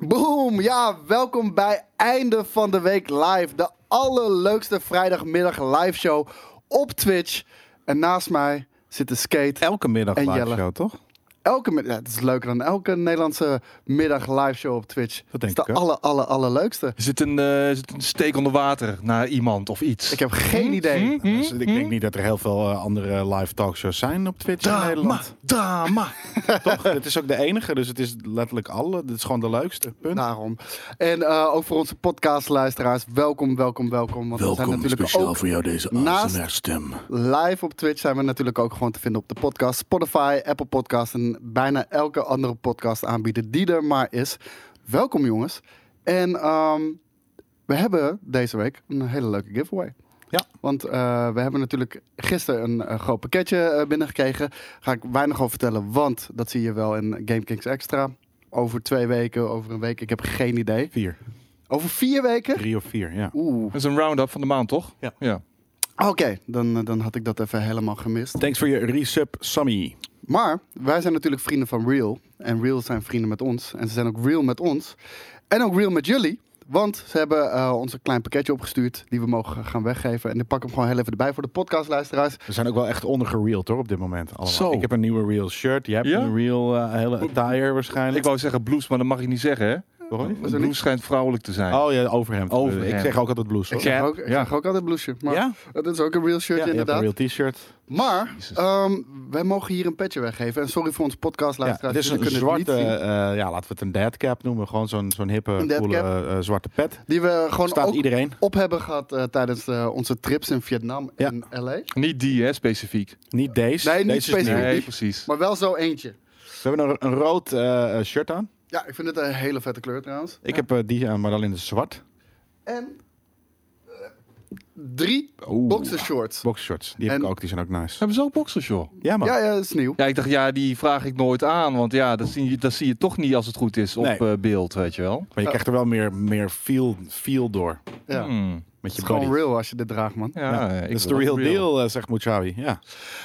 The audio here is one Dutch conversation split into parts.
Boom! Ja, welkom bij Einde van de Week Live. De allerleukste vrijdagmiddag live show op Twitch. En naast mij zitten Skate. Elke middag En live Jelle. show, toch? Elke middag, ja, het is leuker dan elke Nederlandse middag live show op Twitch. Dat denk het is ik de aller, aller, allerleukste. Is het een, eh, is het een steek onder water naar iemand of iets? Ik heb geen idee. Hm? Dus ik denk niet dat er heel veel eh, andere live talkshows zijn op Twitch in Nederland. drama. Toch? Het is ook de enige, dus het is letterlijk alle. Dit is gewoon de leukste. Punt. Daarom. En eh, ook voor onze podcastluisteraars, welkom, welkom, welkom. Want we zijn natuurlijk ook voor jou deze naast- ASMR-stem. Live op Twitch zijn we natuurlijk ook gewoon te vinden op de podcast Spotify, Apple Podcast en bijna elke andere podcast aanbieder die er maar is. Welkom jongens. En ehm, we hebben deze week een hele leuke giveaway. Ja. Want eh, we hebben natuurlijk gisteren een, eh, groot pakketje eh, binnengekregen. Ga ik weinig over vertellen, want dat zie je wel in GameKings Extra. Over twee weken, over een week, ik heb geen idee. Vier. Over vier weken? Drie of vier, ja. Oeh. Dat is een round-up van de maand, toch? Ja. ja. Oké, dan, dan had ik dat even helemaal gemist. Thanks voor je resub, Sammy. Maar wij zijn natuurlijk vrienden van Real. En Real zijn vrienden met ons. En ze zijn ook real met ons. En ook real met jullie. Want ze hebben eh, ons een klein pakketje opgestuurd die we mogen gaan weggeven. En ik pak hem gewoon heel even erbij voor de podcastluisteraars. We zijn ook wel echt ondergereeld hoor op dit moment. Allemaal. Zo. Ik heb een nieuwe real shirt. Jij hebt Ja? een real eh, hele attire waarschijnlijk. Ik wou zeggen blues, maar dat mag ik niet zeggen, hè? Er Blues schijnt vrouwelijk te zijn. Oh ja, overhemd. Overhemd. Ik zeg ook altijd blouse. Ik zeg ook, ik ja. zeg ook altijd blouseje. Maar Ja? dat is ook een real shirt hebt een inderdaad. real t-shirt. Maar ehm, wij mogen hier een petje weggeven. En sorry voor onze Ja, podcastluisteraars. het is een zwarte, eh, ja, laten we het een deadcap noemen. Gewoon zo'n zo'n hippe, Een coole eh, zwarte pet. Die we gewoon Staat ook iedereen. op hebben gehad eh, tijdens eh, onze trips in Vietnam Ja. en LA. Niet die, hè, specifiek. Niet deze. Nee, niet deze specifiek. Nee, precies. Maar wel zo eentje. We hebben een, een rood eh, eh, shirt aan. Ja, ik vind het een hele vette kleur trouwens. Ik heb eh, die aan, maar dan in het zwart. En eh, drie Oeh. boxershorts. Boxershorts. Die heb En- ik ook. Die zijn ook nice. Hebben ze ook boxers, joh? Ja man. Ja, ja, dat is nieuw. Ja, ik dacht, ja, die vraag ik nooit aan. Want ja, dat zie je, dat zie je toch niet als het goed is op Nee. eh, beeld, weet je wel. Maar je krijgt er wel meer, meer feel, feel door. Ja. Hmm. Met Het je is gewoon real als je dit draagt, man. Ja, ik is de real, deal, eh, zegt Muchawi. Ja.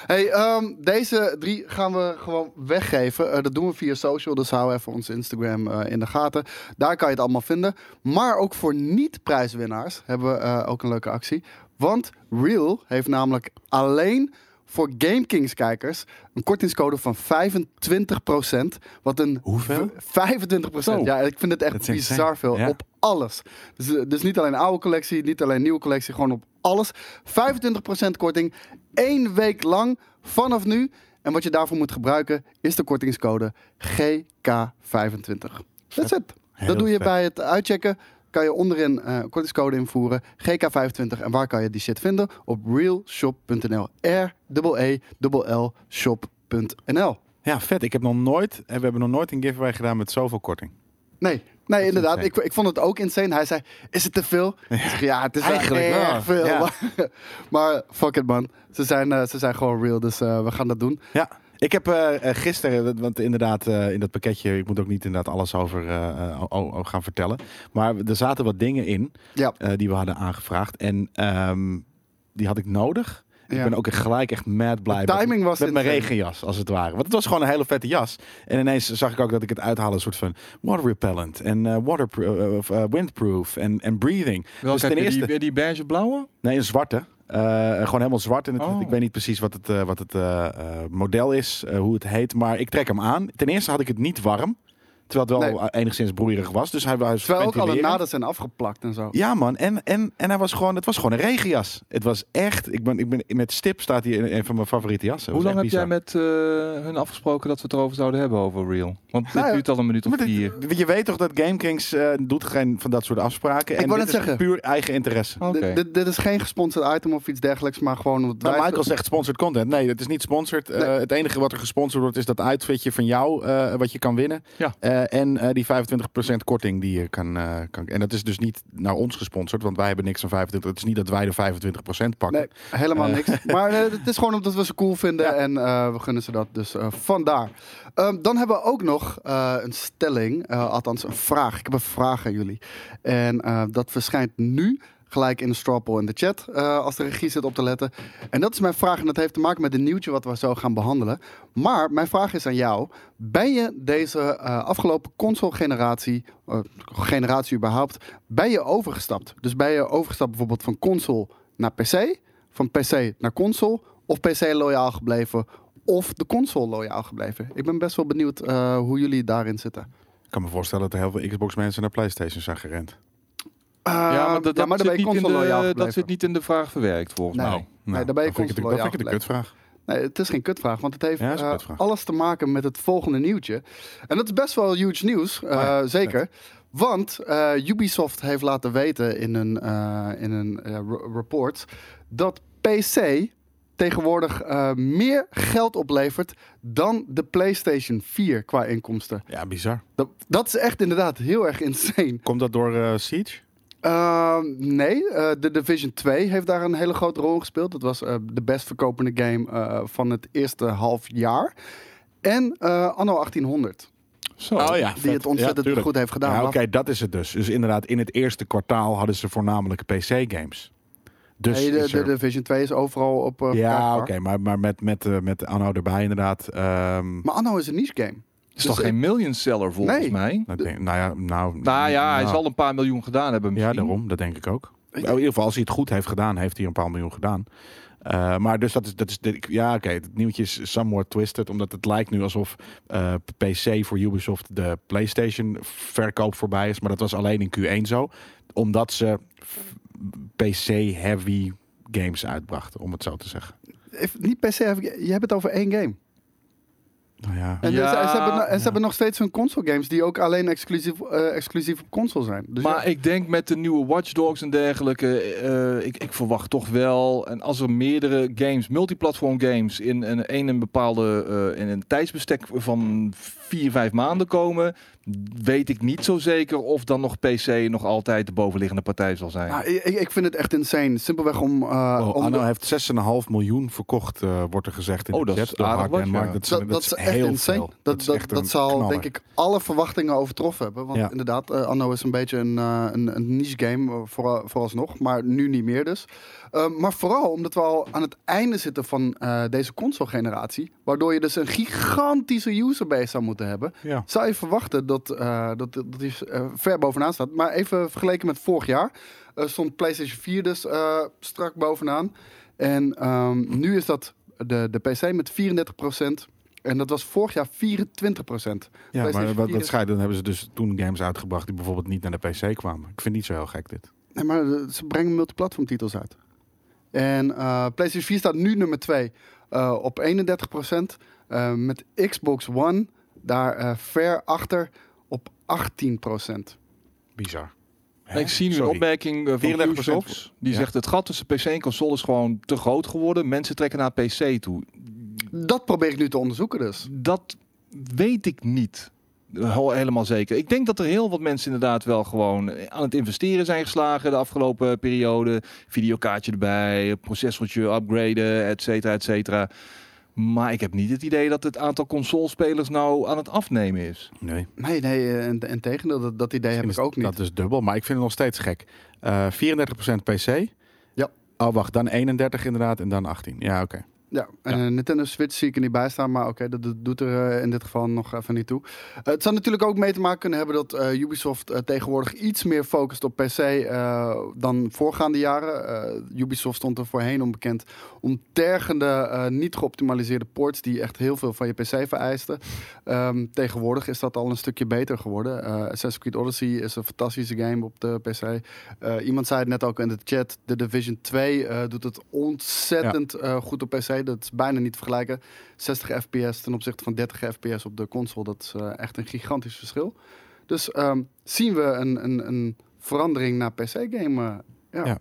Hey, ehm, deze drie gaan we gewoon weggeven. Eh, dat doen we via social, dus hou even ons Instagram eh, in de gaten. Daar kan je het allemaal vinden. Maar ook voor niet-prijswinnaars hebben we eh, ook een leuke actie. Want Real heeft namelijk alleen voor GameKings-kijkers een kortingscode van 25%. Wat een Hoeveel? v- 25%. Zo. Ja, ik vind het echt Dat bizar veel. Ja. Op alles. Dus, eh, dus niet alleen oude collectie, niet alleen nieuwe collectie, gewoon op alles. 25% korting, één week lang vanaf nu. En wat je daarvoor moet gebruiken is de kortingscode GK25. That's it. Heel Dat doe je vet. bij het uitchecken. Kan je onderin eh kortingscode invoeren, GK25. En waar kan je die shit vinden? Op realshop.nl. R-E-E-L shop.nl. ja, vet. Ik heb nog nooit, en we hebben nog nooit een giveaway gedaan met zoveel korting. Nee, nee inderdaad. Ik, ik vond het ook insane. Hij zei, is het te veel? Zeg, ja, het is Eigenlijk eigenlijk wel, erg veel. ja. Maar, fuck it man. Ze zijn, eh, ze zijn gewoon real, dus eh, we gaan dat doen. Ja. Ik heb eh, eh, gisteren, want inderdaad eh, in dat pakketje, ik moet ook niet inderdaad alles over eh, eh, gaan vertellen. Maar er zaten wat dingen in Ja. eh, die we hadden aangevraagd. En ehm, die had ik nodig. Ja. Ik ben ook gelijk echt mad blij De timing met, was met mijn regenjas, als het ware. Want het was gewoon een hele vette jas. En ineens zag ik ook dat ik het uithaalde, een soort van water repellent en eh, waterproof, of, eh, windproof en, en breathing. Welke dus ten eerste, die, die beige blauwe? nee, een zwarte. Eh, gewoon helemaal zwart. En het, Oh. ik weet niet precies wat het, eh, wat het eh, model is, hoe het heet. Maar ik trek hem aan. Ten eerste had ik het niet warm. Terwijl het wel Nee. enigszens broeierig was. Dus hij was Terwijl ook alle naden zijn afgeplakt en zo. Ja, man. En, en, en hij was gewoon, het was gewoon een regenjas. Het was echt. Ik ben, ik ben, met stip staat hij in een van mijn favoriete jassen. Hoe Dat lang heb jij met eh, hun afgesproken dat we het erover zouden hebben over Real? Want dit Nou duurt al een minuut of dit- vier. Je weet toch dat GameKings eh doet geen van dat soort afspraken. Ik en wou dit net is zeggen. puur eigen interesse. Oké. Dit, dit, is geen gesponsord item of iets dergelijks, maar gewoon... omdat Nou, wij- Michael zegt sponsored content. Nee, het is niet sponsored. Eh, het enige wat er gesponsord wordt is dat outfitje van jou, eh, wat je kan winnen. Ja. Eh, en eh, die 25% korting die je kan, eh, kan... En dat is dus niet naar ons gesponsord, want wij hebben niks van 25%. Het is niet dat wij de 25% pakken. Nee, helemaal niks. Maar het is gewoon omdat we ze cool vinden Ja. en we gunnen ze dat. Dus vandaar. Ehm, dan hebben we ook nog een stelling, althans een vraag. Ik heb een vraag aan jullie. En dat verschijnt nu gelijk in de straw in de chat eh, als de regie zit op te letten. En dat is mijn vraag en dat heeft te maken met een nieuwtje wat we zo gaan behandelen. Maar mijn vraag is aan jou. Ben je deze eh, afgelopen console-generatie, eh, generatie überhaupt, ben je overgestapt? Dus ben je overgestapt bijvoorbeeld van console naar PC, van PC naar console, of PC loyaal gebleven, of de console loyaal gebleven? Ik ben best wel benieuwd hoe jullie daarin zitten. Ik kan me voorstellen dat er heel veel Xbox mensen naar PlayStation zijn gerend. Ja, maar, dat, ja, maar dan zit niet in de, dat zit niet in de vraag verwerkt, volgens Nee. mij. Nee, daar ben je vind ik het- console Dat vind ik het een kutvraag. Nee, het is geen kutvraag, want het heeft Ja, eh, alles te maken met het volgende nieuwtje. En dat is best wel huge nieuws, eh, Oh ja, zeker. Want eh, Ubisoft heeft laten weten in een, eh, in een eh, report dat PC tegenwoordig eh, meer geld oplevert dan de PlayStation 4 qua inkomsten. Ja, bizar. Dat, dat is echt inderdaad heel erg insane. Komt dat door eh, Siege? Uh, nee, eh The Division 2 heeft daar een hele grote rol in gespeeld. Dat was eh, de best verkopende game eh, van het eerste half jaar. En eh, Anno 1800, Zo. Oh ja, die het ontzettend goed heeft gedaan. Ja, Oké, dat is het dus. Dus inderdaad, in het eerste kwartaal hadden ze voornamelijk PC-games. Dus nee, de, is de Division 2 is overal op eh, ja, oké, maar, maar met, met, eh, met Anno erbij inderdaad. ehm, Maar Anno is een niche game. Is toch dus geen million seller volgens Nee. mij? nou, denk- nou ja, nou, Nou ja, hij nou, zal een paar miljoen gedaan hebben Ja, misschien. daarom. Dat denk ik ook. In ieder geval, als hij het goed heeft gedaan, heeft hij een paar miljoen gedaan. Eh, maar dus dat is, dat is ja, oké, het nieuwtje is somewhat twisted, omdat het lijkt nu alsof eh, PC voor Ubisoft de PlayStation verkoop voorbij is, maar dat was alleen in Q1 zo, omdat ze PC-heavy games uitbrachten, om het zo te zeggen. If- niet per se, heb ik- je hebt het over één game. Nou ja, En, Ja, ze, en ze hebben, en ze ja. hebben nog steeds hun console games die ook alleen exclusief, eh, exclusief op console zijn. Dus maar ja. ik denk met de nieuwe Watch Dogs en dergelijke, eh, ik, ik verwacht toch wel. En als er meerdere games, multiplatform games, in een, in een bepaalde eh, in een tijdsbestek van vier, vijf maanden komen, weet ik niet zo zeker of dan nog PC nog altijd de bovenliggende partij zal zijn. Nou, ik, ik vind het echt insane. Simpelweg om... eh, Oh, om Anno de- heeft 6,5 miljoen verkocht, eh, wordt er gezegd in Oh, de dat chat is aardig en ja. Dat, is- Dat, dat is echt heel insane. veel. Dat, is dat, echt dat, zal knaller. denk ik alle verwachtingen overtroffen hebben. Want Ja. inderdaad, eh, Anno is een beetje een, eh, een, een niche game voor, vooralsnog. Maar nu niet meer dus. Eh, maar vooral omdat we al aan het einde zitten van eh, deze console generatie. Waardoor je dus een gigantische userbase zou moeten hebben. Ja. Zou je verwachten dat, eh, dat, dat die eh, ver bovenaan staat. Maar even vergeleken met vorig jaar. stond PlayStation 4 dus strak bovenaan. En ehm, nu is dat de, de PC met 34%. En dat was vorig jaar 24%. Ja, maar wat, 4 wat is- schijnt, dan hebben ze dus toen games uitgebracht die bijvoorbeeld niet naar de PC kwamen. Ik vind het niet zo heel gek dit. Nee, maar ze brengen multiplatform titels uit. En eh, PlayStation 4 staat nu nummer 2 eh, op 31%. eh, met Xbox One daar eh, ver achter op 18%. Bizar. ik zie nu Sorry. een opmerking eh, van 34% Ubisoft. Die Ja. zegt het gat tussen PC en console is gewoon te groot geworden. Mensen trekken naar PC toe. Dat probeer ik nu te onderzoeken dus. Dat weet ik niet. Helemaal zeker. Ik denk dat er heel wat mensen inderdaad wel gewoon aan het investeren zijn geslagen de afgelopen periode. Videokaartje erbij, processortje upgraden, et cetera, et cetera. Maar ik heb niet het idee dat het aantal consolespelers nou aan het afnemen is. Nee. Nee, nee, eh, en, en tegendeel, dat, dat idee heb ik ook niet. Dat is dubbel, maar ik vind het nog steeds gek. Eh 34% PC. Ja. Oh, wacht, dan 31 inderdaad en dan 18. Ja, oké. Ja, en een Nintendo Switch zie ik er niet bij staan, maar oké, dat, dat doet er eh, in dit geval nog even niet toe. Eh, het zou natuurlijk ook mee te maken kunnen hebben dat eh, Ubisoft eh, tegenwoordig iets meer focust op PC eh, dan voorgaande jaren. Eh, Ubisoft stond er voorheen onbekend om tergende, eh, niet geoptimaliseerde ports die echt heel veel van je PC vereisten. Ehm, tegenwoordig is dat al een stukje beter geworden. Eh, Assassin's Creed Odyssey is een fantastische game op de PC. Eh, iemand zei het net ook in de chat, The Division 2 eh, doet het ontzettend eh, goed op PC. Dat is bijna niet te vergelijken. 60 fps ten opzichte van 30 fps op de console. Dat is eh, echt een gigantisch verschil. Dus ehm, zien we een, een, een verandering naar PC-game. ja. Ja.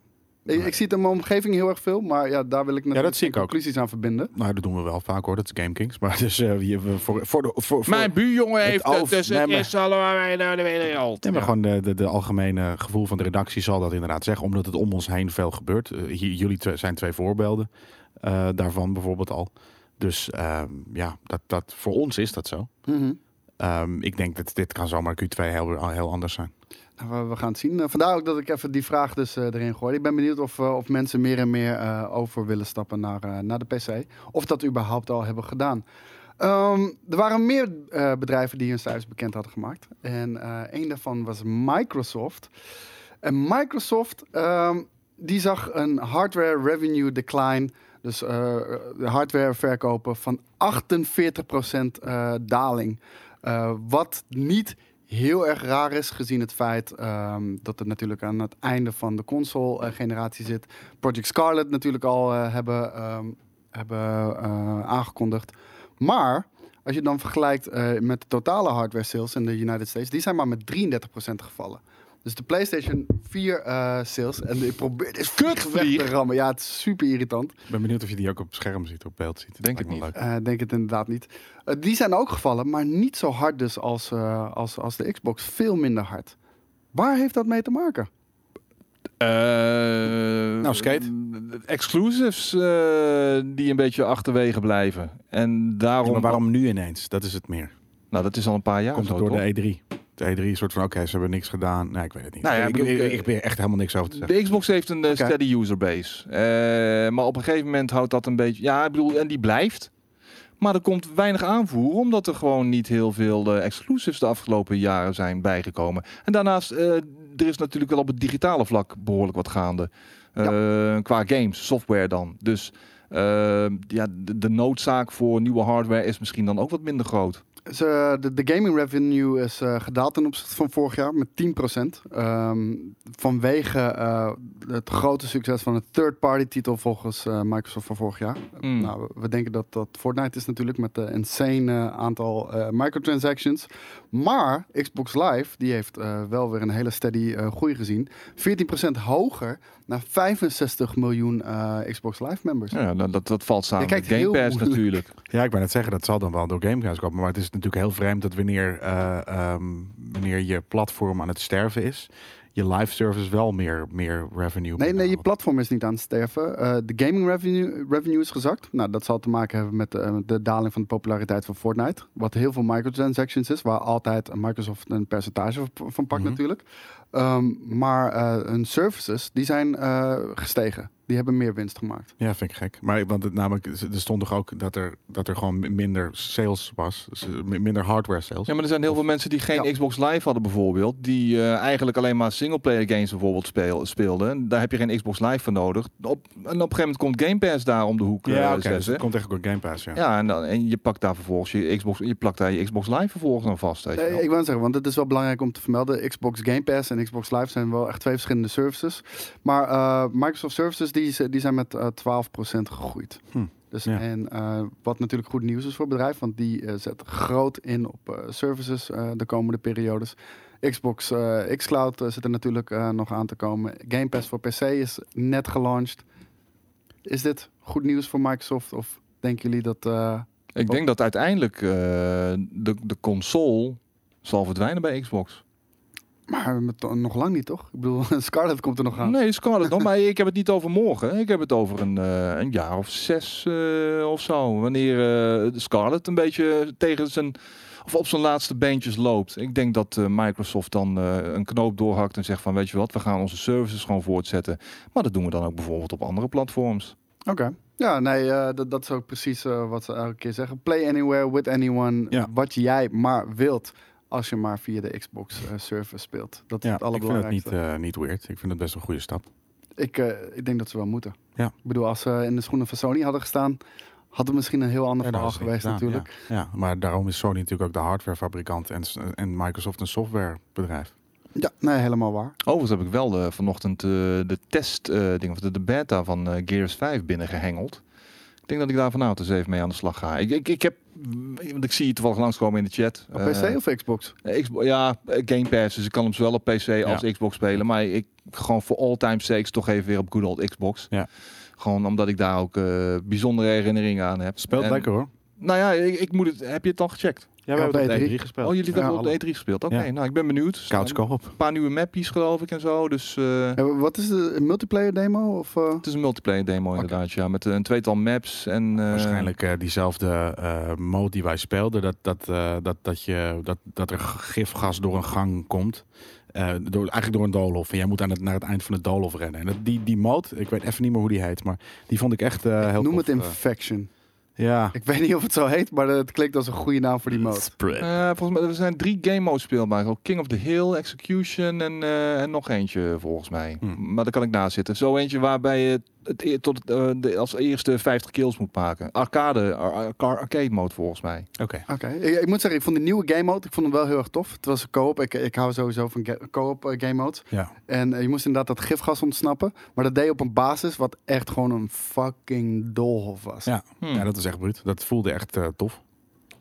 Ik, ik zie het in mijn omgeving heel erg veel, maar ja, daar wil ik natuurlijk dat zie ik geen ook. conclusies aan verbinden. Nou, dat doen we wel vaak hoor. Dat is Game Kings. Maar dus eh, je- we- voor, voor de... Voor, voor, Mijn buurjongen het heeft het, over- dus het is allemaal naar de wereld. Nee, maar gewoon de, de, de algemene gevoel van de redactie zal dat inderdaad zeggen. Omdat het om ons heen veel gebeurt. Eh, hier, jullie zijn twee voorbeelden eh, daarvan bijvoorbeeld al. Dus ehm, ja, dat, dat, voor ons is dat zo. Mhm. Ehm, ik denk dat dit kan zomaar Q2 heel, heel anders zijn. Nou, we, gaan het zien. Eh, vandaar ook dat ik even die vraag dus eh, erin gooi. Ik ben benieuwd of, of mensen meer en meer over willen stappen naar, naar de PC. Of dat überhaupt al hebben gedaan. Ehm, er waren meer bedrijven die hun cijfers bekend hadden gemaakt. En een daarvan was Microsoft. En Microsoft die zag een hardware revenue decline. Dus eh, de hardware verkopen van 48% eh, daling. Eh, wat niet heel erg raar is, gezien het feit ehm, dat het natuurlijk aan het einde van de console-generatie zit. Project Scarlet natuurlijk al hebben, ehm, hebben aangekondigd. Maar als je dan vergelijkt met de totale hardware sales in de United States, die zijn maar met 33% gevallen. Dus de PlayStation 4 eh, sales, en ik probeer dit Kutvlieg. weg te rammen. Ja, het is super irritant. Ik ben benieuwd of je die ook op scherm ziet, op beeld ziet. Denk me niet. Eh, denk het inderdaad niet. Eh, die zijn ook gevallen, maar niet zo hard dus als, eh, als, als de Xbox. Veel minder hard. Waar heeft dat mee te maken? nou, Skate. Exclusives eh, die een beetje achterwege blijven. En daarom... Ja, maar waarom nu ineens? Dat is het meer. Nou, dat is al een paar jaar Komt het door toch? de E3? De E3 is een soort van, oké, ze hebben niks gedaan. Nee, ik weet het niet. Nou ja, ik, ik ik, eh, echt helemaal niks over te zeggen. De Xbox heeft een eh, steady user base. Eh, maar op een gegeven moment houdt dat een beetje... Ja, ik bedoel, en die blijft. Maar er komt weinig aanvoer, omdat er gewoon niet heel veel eh, exclusives de afgelopen jaren zijn bijgekomen. En daarnaast, er is natuurlijk wel op het digitale vlak behoorlijk wat gaande. Qua games, software dan. Dus ja, de, de noodzaak voor nieuwe hardware is misschien dan ook wat minder groot. Ze, de, de gaming revenue is eh, gedaald ten opzichte van vorig jaar met 10%. Ehm, vanwege eh, het grote succes van een third-party titel volgens eh, Microsoft van vorig jaar. Hmm. Nou, we- we denken dat dat Fortnite is natuurlijk met een insane aantal eh, microtransactions. Maar Xbox Live, die heeft eh, wel weer een hele steady eh, groei gezien. 14% hoger naar 65 miljoen eh, Xbox Live members. Ja, dat, dat, dat valt samen met Game Pass moeilijk. natuurlijk. Ja, ik ben net zeggen, dat zal dan wel door Gamecast komen. Maar het is natuurlijk heel vreemd dat wanneer, eh, ehm, wanneer je platform aan het sterven is, je live service wel meer, meer revenue Nee, nee, je platform is niet aan het sterven. Eh, de gaming revenue, revenue is gezakt. Nou, dat zal te maken hebben met eh, de daling van de populariteit van Fortnite. Wat heel veel microtransactions is, waar altijd Microsoft een percentage van- pakt Mhm. natuurlijk. Ehm, maar hun services, die zijn gestegen. Die hebben meer winst gemaakt. Ja, vind ik gek. Maar want het namelijk, er stond toch ook dat er, dat er gewoon minder sales was. Dus, eh, minder hardware sales. Ja, maar er zijn heel veel mensen die geen Ja. Xbox Live hadden bijvoorbeeld. Die eh, eigenlijk alleen maar singleplayer games bijvoorbeeld speel, speelden. En Daar heb je geen Xbox Live voor nodig. Op, en op een gegeven moment komt Game Pass daar om de hoek eh, ja, oké. dus zetten. het komt echt ook door Game Pass, ja. Ja, en, dan, en je pakt daar vervolgens je Xbox, je plakt daar je Xbox Live vervolgens aan vast. Weet je Eh, wel. ik wou zeggen, want het is wel belangrijk om te vermelden. Xbox Game Pass en Xbox Live zijn wel echt twee verschillende services. Maar eh, Microsoft Services die, die zijn met eh 12% gegroeid. Hm, Dus, ja. En eh, wat natuurlijk goed nieuws is voor het bedrijf, want die eh, zet groot in op eh, services eh, de komende periodes. Xbox eh, xCloud eh, zit er natuurlijk eh, nog aan te komen. Game Pass voor PC is net gelanceerd. Is dit goed nieuws voor Microsoft of denken jullie dat... eh, ik denk dat uiteindelijk eh, de, de console zal verdwijnen bij Xbox. Maar nog lang niet, toch? Ik bedoel, Scarlett komt er nog aan. Nee, Scarlett nog, maar ik heb het niet over morgen. Ik heb het over een, eh, een jaar of zes eh, of zo. Wanneer eh Scarlett een beetje tegen zijn of op zijn laatste beentjes loopt. Ik denk dat Microsoft dan een knoop doorhakt en zegt van weet je wat, we gaan onze services gewoon voortzetten. Maar dat doen we dan ook bijvoorbeeld op andere platforms. Oké. Ja, nee, dat, dat is ook precies wat ze elke keer zeggen. Play anywhere, with anyone, Ja. wat jij maar wilt. Als je maar via de Xbox eh, service speelt. Dat is Ja, het ik vind het allerbelangrijkste. niet, eh, niet weird. Ik vind het best een goede stap. ik, eh, ik denk dat ze wel moeten. Ja. Ik bedoel, als ze in de schoenen van Sony hadden gestaan... had het misschien een heel ander Ja, verhaal geweest gedaan, natuurlijk. Ja. ja, maar daarom is Sony natuurlijk ook de hardwarefabrikant en, en Microsoft een softwarebedrijf. Ja, nee, helemaal waar. Overigens heb ik wel de, vanochtend eh, de test, eh, ding, of de, de beta van eh, Gears 5 binnengehengeld. Ik denk dat ik daar vanavond eens even mee aan de slag ga. Ik, ik, ik heb, want ik zie het toevallig langskomen in de chat. Op Eh, PC of Xbox? Xbox, ja, eh, Game Pass, dus ik kan hem zowel op PC als Xbox spelen. Maar ik gewoon voor all time sakes toch even weer op good old Xbox. Ja. Gewoon omdat ik daar ook eh, bijzondere herinneringen aan heb. Speelt En- lekker hoor. Nou ja, ik, ik moet het. Heb je het al gecheckt? Ja, we hebben op het E3. op E3 gespeeld. Oh, jullie Ja, hebben op de E3 gespeeld. Oké, Ja. nou, ik ben benieuwd. Couch Een paar nieuwe mappies, geloof ik, en zo. Dus eh, Ja, wat is de een multiplayer demo? Of, eh? het is een multiplayer demo inderdaad, ja. Met een tweetal maps en... eh, Waarschijnlijk eh, diezelfde eh, mode die wij speelden. Dat, dat, eh, dat, dat, je, dat, dat er gifgas door een gang komt. Eh, door, eigenlijk door een doolhof. En jij moet aan het, naar het eind van het doolhof rennen. En dat, die, die mode, ik weet even niet meer hoe die heet. Maar die vond ik echt eh heel Noem tof, het eh. Infection. Ja. Ik weet niet of het zo heet, maar het klinkt als een goede naam voor die mode. eh, volgens mij er zijn drie game modes speelbaar. Ook King of the Hill, Execution en, eh, en nog eentje volgens mij. Hmm. Maar daar kan ik naast zitten. Zo eentje waarbij je het, e- tot, eh, de, als eerste 50 kills moet maken. Arcade, ar- ar- arcade mode volgens mij. Oké. Oké, ik, ik moet zeggen, ik vond de nieuwe game mode, ik vond hem wel heel erg tof. Het was een co-op, ik, ik hou sowieso van co-op eh, game modes. Ja. En eh, je moest inderdaad dat gifgas ontsnappen. Maar dat deed je op een basis wat echt gewoon een fucking doolhof was. Ja. Hmm. ja, dat is echt bruut. Dat voelde echt eh, tof.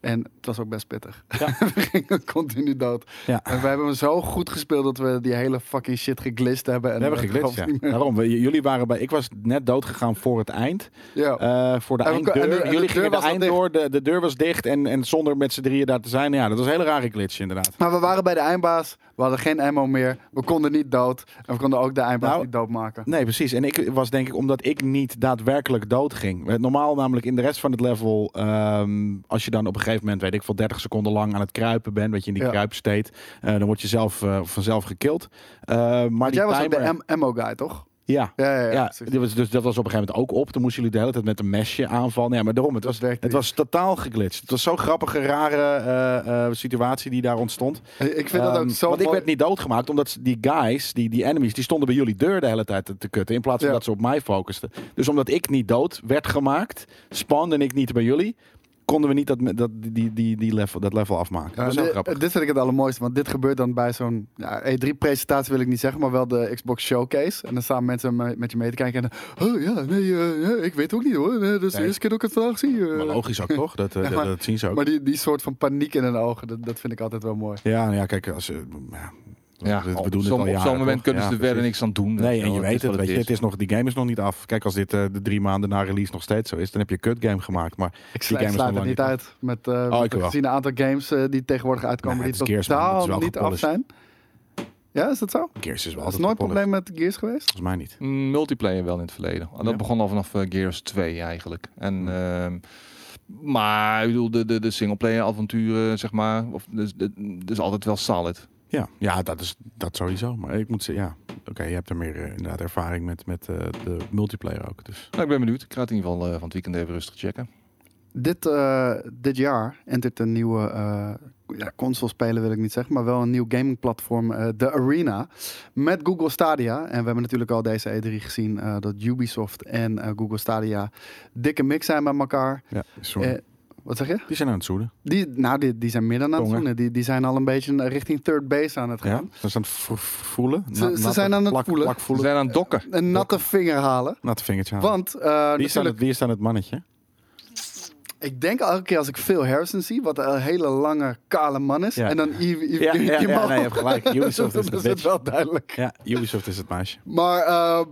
En het was ook best pittig. Ja. we gingen continu dood. Ja. En we hebben hem zo goed gespeeld dat we die hele fucking shit geglist hebben. En We hebben we geglitst, ja. Daarom, we- jullie waren bij... Ik was net dood gegaan voor het eind. Ja. Eh, voor de En we- en de- einddeur. en de jullie gingen de was al einddoor. De, de deur was dicht. En, en zonder met z'n drieën daar te zijn. Ja, dat was een hele rare glitch inderdaad. Maar we waren bij de eindbaas. We hadden geen ammo meer. We konden niet dood. En we konden ook de eindbaas Nou, niet doodmaken. Nee, precies. En ik was denk ik omdat ik niet daadwerkelijk dood ging. Normaal namelijk in de rest van het level, ehm, als je dan op een gegeven moment, weet ik veel, 30 seconden lang aan het kruipen bent, weet je, in die Ja. kruipstate, eh, dan word je zelf eh, vanzelf gekild. Eh, maar Want jij was ook de ammo guy, toch? Ja. Ja, ja, ja. Ja, was, dus dat was op een gegeven moment ook op. Dan moesten jullie de hele tijd met een mesje aanvallen. Ja, maar daarom, het Dat was, het was totaal geglitcht. Het was zo'n grappige, rare situatie die daar ontstond. Ik vind dat ook Ehm, zo Want ik werd niet doodgemaakt, omdat die guys, die, die enemies, die stonden bij jullie deur de hele tijd te, te kutten. In plaats van Ja. dat ze op mij focusten. Dus omdat ik niet dood werd gemaakt, spande ik niet bij jullie, konden we niet dat, dat, die, die, die level, dat level afmaken. Ja, dat dit, grappig. dit vind ik het allermooiste, want dit gebeurt dan bij zo'n ja, E3-presentatie wil ik niet zeggen, maar wel de Xbox Showcase. En dan staan mensen me- met je mee te kijken en dan, oh ja, nee, ja, ik weet ook niet hoor. Nee, dat is de Nee. eerste keer dat ik het vandaag zie. eh." Maar logisch ook, toch? Dat, eh, Ja, dat, maar- dat zien ze ook. Maar die, die soort van paniek in hun ogen, dat, dat vind ik altijd wel mooi. ja, nou ja, kijk, als, ja, we, we op doen al op zo'n moment toch? kunnen Ja, ze er verder niks aan doen. Nee, en je weet het, weet je, het is nog, die game is nog niet af. Kijk, als dit eh, de drie maanden na release nog steeds zo is, dan heb je een kut game gemaakt. Maar Ik Die sluit, game is sluit nog het lang niet uit met eh Oh, gezien een aantal games eh, die tegenwoordig uitkomen die totaal niet af zijn. Ja, is dat zo? Gears is wel Dat is altijd nooit een probleem met Gears geweest? Volgens mij niet. Mm, Multiplayer wel in het verleden. Dat Ja. begon al vanaf Gears 2 eigenlijk. En, Hmm. ehm, maar ik bedoel, de, de, de singleplayer avonturen, zeg maar, of, dus, de, dus altijd wel solid. Ja, ja dat is dat sowieso. Maar ik moet zeggen, ja, oké, je hebt er meer eh, inderdaad ervaring met, met eh, de multiplayer ook. Dus Nou, ik ben benieuwd. Ik ga het in ieder geval eh, van het weekend even rustig checken. Dit, eh, dit jaar entert een nieuwe eh ja, console spelen wil ik niet zeggen, maar wel een nieuw gamingplatform, eh de Arena, met Google Stadia. En we hebben natuurlijk al deze E3 gezien eh, dat Ubisoft en Google Stadia dikke mix zijn met elkaar. ja, sorry. Wat zeg je? die zijn aan het zoenen. Die, nou, die, die zijn midden aan het zoenen. Die, die zijn al een beetje richting third base aan het Ja, gaan. ze zijn aan het vo- voelen. Ze- ze zijn aan het plak, voelen. Plak voelen. zijn aan het dokken. Een natte vinger halen. Natte vingertje halen. Want eh, wie, is aan natuurlijk, het, wie is aan het mannetje? ik denk elke keer als ik Phil Harrison zie, wat een hele lange, kale man is. Ja. En dan Yves, Yves Ja, ja, ja, nee, je hebt gelijk. Ubisoft is is het wel duidelijk. Ja, Ubisoft is het meisje. Maar eh,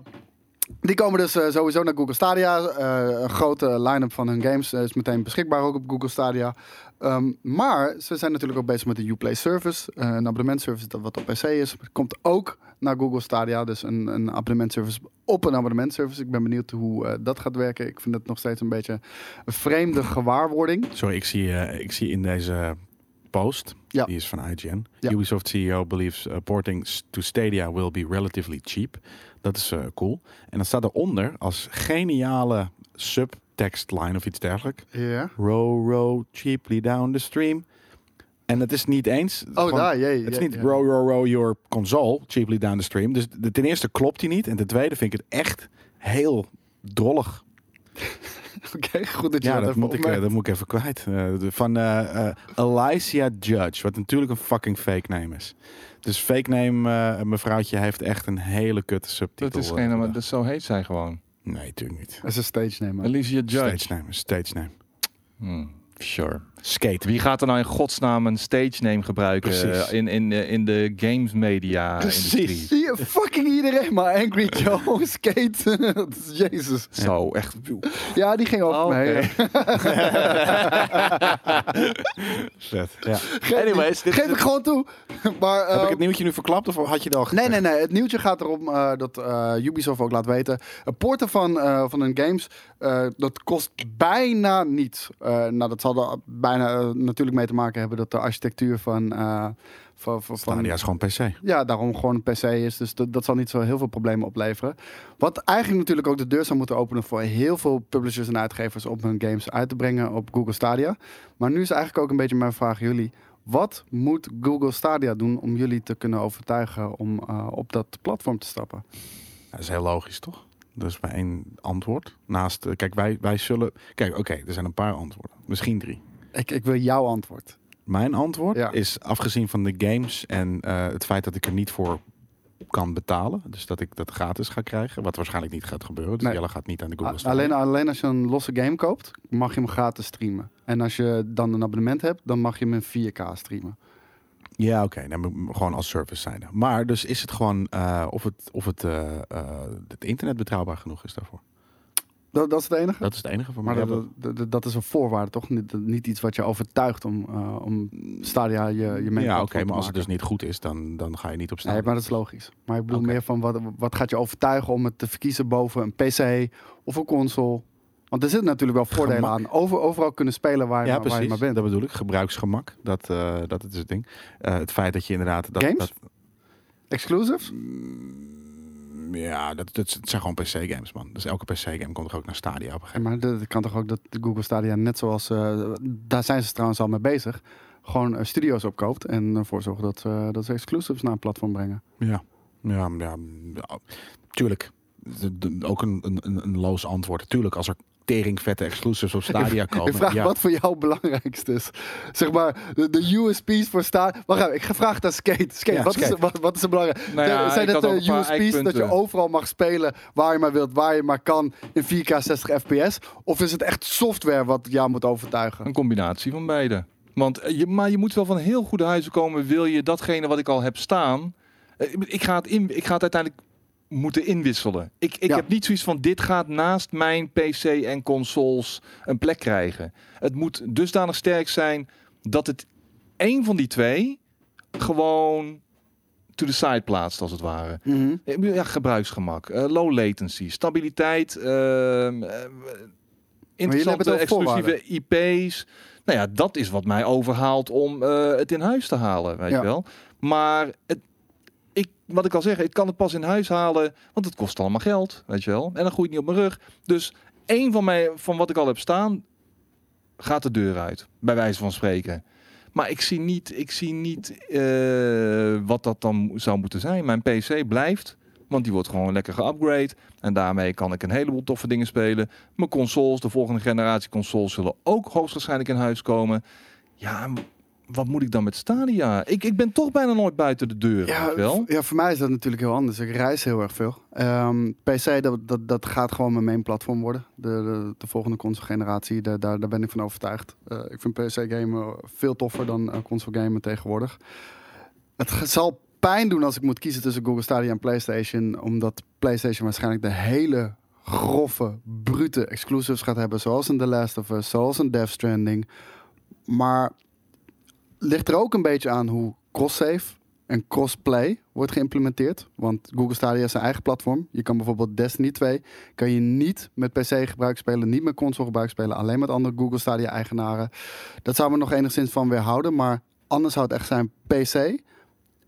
die komen dus eh, sowieso naar Google Stadia. Eh, een grote line-up van hun games eh, is meteen beschikbaar ook op Google Stadia. Ehm, maar ze zijn natuurlijk ook bezig met de Uplay service. een abonnementservice dat wat op PC is. Komt ook naar Google Stadia. Dus een, een abonnementservice op een abonnementservice. Ik ben benieuwd hoe dat gaat werken. Ik vind het nog steeds een beetje een vreemde gewaarwording. Sorry, ik zie, ik zie in deze post, Ja. die is van IGN. Ja. Ubisoft CEO believes uh, porting to Stadia will be relatively cheap. Dat is eh, cool. En dan staat eronder als geniale subtekstline of iets dergelijks. Ja. Row, row cheaply down the stream. En het is niet eens. Oh, gewoon- daar, jee. Het is niet row, row, row your console cheaply down the stream. Dus de- ten eerste klopt die niet. En ten tweede vind ik het echt heel drollig. Oké, goed dat je Ja, dat, dat moet, ik, eh, dat moet ik even kwijt. Eh, van eh Alicia Judge, wat natuurlijk een fucking fake name is. Dus fake name, eh, mevrouwtje, heeft echt een hele kutte subtitel. Dat is geen, maar dat zo heet zij gewoon. Nee, natuurlijk niet. Dat is een stage name. Alicia Judge. Stage name, stage name. Hmm, sure. Skate. Wie gaat er nou in godsnaam een stage name gebruiken Precies. eh, in, in, eh, in de games media industrie? Zie je, fucking iedereen maar Angry Joe, Skate. Jezus. Zo, echt. Ja, die ging over Oh, me heen. Vet. Ja. Geef, Anyways, dit- geef ik gewoon toe. maar, Heb eh, ik het nieuwtje nu verklapt of had je het al Nee, nee, nee. Het nieuwtje gaat erom eh, dat eh, Ubisoft ook laat weten. Het porten van, eh, van hun games, eh, dat kost bijna niets. Eh, nou, dat zal er bijna eh, natuurlijk mee te maken hebben dat de architectuur van... eh van, van, is gewoon PC. ja, daarom gewoon een PC is. Dus dat, dat zal niet zo heel veel problemen opleveren. Wat eigenlijk natuurlijk ook de deur zou moeten openen voor heel veel publishers en uitgevers om hun games uit te brengen op Google Stadia. Maar nu is eigenlijk ook een beetje mijn vraag jullie. Wat moet Google Stadia doen om jullie te kunnen overtuigen om eh, op dat platform te stappen? Dat is heel logisch, toch? Dat is maar één antwoord. Naast, kijk, wij, wij zullen... Kijk, oké, er zijn een paar antwoorden. Misschien drie. Ik, ik wil jouw antwoord. Mijn antwoord Ja. is, afgezien van de games en eh, het feit dat ik er niet voor kan betalen, dus dat ik dat gratis ga krijgen, wat waarschijnlijk niet gaat gebeuren. Dus Nee. Jelle gaat niet aan de Google Stadia. Alleen, alleen als je een losse game koopt, mag je hem gratis streamen. En als je dan een abonnement hebt, dan mag je hem in 4K streamen. Ja, oké. dan moet gewoon als service zijn. Maar dus is het gewoon eh, of, het, of het, eh, het internet betrouwbaar genoeg is daarvoor. Dat, dat is het enige? Dat is het enige voor Maar mij. dat, dat, dat- dat is een voorwaarde, toch? Niet, niet iets wat je overtuigt om, eh, om Stadia je, je ja, oké, maar als het dus niet goed is, dan, dan ga je niet op staan. Nee, maar dat is logisch. Maar ik bedoel meer van wat, wat gaat je overtuigen om het te verkiezen boven een PC of een console? Want er zitten natuurlijk wel voordelen Gemak. aan. Over, overal kunnen spelen waar je, ja, maar, waar je precies. maar bent. Dat bedoel ik. Gebruiksgemak. Dat, eh, dat is het ding. Eh, het feit dat je inderdaad... Dat, Games? Dat, Exclusives? Mm, ja, dat, dat zijn gewoon PC-games, man. Dus elke PC-game komt er ook naar Stadia op een gegeven maar dat kan toch ook dat Google Stadia net zoals... eh, daar zijn ze trouwens al mee bezig. Gewoon eh, studio's opkoopt en ervoor zorgen dat, eh, dat ze exclusives naar een platform brengen. moment. Ja, ja, ja, ja, tuurlijk. De- de- ook een, een, een, een loos antwoord. Tuurlijk, als er tering vette exclusives op Stadia komen. Ik vraag ja. wat voor jou belangrijkst is. Zeg maar, de, de USP's voor Stadia. Wacht even, ik ga vragen naar Skate. Skate, Ja, wat, Is, wat, wat is er belangrijk? Nou ja, zijn het de paar USP's dat je overal mag spelen waar je maar wilt, waar je maar kan in 4K 60 fps? Of is het echt software wat jou moet overtuigen? Een combinatie van beide. Want eh, je, maar je moet wel van heel goede huizen komen. Wil je datgene wat ik al heb staan. eh, Ik ga het, in, ik ga het uiteindelijk moeten inwisselen. Ik, ik Ja. heb niet zoiets van dit gaat naast mijn PC en consoles een plek krijgen. Het moet dusdanig sterk zijn dat het één van die twee gewoon to the side plaatst als het ware. Mhm. Ja, gebruiksgemak, eh, low latency, stabiliteit, eh, interessante exclusieve IP's. Nou ja, dat is wat mij overhaalt om eh, het in huis te halen, weet Ja. je wel. Maar het, ik, wat ik al zeg, ik kan het pas in huis halen, want het kost allemaal geld, weet je wel. En dan groeit niet op mijn rug. Dus één van, mij, van wat ik al heb staan, gaat de deur uit, bij wijze van spreken. Maar ik zie niet, ik zie niet eh, wat dat dan zou moeten zijn. Mijn PC blijft, want die wordt gewoon lekker geupgrade. En daarmee kan ik een heleboel toffe dingen spelen. Mijn consoles, de volgende generatie consoles, zullen ook hoogstwaarschijnlijk in huis komen. Ja, wat moet ik dan met Stadia? Ik, ik ben toch bijna nooit buiten de deur, Ja, wel. ja, voor mij is dat natuurlijk heel anders. Ik reis heel erg veel. Ehm, PC, dat, dat, dat gaat gewoon mijn main platform worden. De, de, de volgende console generatie, daar, daar, daar ben ik van overtuigd. Eh, ik vind PC gamen veel toffer dan eh, console gamen tegenwoordig. Het zal pijn doen als ik moet kiezen tussen Google Stadia en PlayStation. Omdat PlayStation waarschijnlijk de hele grove, brute exclusives gaat hebben. Zoals een The Last of Us, zoals een Death Stranding. Maar ligt er ook een beetje aan hoe cross-save en crossplay wordt geïmplementeerd. Want Google Stadia is zijn eigen platform. Je kan bijvoorbeeld Destiny 2 kan je niet met PC gebruik spelen, niet met console gebruik spelen, alleen met andere Google Stadia eigenaren. Dat zou me nog enigszins van weerhouden, maar anders zou het echt zijn PC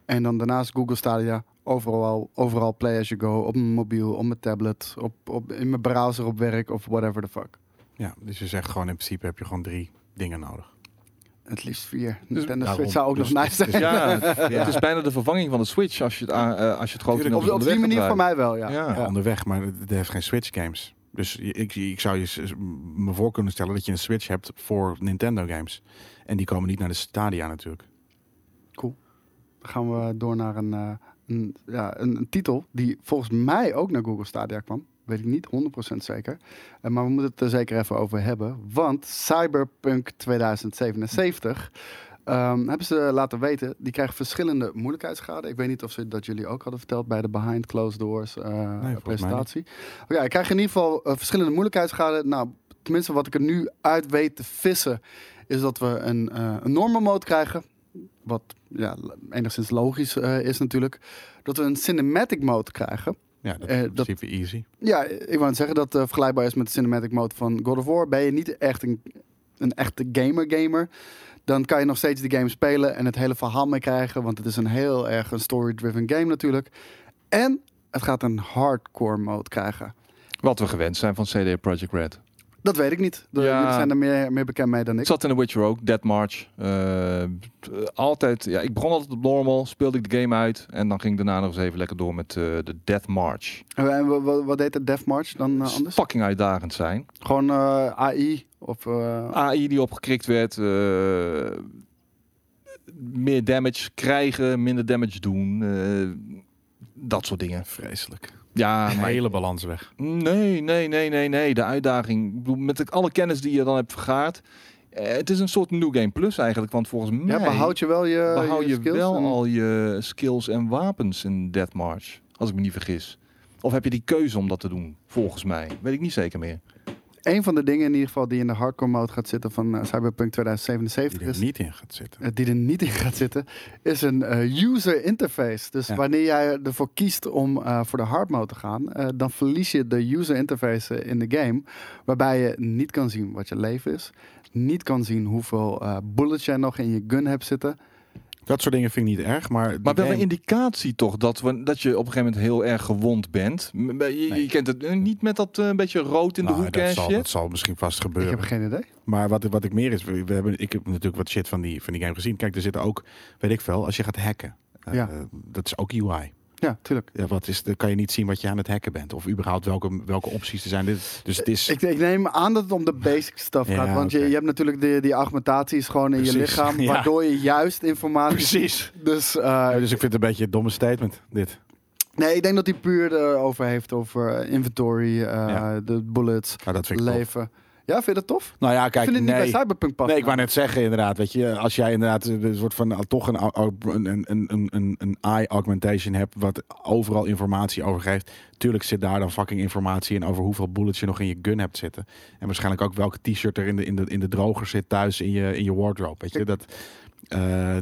en dan daarnaast Google Stadia overal, overal play as you go, op mijn mobiel, op mijn tablet, op, op, in mijn browser op werk of whatever the fuck. Ja, dus je zegt gewoon in principe heb je gewoon drie dingen nodig. Het liefst vier. Dus Nintendo daarom. Switch zou ook Dus- nog nice zijn. Dus ja, het, Ja. het is bijna de vervanging van de Switch als je het, eh, als je het grote Tuurlijk, Op, op die manier voor mij wel, ja. Ja. Ja, onderweg, maar het heeft geen Switch games. Dus ik, ik zou je me voor kunnen stellen dat je een Switch hebt voor Nintendo games. En die komen niet naar de Stadia natuurlijk. Dan gaan we door naar een, eh, een, ja, een, een titel die volgens mij ook naar Google Stadia kwam. Weet ik niet 100% zeker. Eh, maar we moeten het er zeker even over hebben. Want Cyberpunk 2077 ehm, hebben ze laten weten. Die krijgen verschillende moeilijkheidsgraden. Ik weet niet of ze dat jullie ook hadden verteld bij de Behind Closed Doors eh, mij presentatie. Oké, ik krijg in ieder geval eh, verschillende moeilijkheidsgraden. Nou, tenminste wat ik er nu uit weet te vissen... is dat we een, eh, een normal mode krijgen. Wat ja, enigszins logisch is natuurlijk. Dat we een cinematic mode krijgen. Ja, dat Eh, is in dat- principe easy. Ja, ik wou zeggen dat eh, vergelijkbaar is met de cinematic mode van God of War. Ben je niet echt een, een echte gamer-gamer, dan kan je nog steeds die game spelen en het hele verhaal mee krijgen. Want het is een heel erg een story-driven game natuurlijk. En het gaat een hardcore mode krijgen. Wat we gewend zijn van CD Projekt Red. Dat weet ik niet. De, Ja. Jullie zijn er meer, meer bekend mee dan Ik ik. zat in The Witcher ook, Dead March. Eh, altijd, ja, ik begon altijd op normal, speelde ik de game uit. En dan ging ik daarna nog eens even lekker door met eh, de Death March. En wa- wa- wat deed de Death March dan eh, anders? Fucking uitdagend zijn. Gewoon eh, AI of... eh, AI die opgekrikt werd. eh, meer damage krijgen, minder damage doen. eh, dat soort dingen. Vreselijk. Ja, De hele balans weg. Nee, nee, nee, nee, nee. De uitdaging, ik bedoel, met de- alle kennis die je dan hebt vergaard. eh, het is een soort New Game Plus eigenlijk. Want volgens mij ja, behoud je wel je, behoud je, wel en- al je skills en wapens in Death March. Als ik me niet vergis. Of heb je die keuze om dat te doen? Volgens mij. Weet ik niet zeker meer. Een van de dingen in ieder geval die in de hardcore mode gaat zitten van eh, Cyberpunk Die 2077 er is... niet in gaat zitten. eh, die er niet in gaat zitten, is een eh, user interface. Dus Ja. wanneer jij ervoor kiest om voor de hard mode te gaan, dan verlies je de user interface in de game. Waarbij je niet kan zien wat je leven is. Niet kan zien hoeveel bullets jij nog in je gun hebt zitten. Dat soort dingen vind ik niet erg, maar... Maar wel game- een indicatie toch dat, we, dat je op een gegeven moment heel erg gewond bent. Je, kent het eh, niet met dat eh, een beetje rood in de Nou, hoek dat en zal, dat zal misschien vast Ik gebeuren. heb geen idee. Maar wat, wat ik meer is, we, we hebben, ik heb natuurlijk wat shit van die, van die game gezien. Kijk, er zitten ook, weet ik veel, als je gaat hacken. Ja. eh, dat is ook UI. Ja, tuurlijk. Ja, wat is, dan kan je niet zien wat je aan het hacken bent. Of überhaupt welke, welke opties er zijn. Dus het is... Ik, ik neem aan dat het om de basic stuff Ja, gaat. Want je, je hebt natuurlijk die, die augmentaties gewoon in je lichaam. ja. Waardoor je juist informatie... Precies. Dus, eh, Ja, dus ik vind het een beetje een domme statement, dit. Nee, ik denk dat hij puur erover heeft over eh, inventory, eh, de bullets, Maar dat vind ik tof. leven. Ja, vind je dat tof? Nou ja, ik kijk, vind het nee. niet bij Cyberpunk passen. Nee, ik wou net zeggen inderdaad, weet je, als jij inderdaad een soort van eh, toch een, een, een, een, een eye augmentation hebt, wat overal informatie over geeft, tuurlijk zit daar dan fucking informatie in over hoeveel bullets je nog in je gun hebt zitten. En waarschijnlijk ook welke t-shirt er in de, in, de, in de droger zit thuis in je, in je wardrobe, weet je. Dat, eh,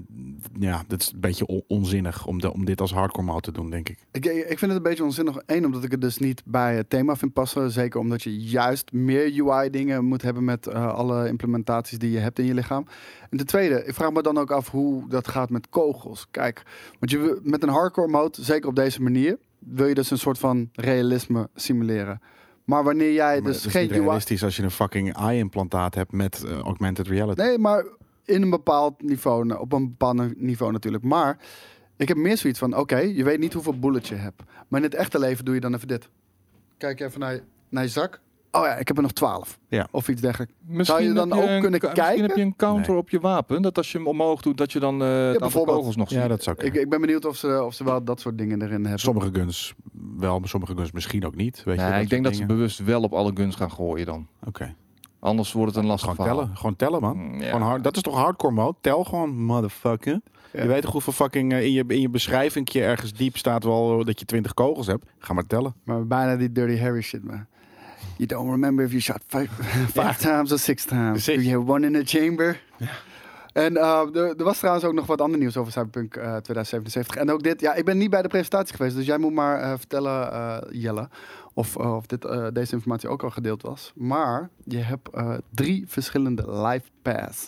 ja, dat is een beetje on- onzinnig om, de, om dit als hardcore mode te doen, denk ik. Ik, ik vind het een beetje onzinnig. Eén, omdat ik het dus niet bij het thema vind passen. Zeker omdat je juist meer UI-dingen moet hebben met eh, alle implementaties die je hebt in je lichaam. En ten tweede, ik vraag me dan ook af hoe dat gaat met kogels. Kijk, want je, met een hardcore mode, zeker op deze manier, wil je dus een soort van realisme simuleren. Maar wanneer jij Maar dus het is geen niet realistisch als je een fucking eye-implantaat hebt met eh, augmented reality. Nee, maar in een bepaald niveau, nou, op een bepaald niveau natuurlijk. Maar ik heb meer zoiets van, oké, je weet niet hoeveel bullets je hebt. Maar in het echte leven doe je dan even dit. Kijk even naar je, naar je zak. Oh ja, ik heb er nog twaalf. Ja. Of iets dergelijks. Misschien je dan heb je ook een- kunnen Misschien kijken? heb je een counter Nee. op je wapen. Dat als je hem omhoog doet, dat je dan eh het aantal bijvoorbeeld. kogels nog ziet. Ja, dat zou Ik, kunnen. ik ben benieuwd of ze, of ze wel dat soort dingen erin hebben. Sommige guns wel, maar sommige guns misschien ook niet. Weet je, Nee, ik denk dat ze bewust wel op alle guns gaan gooien dan. Oké. Anders wordt het een lastig Gewoon verhaal. tellen. Gewoon tellen, man. Mm, ja. Gewoon hard, dat is toch hardcore mode? Tel gewoon, motherfucker. Ja. Je weet toch hoeveel fucking eh, in je, in je beschrijvingje ergens diep staat wel dat je 20 kogels hebt. Ga maar tellen. Maar bijna die Dirty Harry shit, man. You don't remember if you shot five, five times or six times. You have one in the chamber? En eh, er, er was trouwens ook nog wat ander nieuws over Cyberpunk eh, 2077. En ook dit, ja, ik ben niet bij de presentatie geweest, dus jij moet maar eh, vertellen, eh, Jelle, of, eh, of dit, eh, deze informatie ook al gedeeld was. Maar je hebt eh, drie verschillende life paths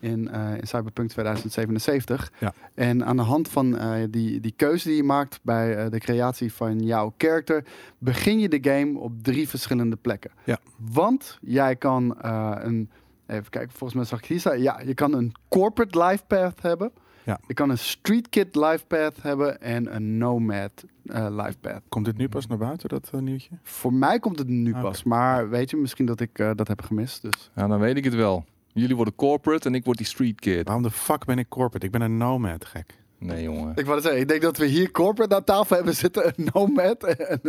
in, in Cyberpunk 2077. Ja. En aan de hand van die, die keuze die je maakt bij de creatie van jouw character, begin je de game op drie verschillende plekken. Ja. Want jij kan een, even kijken, volgens mij zag ik hier staan, ja, je kan een corporate life path hebben. Ja. Je kan een street kid life path hebben en een nomad eh, life path. Komt dit nu pas naar buiten, dat eh, nieuwtje? Voor mij komt het nu Oké. pas, maar weet je, misschien dat ik eh, dat heb gemist. Dus. Ja, dan weet ik het wel. Jullie worden corporate en ik word die street kid. Waarom de fuck ben ik corporate? Ik ben een nomad, gek. Nee, jongen. Ik wou het zeggen, ik denk dat we hier corporate aan tafel hebben zitten, een Nomad. En,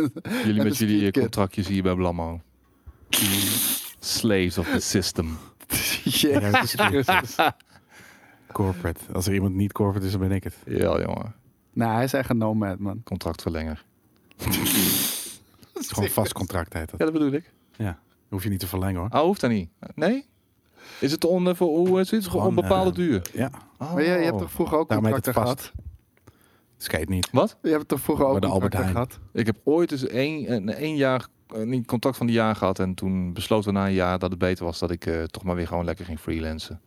Jullie en met jullie contractjes hier bij Blammo. Slaves of the system. Jezus Ja, het is- Christus. Corporate. Als er iemand niet corporate is, dan ben ik het. Ja, jongen. Nou, hij is echt een Nomad, man. Contractverlenger. Het is gewoon vast contract heet dat. Ja, dat bedoel ik. Ja. Hoef je niet te verlengen hoor. Ah, hoeft dat niet. Nee? Is het on, eh, voor, hoe is het? Gewoon, onbepaalde eh, duur? Ja. Oh. Maar je, je hebt toch vroeger ook Daarom heet contracten het vast. gehad? Skate niet. Wat? Je hebt toch vroeger ook Bij de Albert contracten Heijn. gehad? Ik heb ooit eens één, een, één jaar, eh, niet contact van die jaar gehad. En toen besloten we na een jaar dat het beter was dat ik eh, toch maar weer gewoon lekker ging freelancen.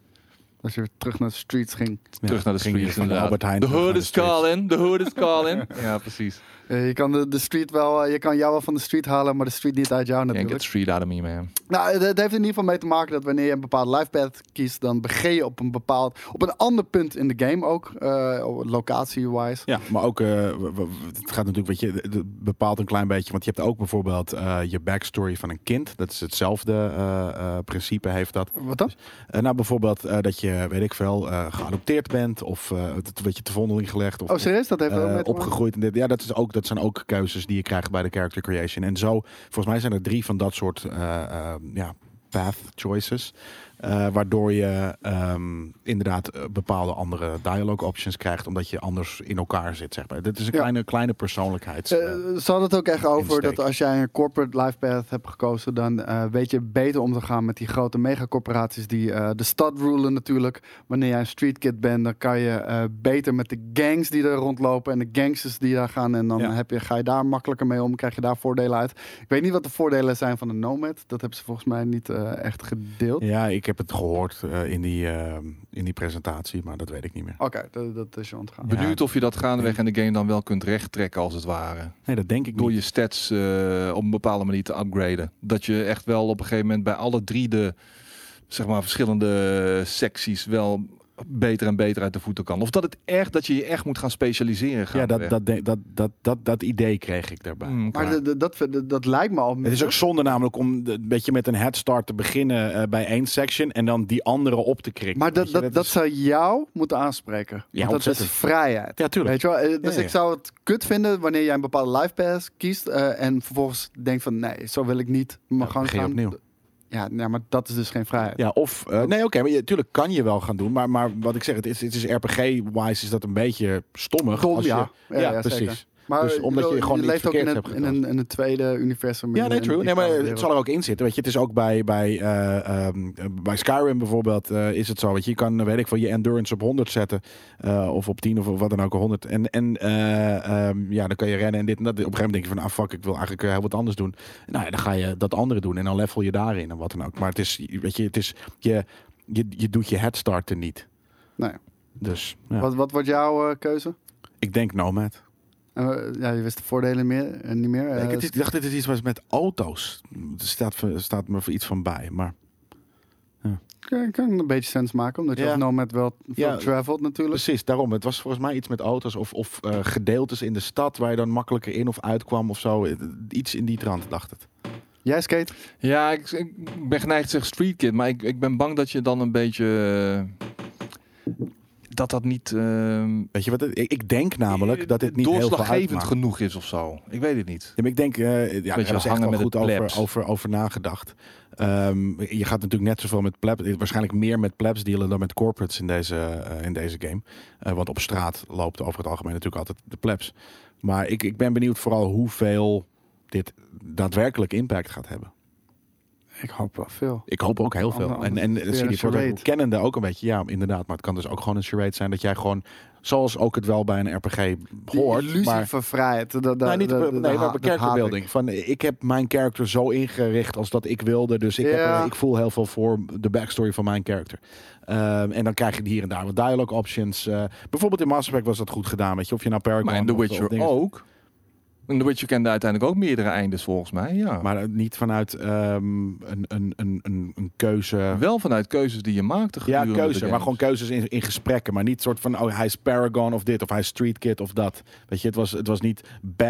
Als je weer terug naar de streets ging. Ja, Terug naar de streets van de. Albert Heijn hood de is calling, the hood is calling. ja, precies. Eh, je kan de, de street wel, eh, je kan jou wel van de street halen, maar de street niet uit jou Can't get natuurlijk. street out of me, man. Nou, het, het heeft in ieder geval mee te maken dat wanneer je een bepaald life path kiest, dan begin je op een bepaald, op een ander punt in de game ook, eh locatie-wise. Ja, maar ook, eh, het gaat natuurlijk, weet je, het- het bepaalt een klein beetje. Want je hebt ook bijvoorbeeld eh, je backstory van een kind. Dat is hetzelfde eh, eh, principe, heeft dat. Wat dan? Eh, nou, bijvoorbeeld eh, dat je, weet ik veel, eh, geadopteerd bent. Of eh het werd je te vondeling gelegd. Of, Oh, serieus? Dat heeft eh, maken? opgegroeid. dit. Ja, dat, is ook, dat zijn ook keuzes die je krijgt bij de character creation. En zo, volgens mij zijn er drie van dat soort eh, ja, path choices. Eh, waardoor je ehm, inderdaad eh, bepaalde andere dialogue options krijgt. Omdat je anders in elkaar zit, zeg maar. Dit is een Ja. kleine, kleine persoonlijkheids... Eh, ze hadden het ook echt over dat als jij een corporate life path hebt gekozen, dan weet je beter om te gaan met die grote megacorporaties die de stad rulen natuurlijk. Wanneer jij een street kid bent, dan kan je beter met de gangs die er rondlopen en de gangsters die daar gaan. En dan Ja. heb je, ga je daar makkelijker mee om, krijg je daar voordelen uit. Ik weet niet wat de voordelen zijn van een nomad. Dat hebben ze volgens mij niet echt gedeeld. ja, ik heb het gehoord eh, in, die, eh, in die presentatie, maar dat weet ik niet meer. Oké, dat, dat is je ontgaan. Ja. Benieuwd of je dat gaandeweg in de game dan wel kunt rechttrekken als het ware. Nee, dat denk ik Door niet. je stats eh, op een bepaalde manier te upgraden. Dat je echt wel op een gegeven moment bij alle drie de zeg maar, verschillende secties wel beter en beter uit de voeten kan. Of dat het echt dat je je echt moet gaan specialiseren. Ja, gaandeweg. dat, dat, dat, dat, dat, dat, idee kreeg ik daarbij. Hmm, Maar klaar. de- de- dat, dat, dat lijkt me al. Het is ook zonde namelijk om een beetje met een head start te beginnen eh, bij één section en dan die andere op te krikken. Maar dat, je, dat, dat is- zou jou moeten aanspreken. Ja, Want dat is vrijheid. Ja, tuurlijk. Weet je wel? Eh, Dus Ja, ja. ik zou het kut vinden wanneer jij een bepaalde life pass kiest eh, en vervolgens denkt van nee, zo wil ik niet mijn Ja, je gaan. opnieuw. Ja, ja, maar dat is dus geen vrijheid. Ja, of... eh, nee, oké, maar je, tuurlijk kan je wel gaan doen. Maar, maar wat ik zeg, het is, het is RPG-wise is dat een beetje stommig. Dom, als je- ja. Ja, Ja, ja, precies. zeker. Maar Dus omdat je gewoon leeft ook in een, in, een, in een tweede universum. Ja, nee, true. Nee, maar het zal er ook in zitten. Weet je, het is ook bij, bij, eh, ehm, bij Skyrim bijvoorbeeld eh, is het zo. Weet je, je kan, weet ik veel, je endurance op 100 zetten. eh, of op 10 of wat dan ook, 100. En, en eh, ehm, ja, dan kan je rennen en dit en dat. Op een gegeven moment denk je van, ah fuck, ik wil eigenlijk heel wat anders doen. Nou ja, dan ga je dat andere doen en dan level je daarin en wat dan ook. Maar het is, weet je, het is, je, je, je doet je headstarten niet. Nee. Dus ja. Wat, wat wordt jouw keuze? ik denk Nomad. Eh, ja, je wist de voordelen meer, eh, niet meer. ik, Eh, het is- ik dacht dat het iets was met auto's. Er staat, staat me voor iets van bij, maar... kan, kan een beetje sens maken, omdat je Ja. als nomad wel veel Ja. travelt natuurlijk. Precies, daarom. Het was volgens mij iets met auto's of, of eh, gedeeltes in de stad waar je dan makkelijker in of uitkwam of zo. Iets in die trant, dacht het. Jij skate? Ja, ik, ik ben geneigd te zeggen street kid, maar ik, ik ben bang dat je dan een beetje dat dat niet ehm, Weet je wat? het- Ik, ik denk namelijk dat dit niet doorslaggevend genoeg is of zo. Ik weet het niet. Ja, maar ik denk, eh ja, daar Beetje is echt hangen wel met goed over, over, over nagedacht. Ehm, je gaat natuurlijk net zoveel met plebs, waarschijnlijk meer met plebs dealen dan met corporates in deze, eh, in deze game. Eh, want op straat loopt over het algemeen natuurlijk altijd de plebs. Maar ik, ik ben benieuwd vooral hoeveel dit daadwerkelijk impact gaat hebben. Ik hoop wel veel. Ik hoop ook heel veel. Ander- En, en CD Projekt kennende ook een beetje. Ja, inderdaad. Maar het kan dus ook gewoon een charade zijn dat jij gewoon, zoals ook het wel bij een RPG Die hoort, illusie maar van vrijheid. Dat, dat, nou, niet dat- nee, maar building. Van, ik heb mijn character zo ingericht als dat ik wilde. Dus ik, Ja. er- ik voel heel veel voor de backstory van mijn character. Ehm, en dan krijg je hier en daar wat dialogue options. Eh, bijvoorbeeld in Mass Effect was dat goed gedaan. Weet je, of je nou Paragon Maar in The of- of Witcher dingen- ook. In The Witcher kende uiteindelijk ook meerdere eindes volgens mij, ja. Maar eh, niet vanuit ehm, een, een, een, een, een keuze. wel vanuit keuzes die je maakte Ja, keuze, maar gewoon keuzes in, in gesprekken. Maar niet soort van, oh, hij is Paragon of dit, of hij is Street Kid of dat. Weet je, het was, het was niet,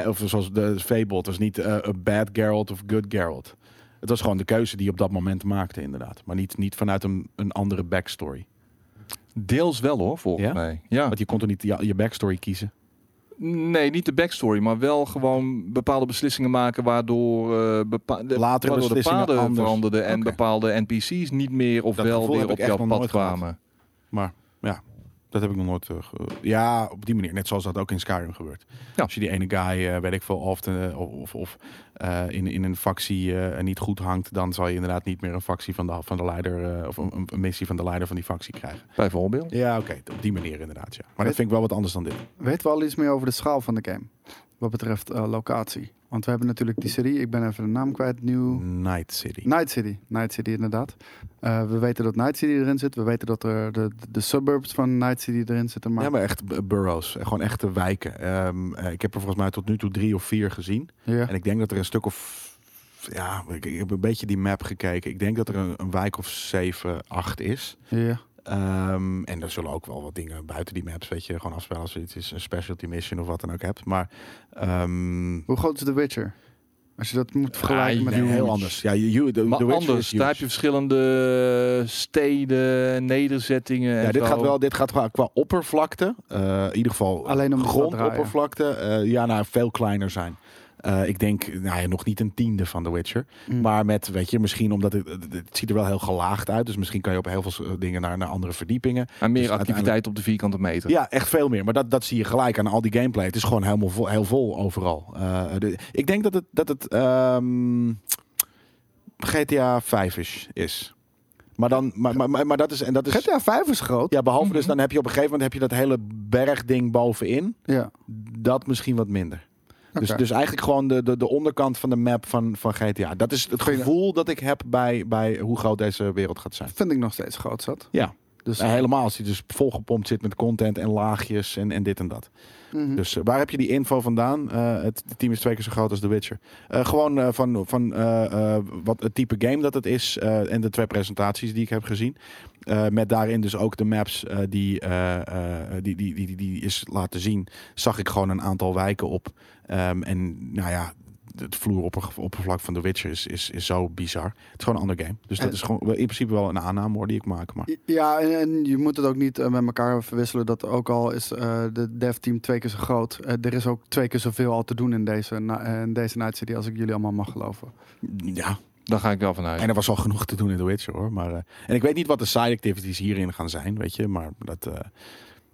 of zoals de Fable, het was niet eh, a bad Geralt of good Geralt. Het was gewoon de keuze die je op dat moment maakte, inderdaad. Maar niet, niet vanuit een, een andere backstory. Deels wel hoor, volgens Ja? mij. Ja. Want je kon toch niet je, je backstory kiezen? Nee, niet de backstory, maar wel gewoon bepaalde beslissingen maken waardoor, eh bepa de, Latere waardoor de beslissingen paden anders. veranderden en bepaalde NPC's niet meer of Dat wel weer op jouw pad kwamen. Maar ja, dat heb ik nog nooit. eh, ja, op die manier. Net zoals dat ook in Skyrim gebeurt. Ja. Als je die ene guy, eh, weet ik veel, of, de- of, of, of eh, in, in een factie eh, niet goed hangt, dan zal je inderdaad niet meer een factie van de, van de leider eh, of een, een missie van de leider van die factie krijgen. Bijvoorbeeld. Ja, oké, op die manier inderdaad. Ja. Maar dat vind ik wel wat anders dan dit. Weten we al iets meer over de schaal van de game? Wat betreft eh, locatie. Want we hebben natuurlijk die serie. Ik ben even de naam kwijt. New... Night City. Night City. Night City, inderdaad. Eh, we weten dat Night City erin zit. We weten dat er de, de suburbs van Night City erin zitten. Maar, Ja, maar echt boroughs. Gewoon echte wijken. Ehm, eh, ik heb er volgens mij tot nu toe drie of vier gezien. ja. En ik denk dat er een stuk of... Ja, ik, ik heb een beetje die map gekeken. Ik denk dat er een, een wijk of 7, 8 is. ja. Ehm, en er zullen ook wel wat dingen buiten die maps, weet je, gewoon afspelen als je iets is, een specialty mission of wat dan ook hebt. Maar ehm, Hoe groot is The Witcher? Als je dat moet vergelijken Ah, met... nee, heel huge. anders. Ja, you, you, the, Maar The Witcher anders, is daar heb je verschillende steden, nederzettingen Ja, en dit zo. gaat wel, dit gaat qua, qua oppervlakte, eh, in ieder geval Alleen om grondoppervlakte, eh, ja, nou, veel kleiner zijn. Eh, ik denk, nou ja, nog niet een tiende van The Witcher. Mm. Maar met, weet je, misschien omdat het, het, ziet er wel heel gelaagd uit. Dus misschien kan je op heel veel dingen naar, naar andere verdiepingen. Maar meer Dus activiteit op de vierkante meter. Ja, echt veel meer. Maar dat, dat zie je gelijk aan al die gameplay. Het is gewoon helemaal vol, heel vol overal. Eh, de- ik denk dat het, dat het ehm, GTA 5 is, is. Maar dan, maar, maar, maar, maar dat is, en dat is, GTA 5 is groot. ja, behalve dus Mhm. dan heb je op een gegeven moment heb je dat hele bergding bovenin. Ja. Dat misschien wat minder. Dus, dus eigenlijk gewoon de, de, de onderkant van de map van, van GTA. Dat is het gevoel dat ik heb bij, bij hoe groot deze wereld gaat zijn. Vind ik nog steeds groot zat. Ja. Dus, helemaal als die dus volgepompt zit met content en laagjes en, en dit en dat. mhm. Dus eh, waar heb je die info vandaan? Eh, het team is twee keer zo groot als The Witcher. Eh, gewoon van, van wat het type game dat het is en de twee presentaties die ik heb gezien. Met daarin dus ook de maps die, die, die, die, die, die is laten zien. Zag ik gewoon een aantal wijken op. Ehm, en nou ja, het vloeroppervlak van The Witcher is, is, is zo bizar. Het is gewoon een ander game. Dus dat En- is gewoon in principe wel een aanname hoor, die ik maak. Maar Ja, en, en je moet het ook niet eh, met elkaar verwisselen. Dat ook al is eh, de dev team twee keer zo groot. eh, er is ook twee keer zoveel al te doen in deze, na- eh, in deze Night City. Als ik jullie allemaal mag geloven. ja, Daar ga ik wel vanuit. En er was al genoeg te doen in The Witcher hoor. Maar, eh, en ik weet niet wat de side activities hierin gaan zijn, weet je. Maar dat, eh,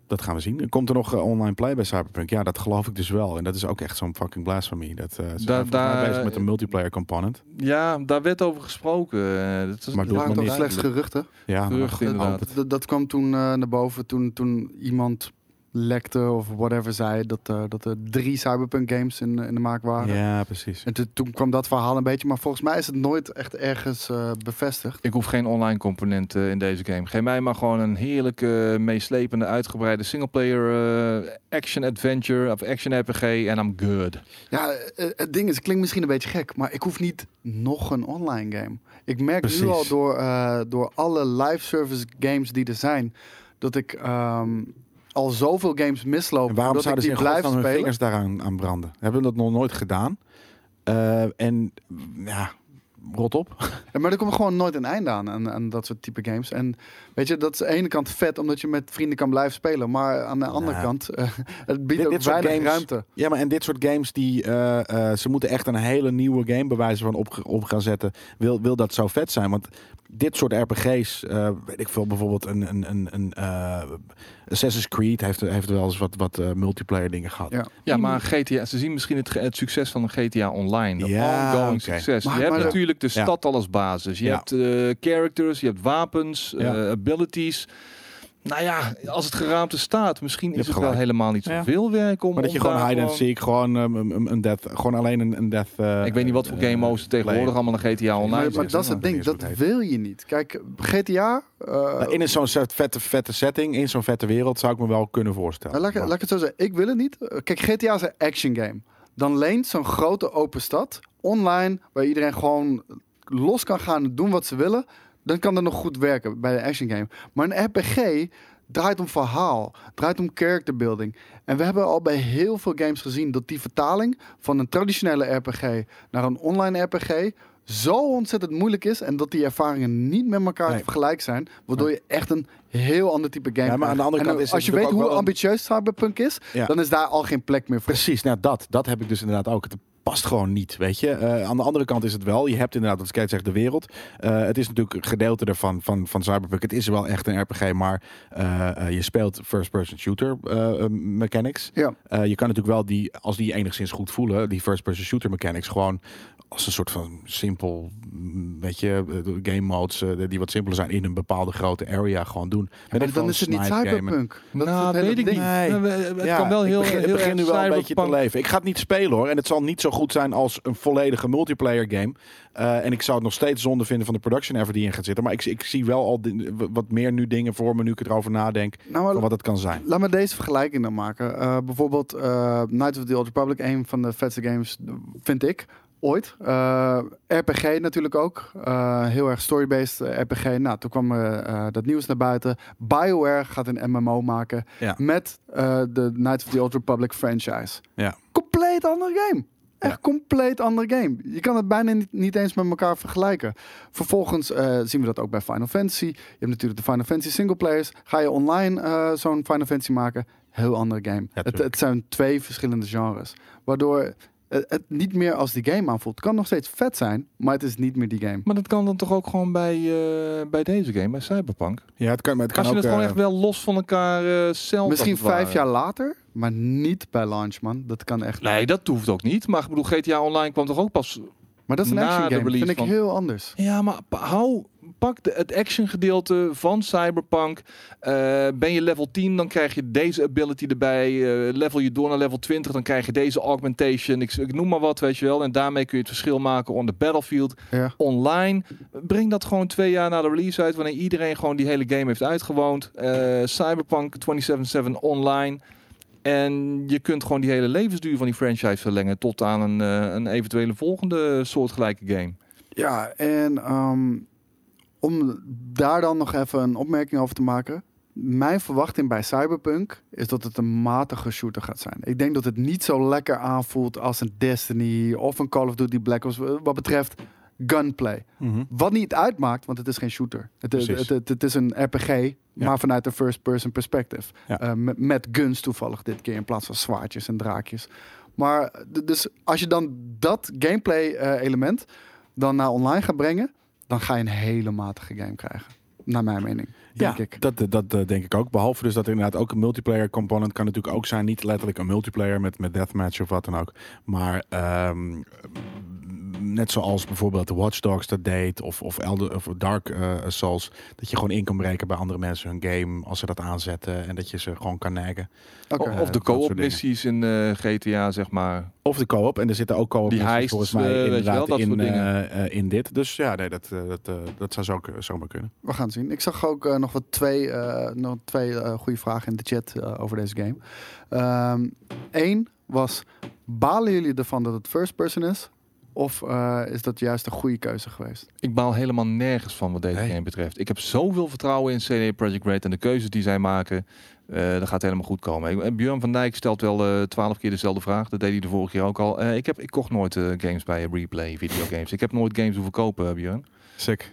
dat gaan we zien. Komt er nog eh, online play bij Cyberpunk? Ja, dat geloof ik dus wel. En dat is ook echt zo'n fucking blasphemy. Dat, eh ze mij daar- bezig met een multiplayer component. Ja, daar werd over gesproken. Eh, dat is Maar het toch nog niet. slechts geruchten. Ja, Gerucht maar- inderdaad. hoop het. Dat, dat kwam toen eh, naar boven toen, toen iemand lekte of whatever zei. Dat, eh, dat er drie Cyberpunk games in, in de maak waren. Ja, precies. En toen- toen kwam dat verhaal een beetje. Maar volgens mij is het nooit echt ergens eh, bevestigd. Ik hoef geen online componenten in deze game. Geef mij maar gewoon een heerlijke, meeslepende, uitgebreide singleplayer eh, action adventure of action RPG en I'm good. Ja, eh, het ding is, het klinkt misschien een beetje gek, maar ik hoef niet nog een online game. Ik merk Precies. nu al door, eh, door alle live service games die er zijn, dat ik ehm, al zoveel games misloop. En waarom zouden ze die hun spelen. vingers daaraan aan branden? Hebben we dat nog nooit gedaan? Eh, en ja, rot op. Ja, maar er komt gewoon nooit een einde aan, aan, aan dat soort type games. En weet je, dat is aan de ene kant vet, omdat je met vrienden kan blijven spelen. Maar aan de andere kant, eh, het biedt Dit- ook dit weinig games- ruimte. Ja, maar en dit soort games, die, eh, ze moeten echt een hele nieuwe game bewijzen van op, op gaan zetten. Wil, wil dat zo vet zijn? Want dit soort RPG's, eh, weet ik veel, bijvoorbeeld een, een, een, een eh, Assassin's Creed heeft, heeft wel eens wat, wat eh, multiplayer dingen gehad. Ja. Ja, maar GTA, ze zien misschien het, succes van een GTA Online. Dat Ja, ongoing succes. Maar- je hebt maar- natuurlijk de Ja. stad al als basis. Je Ja. hebt eh, characters, je hebt wapens, Ja. eh, abilities. Nou ja, als het geraamte staat, misschien is het wel helemaal niet Ja. zoveel werk om. Maar dat je gewoon hide and seek, gewoon um, een, een death, gewoon alleen een, een death. eh, Ik weet niet wat voor eh, game modes tegenwoordig play. allemaal in GTA Online Maar, maar dat is het ding, dat wil je niet. Kijk, GTA... eh, in een zo'n soort vette, vette setting, in zo'n vette wereld, zou ik me wel kunnen voorstellen. Nou, laat, ik, laat ik het zo zeggen. Ik wil het niet. Kijk, GTA is een action game. Dan leent zo'n grote open stad online, waar iedereen gewoon los kan gaan en doen wat ze willen, dan kan dat nog goed werken bij een action game. Maar een RPG draait om verhaal, draait om character building. En we hebben al bij heel veel games gezien dat die vertaling van een traditionele RPG naar een online RPG zo ontzettend moeilijk is en dat die ervaringen niet met elkaar Nee. zijn, waardoor je echt een heel ander type game Ja, maar aan de andere kant is als je weet hoe ambitieus Cyberpunk is, Ja. dan is daar al geen plek meer voor. Precies, nou dat, dat heb ik dus inderdaad ook. Het past gewoon niet, weet je. Eh, aan de andere kant is het wel. Je hebt inderdaad, wat Skate zegt, de wereld. Eh, het is natuurlijk een gedeelte ervan van, van Cyberpunk. Het is wel echt een RPG, maar eh, je speelt first-person shooter mechanics. Ja. Je kan natuurlijk wel die, als die enigszins goed voelen, die first-person shooter mechanics, gewoon als een soort van simpel, mm, weet je, eh, game modes eh, die wat simpeler zijn in een bepaalde grote area gewoon doen. Maar dan is het niet Cyberpunk. Dat is nou, weet ik niet. Nee. We- Het Ja, kan wel heel, ik begin, het heel begin nu wel een beetje te cyberpunk- leven. Ik ga het niet spelen hoor. En het zal niet zo goed zijn als een volledige multiplayer game. Eh, en ik zou het nog steeds zonde vinden van de production effort die in gaat zitten. Maar ik, ik zie wel al wat meer nu dingen voor me nu ik erover nadenk. Nou, maar Van wat het kan zijn. Laat me deze vergelijking dan maken. Eh, bijvoorbeeld eh Knights of the Old Republic, een van de vetste games, vind ik, ooit. Eh, RPG natuurlijk ook. Eh, heel erg story-based eh, RPG. Nou, toen kwam dat nieuws naar buiten. BioWare gaat een MMO maken Ja. met de Knights of the Old Republic franchise. Ja. Compleet andere game. Echt Ja. compleet andere game. Je kan het bijna niet, niet eens met elkaar vergelijken. Vervolgens zien we dat ook bij Final Fantasy. Je hebt natuurlijk de Final Fantasy singleplayers. Ga je online zo'n Final Fantasy maken? Heel andere game. het, het zijn twee verschillende genres. Waardoor het, het niet meer als die game aanvoelt. Het kan nog steeds vet zijn, maar het is niet meer die game. Maar dat kan dan toch ook gewoon bij, eh, bij deze game, bij Cyberpunk? Ja, het kan, maar het kan Als je ook. het gewoon eh, echt wel los van elkaar eh zelf Misschien vijf jaar later, maar niet bij launch, man. Dat kan echt. Nee, dat hoeft ook niet. Maar ik bedoel, GTA Online kwam toch ook pas... Maar dat is een action game. Vind ik van- heel anders. Ja, maar hou... Pak de, het action gedeelte van Cyberpunk. Eh, ben je level 10, dan krijg je deze ability erbij. Eh, level je door naar level 20, dan krijg je deze augmentation. Ik, ik noem maar wat, weet je wel. En daarmee kun je het verschil maken on the battlefield. Ja. online. Breng dat gewoon twee jaar na de release uit, wanneer iedereen gewoon die hele game heeft uitgewoond. Eh, Cyberpunk 2077 online. En je kunt gewoon die hele levensduur van die franchise verlengen tot aan een, een eventuele volgende soortgelijke game. Ja, en ehm, om daar dan nog even een opmerking over te maken. Mijn verwachting bij Cyberpunk is dat het een matige shooter gaat zijn. Ik denk dat het niet zo lekker aanvoelt als een Destiny of een Call of Duty Black Ops wat betreft gunplay. mhm. Wat niet uitmaakt, want het is geen shooter. Het, het, Precies. het, het is een RPG, maar vanuit een first-person perspective. Ja. Eh, met, met guns toevallig dit keer in plaats van zwaardjes en draakjes. Maar dus als je dan dat gameplay eh, element dan naar online gaat brengen, dan ga je een hele matige game krijgen. Naar mijn mening, denk ja, ik. Dat, dat, denk ik ook. Behalve dus dat er inderdaad ook een multiplayer component kan natuurlijk ook zijn. Niet letterlijk een multiplayer met, met deathmatch of wat dan ook. Maar ehm, net zoals bijvoorbeeld de Watch Dogs dat deed. Of, of, Elder, of Dark eh, Souls. Dat je gewoon in kan breken bij andere mensen hun game. Als ze dat aanzetten. En dat je ze gewoon kan naggen. Eh, of de dat co-op missies in eh, GTA, zeg maar. Of de co-op. En er zitten ook co-op Die missies heists, volgens mij eh, inderdaad wel, in, soort dingen. eh, eh, in dit. Dus ja, nee, dat, eh, dat, eh, dat zou zo, zomaar kunnen. We gaan het zien. Ik zag ook eh, nog wat twee, eh, nog twee eh, goede vragen in de chat eh, over deze game. Eén was, balen jullie ervan dat het first person is? Of eh, is dat juist een goede keuze geweest? Ik baal helemaal nergens van wat deze Nee. game betreft. Ik heb zoveel vertrouwen in CD Projekt Red en de keuzes die zij maken. eh dat gaat helemaal goed komen. Ik- en Björn van Dijk stelt wel eh, twaalf keer dezelfde vraag. Dat deed hij de vorige keer ook al. Eh, ik, heb, ik kocht nooit eh, games bij Replay, videogames. Ik heb nooit games hoeven kopen, eh, Björn. Sick.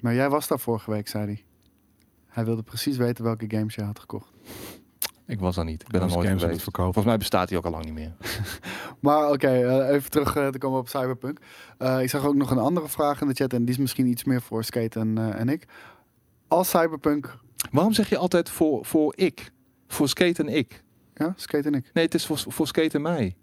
Maar jij was daar vorige week, zei hij. Hij wilde precies weten welke games je had gekocht. Ik was daar niet. Ik ben er nooit geweest. Volgens mij bestaat hij ook al lang niet meer. Maar oké, eh, even terug eh, te komen op Cyberpunk. Eh, ik zag ook nog een andere vraag in de chat. En die is misschien iets meer voor Skate en, en ik. Als Cyberpunk... Waarom zeg je altijd voor, voor ik? Voor Skate en ik? Ja, Skate en ik. Nee, het is voor, voor Skate en mij.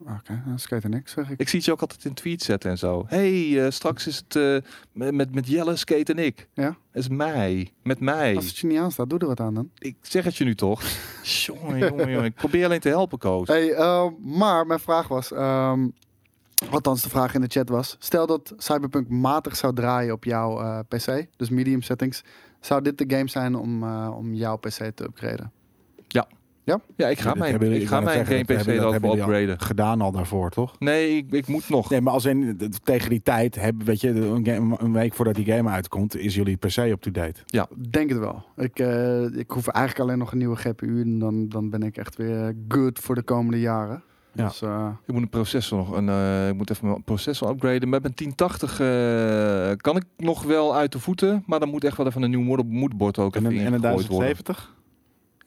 Oké, nou, Skate en ik, zeg ik. Ik zie het je ook altijd in tweets zetten en zo. hey, eh, straks is het eh, met, met Jelle, Skate en ik. Ja? Het is mij. Met mij. Als het je niet aanstaat, doe er wat aan dan. Ik zeg het je nu toch. jongen, jongen, jongen. Ik probeer alleen te helpen, Koos. Hey, eh, maar mijn vraag was... ehm, althans, de vraag in de chat was... Stel dat Cyberpunk matig zou draaien op jouw PC. Dus medium settings. Zou dit de game zijn om, om jouw PC te upgraden? Ja, ik ga Dat mijn, hebben ik ga mijn zeggen, game PC hebben- dat upgraden. Gedaan al daarvoor, toch? Nee, ik, ik moet nog. Nee, maar als in tegen die tijd hebben, weet je, een, game- een week voordat die game uitkomt, is jullie per se up to date. Denk het wel. Ik, eh, ik hoef eigenlijk alleen nog een nieuwe GPU. En dan, dan ben ik echt weer good voor de komende jaren. Ja. Dus, eh, Ik moet een processor nog, een, eh, ik moet even mijn processor upgraden. Met mijn 1080 eh, kan ik nog wel uit de voeten, maar dan moet echt wel even een nieuw moeder- moederbord ook En even een, en een ingegooid worden. 1070?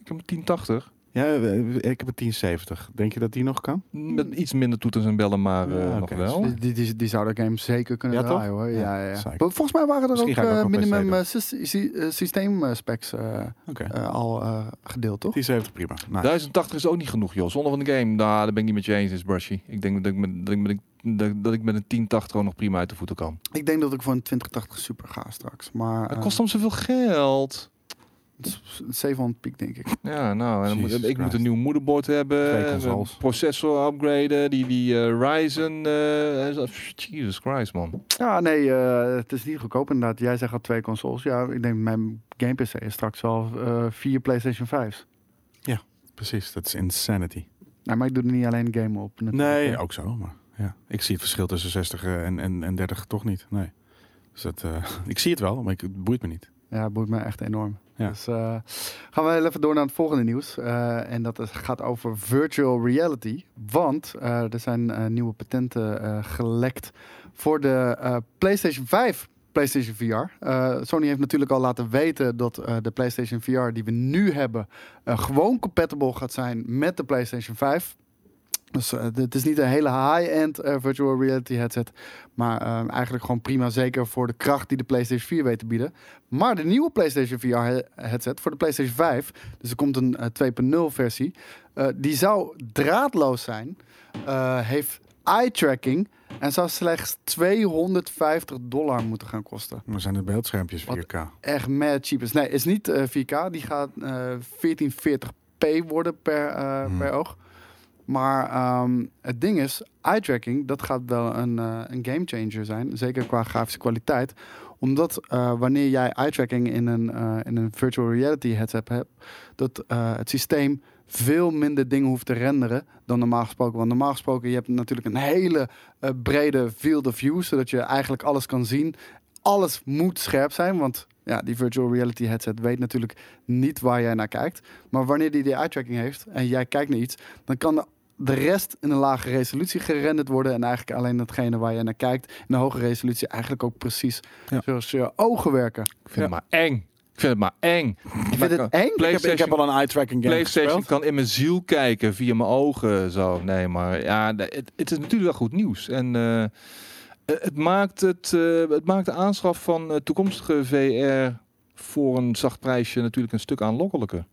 Ik heb een 1080 Ja, eh, ik heb een 1070. Denk je dat die nog kan? met iets minder toeters en bellen, maar eh, Ja, nog wel. die, die, die, die zou de game zeker kunnen Ja, toch? draaien hoor. Ja, Ja, ja, Volgens mij waren er Misschien ook, eh, minimum doen. eh, syst- sy- eh, systeemspecs eh, Oké. eh, al eh, gedeeld, toch? 1070 prima. Nice. 1080 is ook niet genoeg, joh. Zonder van de game, nou, daar ben ik niet met je eens, is Brushy. Ik denk dat ik, met, dat, ik met, dat, dat ik met een 1080 gewoon nog prima uit de voeten kan. Ik denk dat ik voor een 2080 super ga straks. Maar Het kost hem zoveel geld. Het is 700 piek, denk ik. Ja, nou, en dan moet, ik moet een nieuw moederbord hebben. Processor upgraden. Die, die eh, Ryzen. eh, Jesus Christ, man. Ja, nee, eh, het is niet goedkoop inderdaad. Jij zegt al twee consoles. Ja, ik denk mijn game PC is straks al eh, vier PlayStation 5's. Precies, dat is insanity. Nee, maar ik doe er niet alleen game op. natuurlijk. Nee, ook zo. Maar ja, ik zie het verschil tussen 60 en, en, en 30 toch niet. Nee. Dus dat, eh, ik zie het wel, maar ik, het boeit me niet. Ja, het boeit me echt enorm. Ja. Dus eh, gaan we even door naar het volgende nieuws. Eh, en dat gaat over virtual reality. Want eh, er zijn nieuwe patenten gelekt voor de PlayStation 5. PlayStation VR. Sony heeft natuurlijk al laten weten dat de PlayStation VR die we nu hebben gewoon compatible gaat zijn met de PlayStation 5. Dus eh, het is niet een hele high-end eh, virtual reality headset, maar eh, eigenlijk gewoon prima zeker voor de kracht die de PlayStation 4 weet te bieden. Maar de nieuwe PlayStation VR he- headset voor de PlayStation 5, dus er komt een eh, 2.0 versie, eh, die zou draadloos zijn, heeft eye tracking en zou slechts 250 dollar moeten gaan kosten. Maar zijn het beeldschermpjes Wat? 4K? Echt mad cheap is. Nee, is niet eh, 4K. Die gaat eh 1440p worden per, Hmm. per oog. Maar ehm, het ding is, eye tracking, dat gaat wel een, eh, een game changer zijn. Zeker qua grafische kwaliteit. Omdat eh, wanneer jij eye tracking in een, eh, in een virtual reality headset hebt, dat het systeem veel minder dingen hoeft te renderen dan normaal gesproken. Want normaal gesproken, je hebt natuurlijk een hele brede field of view, zodat je eigenlijk alles kan zien. Alles moet scherp zijn, want ja, die virtual reality headset weet natuurlijk niet waar jij naar kijkt. Maar wanneer die die eye tracking heeft en jij kijkt naar iets, dan kan de, de rest in een lage resolutie gerenderd worden. En eigenlijk alleen datgene waar je naar kijkt in een hoge resolutie eigenlijk ook precies Ja. zoals je ogen werken. Ik vind het maar eng. Ik vind het maar eng. Je vindt het eng? Ik heb, ik heb al een eye-tracking game PlayStation gespeeld. kan in mijn ziel kijken via mijn ogen. Zo, nee, maar ja, het, het is natuurlijk wel goed nieuws. En eh, het, maakt het, eh, het maakt de aanschaf van eh, toekomstige VR voor een zacht prijsje natuurlijk een stuk aanlokkelijker.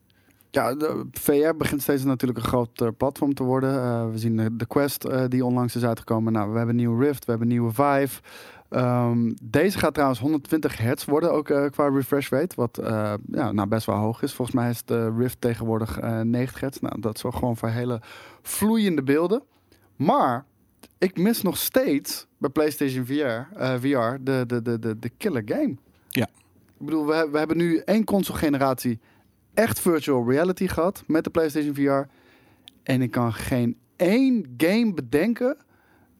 Ja, de VR begint steeds natuurlijk een groot eh, platform te worden. Eh, we zien de, de Quest eh, die onlangs is uitgekomen. Nou, we hebben een nieuwe Rift, we hebben een nieuwe Vive. Ehm, deze gaat trouwens 120 hertz worden, ook qua refresh rate. Wat ja, nou, best wel hoog is. Volgens mij is de Rift tegenwoordig eh 90 hertz. Nou, dat wel gewoon voor hele vloeiende beelden. Maar ik mis nog steeds bij PlayStation VR, VR de, de, de, de, de killer game. Ja. Ik bedoel, we, we hebben nu één console generatie echt virtual reality gehad met de PlayStation VR. En ik kan geen één game bedenken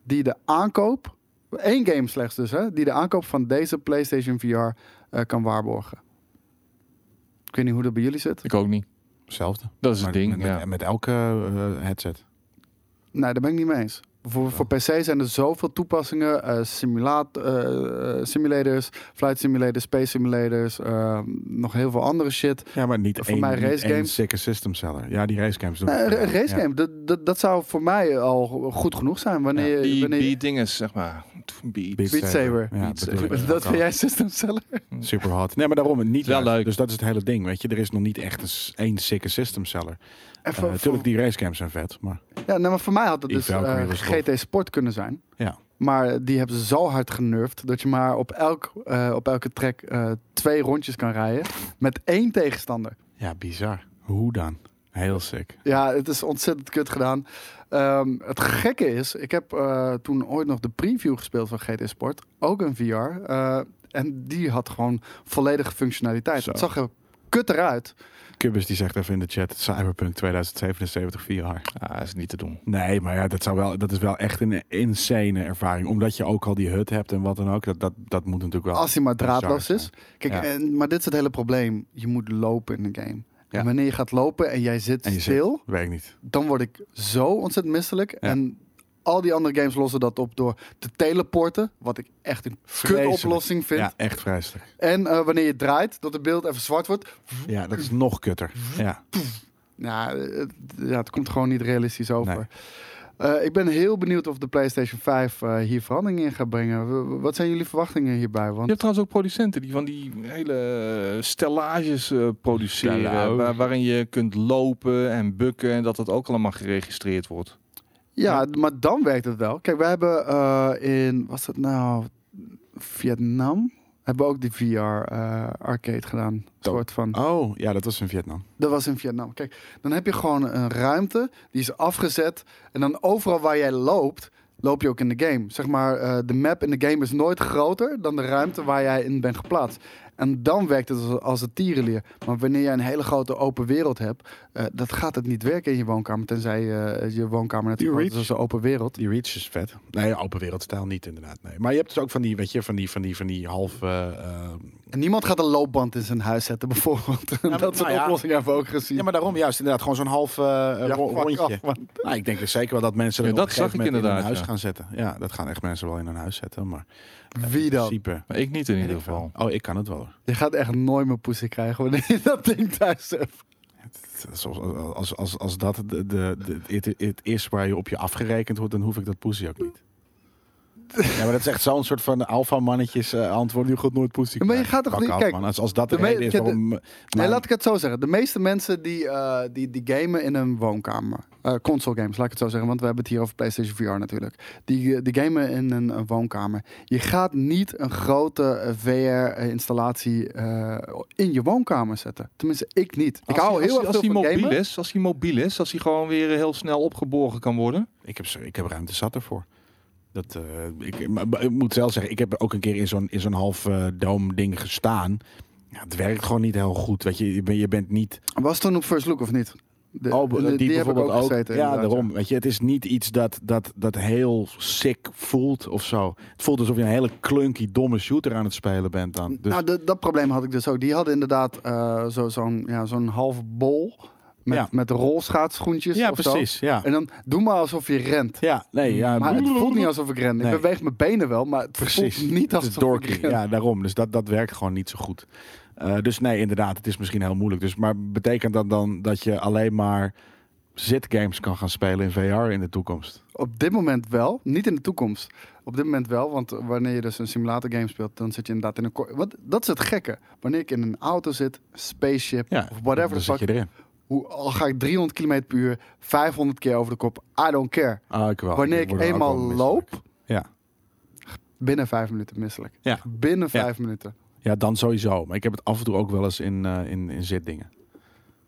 die de aankoop, één game slechts dus, hè, die de aankoop van deze PlayStation VR eh, kan waarborgen. Ik weet niet hoe dat bij jullie zit. Ik ook niet. Hetzelfde. Dat is Maar het ding. met, ja. met, met elke eh, headset. Nee, daar ben ik niet mee eens. Voor, voor PC zijn er zoveel toepassingen. eh, simulaat, eh, simulators, flight simulators, space simulators. eh, nog heel veel andere shit. Ja, maar niet Voor één, mij race games. system seller. Ja, die race games doen Nee, een race Ja. game, dat, dat, dat zou voor mij al goed genoeg zijn. Wanneer, Die, wanneer, die dingen, zeg maar. Beat. Beat Saber. Ja, Beat bedoel Saber. ik. dat vind jij system seller? Super hot. Nee, maar daarom niet Wel leuk. Dus dat is het hele ding, weet je. Er is nog niet echt een één sikke system seller. Voor- natuurlijk, die race games zijn vet, maar ja, nou, maar voor mij had het dus eh, tof. GT Sport kunnen zijn. Ja. Maar die hebben ze zo hard genurfd dat je maar op, elk, eh, op elke track eh, twee rondjes kan rijden met één tegenstander. ja, bizar. Hoe dan? Heel sick. Ja, het is ontzettend kut gedaan. Ehm, het gekke is, ik heb eh, toen ooit nog de preview gespeeld van GT Sport. Ook een VR. eh, en die had gewoon volledige functionaliteit. Zo. Het zag er kut eruit. Cubus die zegt even in de chat, Cyberpunk 2077 VR. Ja, is niet te doen. Nee, maar ja, dat, zou wel, dat is wel echt een insane ervaring. Omdat je ook al die hut hebt en wat dan ook. Dat, dat, dat moet natuurlijk wel... Als hij maar draadloos is. Kijk, Ja. en, maar dit is het hele probleem. Je moet lopen in de game. Ja. En wanneer je gaat lopen en jij zit En je stil, Werkt niet. dan word ik zo ontzettend misselijk. En al die andere games lossen dat op door te teleporten. Wat ik echt een Vreselijk. kut-oplossing vind. Ja, echt vreselijk. En eh, wanneer je draait, dat het beeld even zwart wordt. Ja, dat is nog kutter. Ja. Ja, het, ja, het komt gewoon niet realistisch over. Nee. Eh, ik ben heel benieuwd of de PlayStation 5 eh, hier verandering in gaat brengen. W- Wat zijn jullie verwachtingen hierbij? Je Want hebt trouwens ook producenten die van die hele stellages eh, produceren. Waar- waarin je kunt lopen en bukken en dat het ook allemaal geregistreerd wordt. Ja, maar dan werkt het wel. Kijk, we hebben eh, in, was het nou Vietnam? Hebben we ook die VR eh, arcade gedaan. Soort van. Oh, ja, dat was in Vietnam. Dat was in Vietnam. Kijk, dan heb je gewoon een ruimte die is afgezet. En dan overal waar jij loopt, loop je ook in de game. Zeg maar, eh, de map in de game is nooit groter dan de ruimte waar jij in bent geplaatst. En dan werkt het als, een tierenlier. Maar wanneer jij een hele grote open wereld hebt, eh, dat gaat het niet werken in je woonkamer. Tenzij eh, je woonkamer groot is als een open wereld. Die Reach is vet. Nee, open wereldstijl niet inderdaad. Nee. Maar je hebt dus ook van die, weet je, van die, van die, van die half... eh, En niemand gaat een loopband in zijn huis zetten, bijvoorbeeld. maar- dat soort nou ja. oplossingen hebben we ook gezien. ja, maar daarom juist inderdaad gewoon zo'n half eh, Ja, rondje. man. Nou, ik denk dus zeker wel dat mensen Ja, er dat een zag ik moment in hun inderdaad, huis ja. gaan zetten. Ja, dat gaan echt mensen wel in hun huis zetten. Maar Wie in dan? principe, Maar ik niet in ieder geval. Oh, ik kan het wel. Hoor. Je gaat echt nooit meer poesie krijgen wanneer je dat ding thuis hebt. Zoals- Als, als, als dat de, de, de, het, het is waar je op je afgerekend wordt, dan hoef ik dat poesie ook niet. Ja, maar dat is echt zo'n soort van alfa-mannetjes eh, antwoord. Nu gaat nooit poesie Maar je gaat toch niet- kijk. Als, als dat de, de is de-. Nee, laat ik het zo zeggen. De meeste mensen die, eh, die, die gamen in een woonkamer. eh, console games, laat ik het zo zeggen. Want we hebben het hier over PlayStation VR natuurlijk. Die, die gamen in een, een woonkamer. Je gaat niet een grote VR-installatie eh, in je woonkamer zetten. Tenminste, ik niet. Ik Als hou hij- heel als, erg veel als van hij mobiel gamen. is, als hij mobiel is, als hij gewoon weer heel snel opgeborgen kan worden. Ik heb, zo- ik heb ruimte zat ervoor. Dat, eh, ik, maar, maar ik moet zelf zeggen, ik heb ook een keer in zo'n, in zo'n half eh doom ding gestaan. Ja, het werkt gewoon niet heel goed. Weet je, je, ben, je bent niet. Was het toen op First Look of niet? De, Oh, de- die, bijvoorbeeld ook. gezeten, ja, daarom. Weet je, het is niet iets dat, dat, dat heel sick voelt of zo. Het voelt alsof je een hele clunky, domme shooter aan het spelen bent dan. Dus, Nou, de- dat probleem had ik dus ook. Die hadden inderdaad eh, zo, zo'n ja, zo'n half bol met, Ja. met rolschaatsschoentjes ja, of zo. precies. Ja. En dan doe maar alsof je rent. ja, nee, ja. Maar het voelt niet alsof ik ren. Nee. Ik beweeg mijn benen wel, maar het Precies. voelt niet Het is alsof dorky. Ja, daarom. Dus dat, dat werkt gewoon niet zo goed. Eh, dus nee, inderdaad, het is misschien heel moeilijk. Dus, maar betekent dat dan dat je alleen maar zitgames kan gaan spelen in VR in de toekomst? Op dit moment wel, niet in de toekomst. Op dit moment wel, want wanneer je dus een simulator game speelt, dan zit je inderdaad in een... Wat, dat is het gekke. Wanneer ik in een auto zit, spaceship Ja, of whatever dan zit je erin. Hoe, al ga ik 300 km per uur, 500 keer over de kop, I don't care. Ah, ik wel. Wanneer ik eenmaal loop, Ja. binnen vijf minuten misselijk. Ja. Binnen Ja. vijf minuten. ja, dan sowieso. Maar ik heb het af en toe ook wel eens in, eh, in, in zitdingen.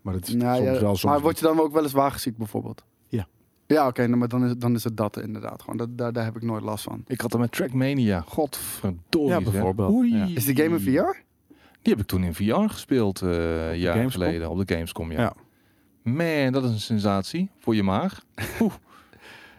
Maar het is Nou, soms ja, wel soms maar word je dan ook wel eens wagenziek bijvoorbeeld? Ja. Ja, oké, nou, maar dan is, dan is het dat inderdaad. Gewoon, dat, daar, daar heb ik nooit last van. Ik had hem met Trackmania. Godverdorie. Ja, bijvoorbeeld. Oei. Ja. Is die game in VR? Die heb ik toen in VR gespeeld, eh een jaar Gamescom? geleden, op de Gamescom. Ja. Ja. Man, dat is een sensatie voor je maag.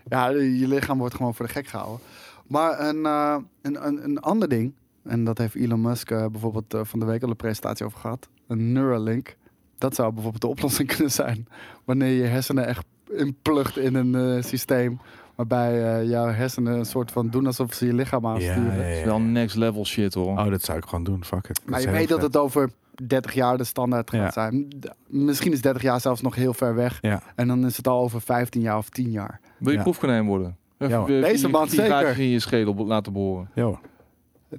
Ja, je lichaam wordt gewoon voor de gek gehouden. Maar een, eh, een, een, een ander ding, en dat heeft Elon Musk eh, bijvoorbeeld eh, van de week al een presentatie over gehad. Een Neuralink. Dat zou bijvoorbeeld de oplossing kunnen zijn. Wanneer je hersenen echt inplugt in een eh, systeem. Waarbij jouw hersenen een soort van doen alsof ze je lichaam Ja, aansturen. ja, Dat is wel next level shit hoor. Oh, dat zou ik gewoon doen. Fuck it. Maar je weet dat het over 30 jaar de standaard gaat Ja. zijn. Misschien is 30 jaar zelfs nog heel ver weg. Ja. En dan is het al over 15 jaar of 10 jaar. Wil je Ja. proefkonijn worden? Even, eh, Deze man zeker. in je schedel laten boren. Ja.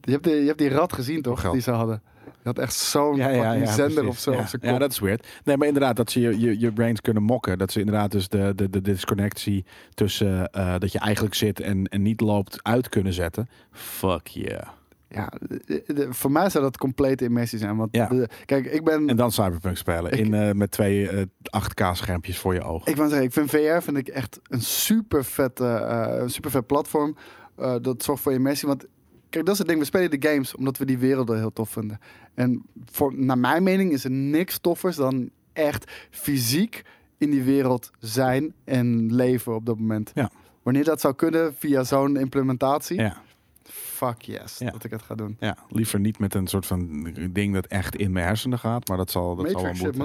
Je hebt, de, je hebt die rat gezien toch, Geld. die ze hadden. Je had echt zo'n fucking zender of zo Ja. Ja, dat is weird. Nee, maar inderdaad, dat ze je, je, je brains kunnen mokken. Dat ze inderdaad dus de, de, de disconnectie tussen eh, dat je eigenlijk zit en, en niet loopt uit kunnen zetten. Fuck yeah. Ja, de- de- voor mij zou dat complete immersie zijn. Want Ja. de- kijk, ik ben... En dan Cyberpunk spelen. Ik- in, eh, met twee eh 8K schermpjes voor je ogen. Ik wou zeggen, ik vind VR vind ik echt een super vet, super vet platform. Eh, dat zorgt voor immersie. Want kijk, dat is het ding. We spelen de games omdat we die werelden heel tof vinden. En voor, naar mijn mening is er niks toffers dan echt fysiek in die wereld zijn en leven op dat moment. Ja. Wanneer dat zou kunnen via zo'n implementatie, Ja. Fuck yes, Ja. dat ik het ga doen. Ja, liever niet met een soort van ding dat echt in mijn hersenen gaat, maar dat zal, dat zal wel shit, moeten.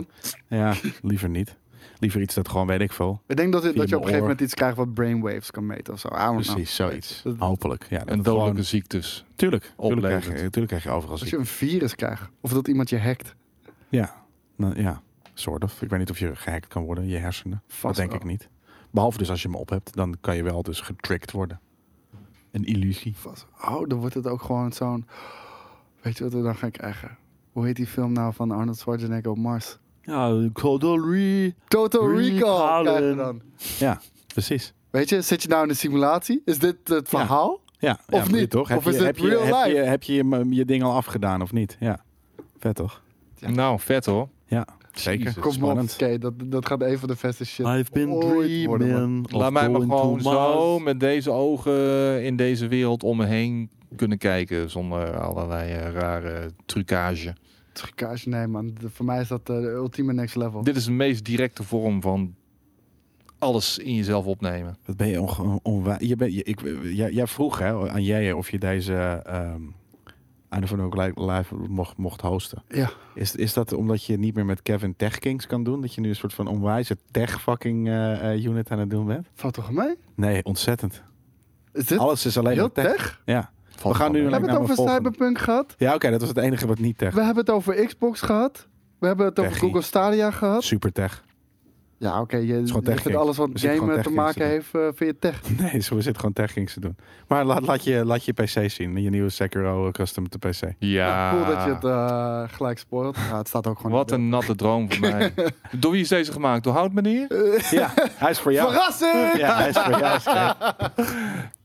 man. Ja, liever niet. Liever iets dat gewoon weet ik veel. Ik denk dat, het- Via dat je op een gegeven moment iets krijgt wat brainwaves kan meten of zo. Know. Precies, zoiets. Dat- Hopelijk. Ja, En het dodelijke gewoon- ziektes. Tuurlijk, tuurlijk krijg, je, tuurlijk krijg je overal Als ziek. je een virus krijgt. Of dat iemand je hackt. Ja, nou, ja, soort of. Ik weet niet of je gehackt kan worden, je hersenen. Vast dat denk wel. ik niet. Behalve dus als je hem op hebt, dan kan je wel dus getricked worden. Een illusie. Vast. Oh, dan wordt het ook gewoon zo'n... Weet je wat we dan gaan krijgen? Hoe heet die film nou van Arnold Schwarzenegger op Mars? Ja. Total Recall Recallen. krijgen we dan. Ja, precies. Weet je, zit je nou in een simulatie? Is dit het verhaal? Ja, Of ja, je niet? Toch? Heb Of je, is het heb je, real heb je, life? heb je je, je ding al afgedaan of niet? Ja, vet toch? Ja. Nou, vet hoor. Ja, zeker. Jezus. Kom op, oké, dat, dat gaat een van de beste shit I've been ooit worden, man. Laat mij maar gewoon zo met deze ogen in deze wereld om me heen kunnen kijken. Zonder allerlei eh, rare trucage. Trucage, nee man. De- voor mij is dat eh, de ultieme next level. Dit is de meest directe vorm van alles in jezelf opnemen. Wat ben je onge- onwa- je bent, je, ik, jij, jij vroeg hè, aan jij of je deze ehm Einde van ook live, mocht, mocht hosten. Ja. Is, is dat omdat je niet meer met Kevin Tech Kings kan doen? Dat je nu een soort van onwijze tech fucking eh, eh, unit aan het doen bent? Valt toch mee? Nee, ontzettend. Is dit Alles is alleen heel maar tech. tech? Ja. Valt We gaan nu. We hebben het over volgende. Cyberpunk gehad. Ja, oké, dat was het enige wat niet tech. We hebben het over Xbox gehad. We hebben het over Techie. Google Stadia gehad. Super tech. Ja, oké. je, je vindt alles wat game te maken heeft, eh vind je tech. Nee, zo we zitten gewoon tech Kings te doen. Maar laat, laat, je, laat je PC zien. Je nieuwe Sekiro custom te PC. Ja. Cool dat je het eh, gelijk spoilt. Ja, het staat ook gewoon Wat een natte droom voor mij. Door wie is deze gemaakt? Door Hout meneer? beeld. Ja, hij is voor jou. Verrassing! Ja, hij is voor jou.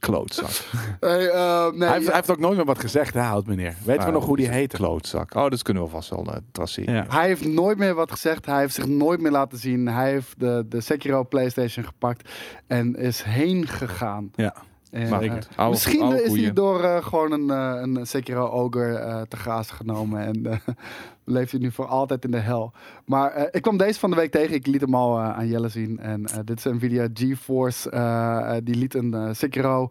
Klootzak. Hey, eh, nee, hij, heeft, hij heeft ook nooit meer wat gezegd, hè, oud meneer. Weten we nog hoe die heette? Klootzak. Oh, dat kunnen we vast wel uh, traceren. Ja. Hij heeft nooit meer wat gezegd. Hij heeft zich nooit meer laten zien. Hij heeft de, de Sekiro PlayStation gepakt en is heen gegaan. Ja. Maar eh, oude- misschien oude is hij door eh, gewoon een, eh, een Sekiro Ogre eh, te grazen genomen. En eh, leeft hij nu voor altijd in de hel. Maar eh, ik kwam deze van de week tegen. Ik liet hem al eh, aan Jelle zien. En eh, dit is Nvidia GeForce. die liet een Sekiro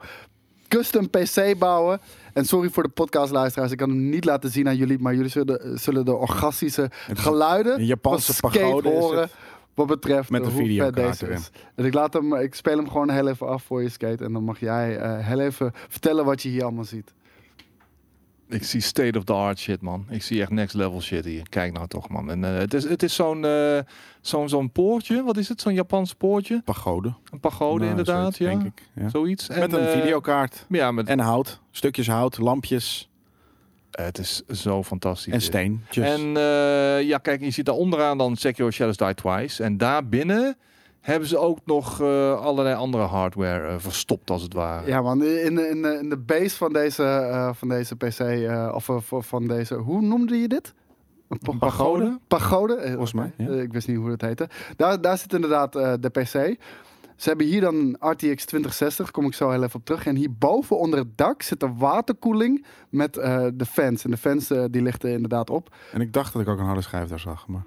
custom PC bouwen. En sorry voor de podcastluisteraars. Ik kan hem niet laten zien aan jullie. Maar jullie zullen, zullen de orgastische geluiden Een Japanse van skate horen. Wat betreft Met een hoe vet videokaart deze erin. is. En ik, laat hem, ik speel hem gewoon heel even af voor je skate. En dan mag jij eh, heel even vertellen wat je hier allemaal ziet. Ik zie state of the art shit, man. Ik zie echt next level shit hier. Kijk nou toch, man. En, eh, het is, het is zo'n eh, zo'n zo'n poortje. Wat is het? Zo'n Japans poortje? Pagode. Een pagode Nou, inderdaad, zoiets, ja. Denk ik. Ja. Zoiets. Met En, een eh, videokaart. Ja, met, En hout. Stukjes hout, lampjes het is zo fantastisch. en steentjes. En eh, ja, kijk, je ziet daar onderaan dan Sekiro Shadows Die Twice. En daarbinnen hebben ze ook nog eh, allerlei andere hardware eh, verstopt, als het ware. Ja man, in de, in de, in de base van deze, eh, van deze PC, eh, of van- deze, hoe noemde je dit? Pagode? Pagode? Volgens mij, ja. Ik wist niet hoe het heette. Daar, daar zit inderdaad eh, de PC. Ze hebben hier dan een RTX 2060, kom ik zo heel even op terug. En hierboven onder het dak zit een waterkoeling met eh, de fans. En de fans eh, die lichten inderdaad op. En ik dacht dat ik ook een harde schijf daar zag. Maar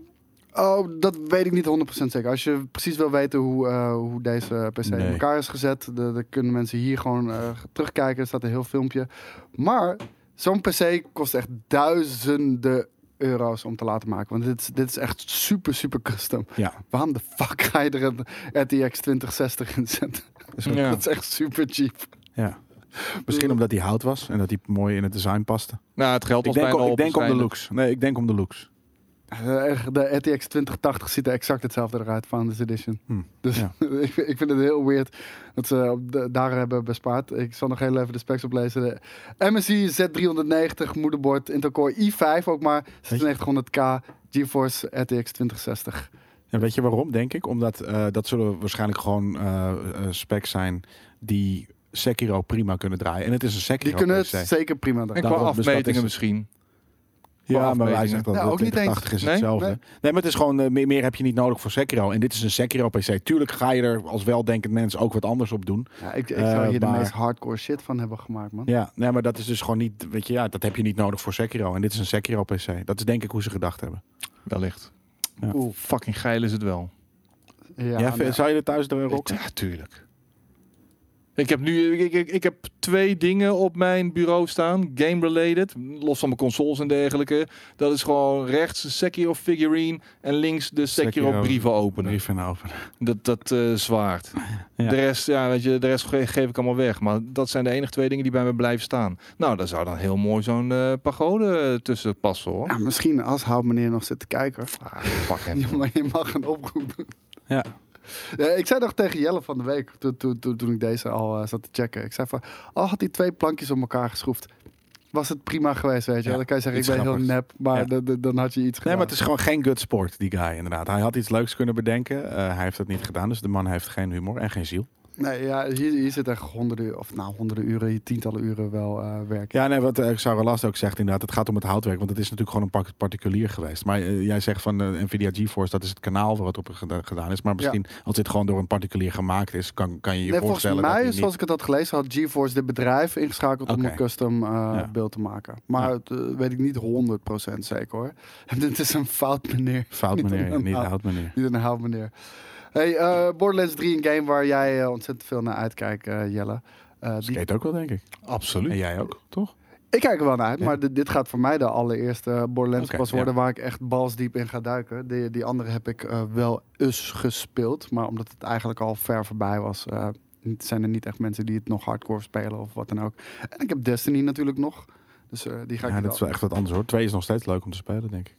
Oh, dat weet ik niet 100% zeker. Als je precies wil weten hoe, eh, hoe deze PC in elkaar is gezet, de- dan kunnen mensen hier gewoon terugkijken. Er staat een heel filmpje. Maar zo'n PC kost echt duizenden euro's om te laten maken. Want dit is, dit is echt super, super custom. ja, Waarom de fuck ga je er een RTX 2060 in zetten? Ja. Dat is echt super cheap. ja. Misschien omdat die hout was en dat die mooi in het design paste. Nou, het geld Ik denk, bijna om, op ik denk om de looks. Nee, ik denk om de looks. De, de RTX 2080 ziet er exact hetzelfde eruit, Founders Edition. Hm, Dus ja. ik, ik vind het heel weird dat ze de- daar hebben bespaard. Ik zal nog heel even de specs oplezen. De MSI Z390 moederbord Intel Core i5 ook maar 9600K GeForce RTX 2060. En weet je waarom, denk ik? Omdat eh, dat zullen waarschijnlijk gewoon eh, eh, specs zijn die Sekiro prima kunnen draaien. En het is een Sekiro Die kunnen het zeker prima En draaien. qua Daarom, dus dat afmetingen is- misschien. Ja, maar hij afmetingen. zegt dat ook niet 2080 is hetzelfde. Nee? Nee? maar het is gewoon, eh, meer, meer heb je niet nodig voor Sekiro. En dit is een Sekiro PC. Tuurlijk ga je er als weldenkend mens ook wat anders op doen. Ja, ik, ik Eh, zou hier de maar- meest hardcore shit van hebben gemaakt, man. Ja, nee, maar dat is dus gewoon niet, weet je, ja, dat heb je niet nodig voor Sekiro. En dit is een Sekiro PC. Dat is denk ik hoe ze gedacht hebben. Wellicht. Ja. Cool. Fucking geil is het wel. Ja, Ja, nee. zou je er thuis er rocken? Ja, tuurlijk. Ik heb nu ik, ik, ik heb twee dingen op mijn bureau staan, game-related, los van mijn consoles en dergelijke. Dat is gewoon rechts de Sekiro figurine en links de Sekiro, Sekiro brieven openen. Brief en open. Dat, dat eh, zwaard. Ja. De rest, ja, weet je, de rest ge- geef ik allemaal weg. Maar dat zijn de enige twee dingen die bij me blijven staan. Nou, daar zou dan heel mooi zo'n eh, pagode tussen passen hoor. Ja, misschien als hout meneer nog zit te kijken. Ah, pak hem. Je mag een oproep doen. Ja. Ja, ik zei nog tegen Jelle van de week, toen, toen, toen, toen ik deze al eh, zat te checken. Ik zei van, al had hij twee plankjes op elkaar geschroefd, was het prima geweest, weet je. Ja, dan kan je zeggen, ik ben heel nep, maar Ja. dan- had je iets Nee, gedaan. maar het is gewoon geen good sport, die guy inderdaad. Hij had iets leuks kunnen bedenken. Eh, hij heeft het niet gedaan, dus de man heeft geen humor en geen ziel. Nee, ja, hier, hier zit echt honderden, uur- of nou honderden uren, tientallen uren wel eh werk. Ja, nee, wat uh, Sarah Last ook zegt inderdaad, het gaat om het houtwerk, want het is natuurlijk gewoon een particulier geweest. Maar eh, jij zegt van Nvidia GeForce, dat is het kanaal waar het op geda- gedaan is. Maar misschien als dit gewoon door een particulier gemaakt is, kan, kan je je Nee, volgens dat mij, hij zoals ik het had gelezen, had GeForce dit bedrijf ingeschakeld om een custom Ja. beeld te maken. Maar Ja. weet ik niet 100% zeker hoor. En dit is een fout meneer. Fout Niet meneer, een niet hout. hout meneer. Niet een hout meneer. Hey, eh, Borderlands 3, een game waar jij eh, ontzettend veel naar uitkijkt, eh, Jelle. Eh, die- Skate ook wel, denk ik. Absoluut. En jij ook, toch? ik kijk er wel naar uit, Ja. maar dit, dit gaat voor mij de allereerste Borderlands pas worden waar ik echt balsdiep in ga duiken. Die, die andere heb ik eh, wel eens gespeeld, maar omdat het eigenlijk al ver voorbij was, eh, zijn er niet echt mensen die het nog hardcore spelen of wat dan ook. En ik heb Destiny natuurlijk nog, dus eh, die ga ik Ja, wel- dat is wel echt wat anders hoor. Twee is nog steeds leuk om te spelen, denk ik.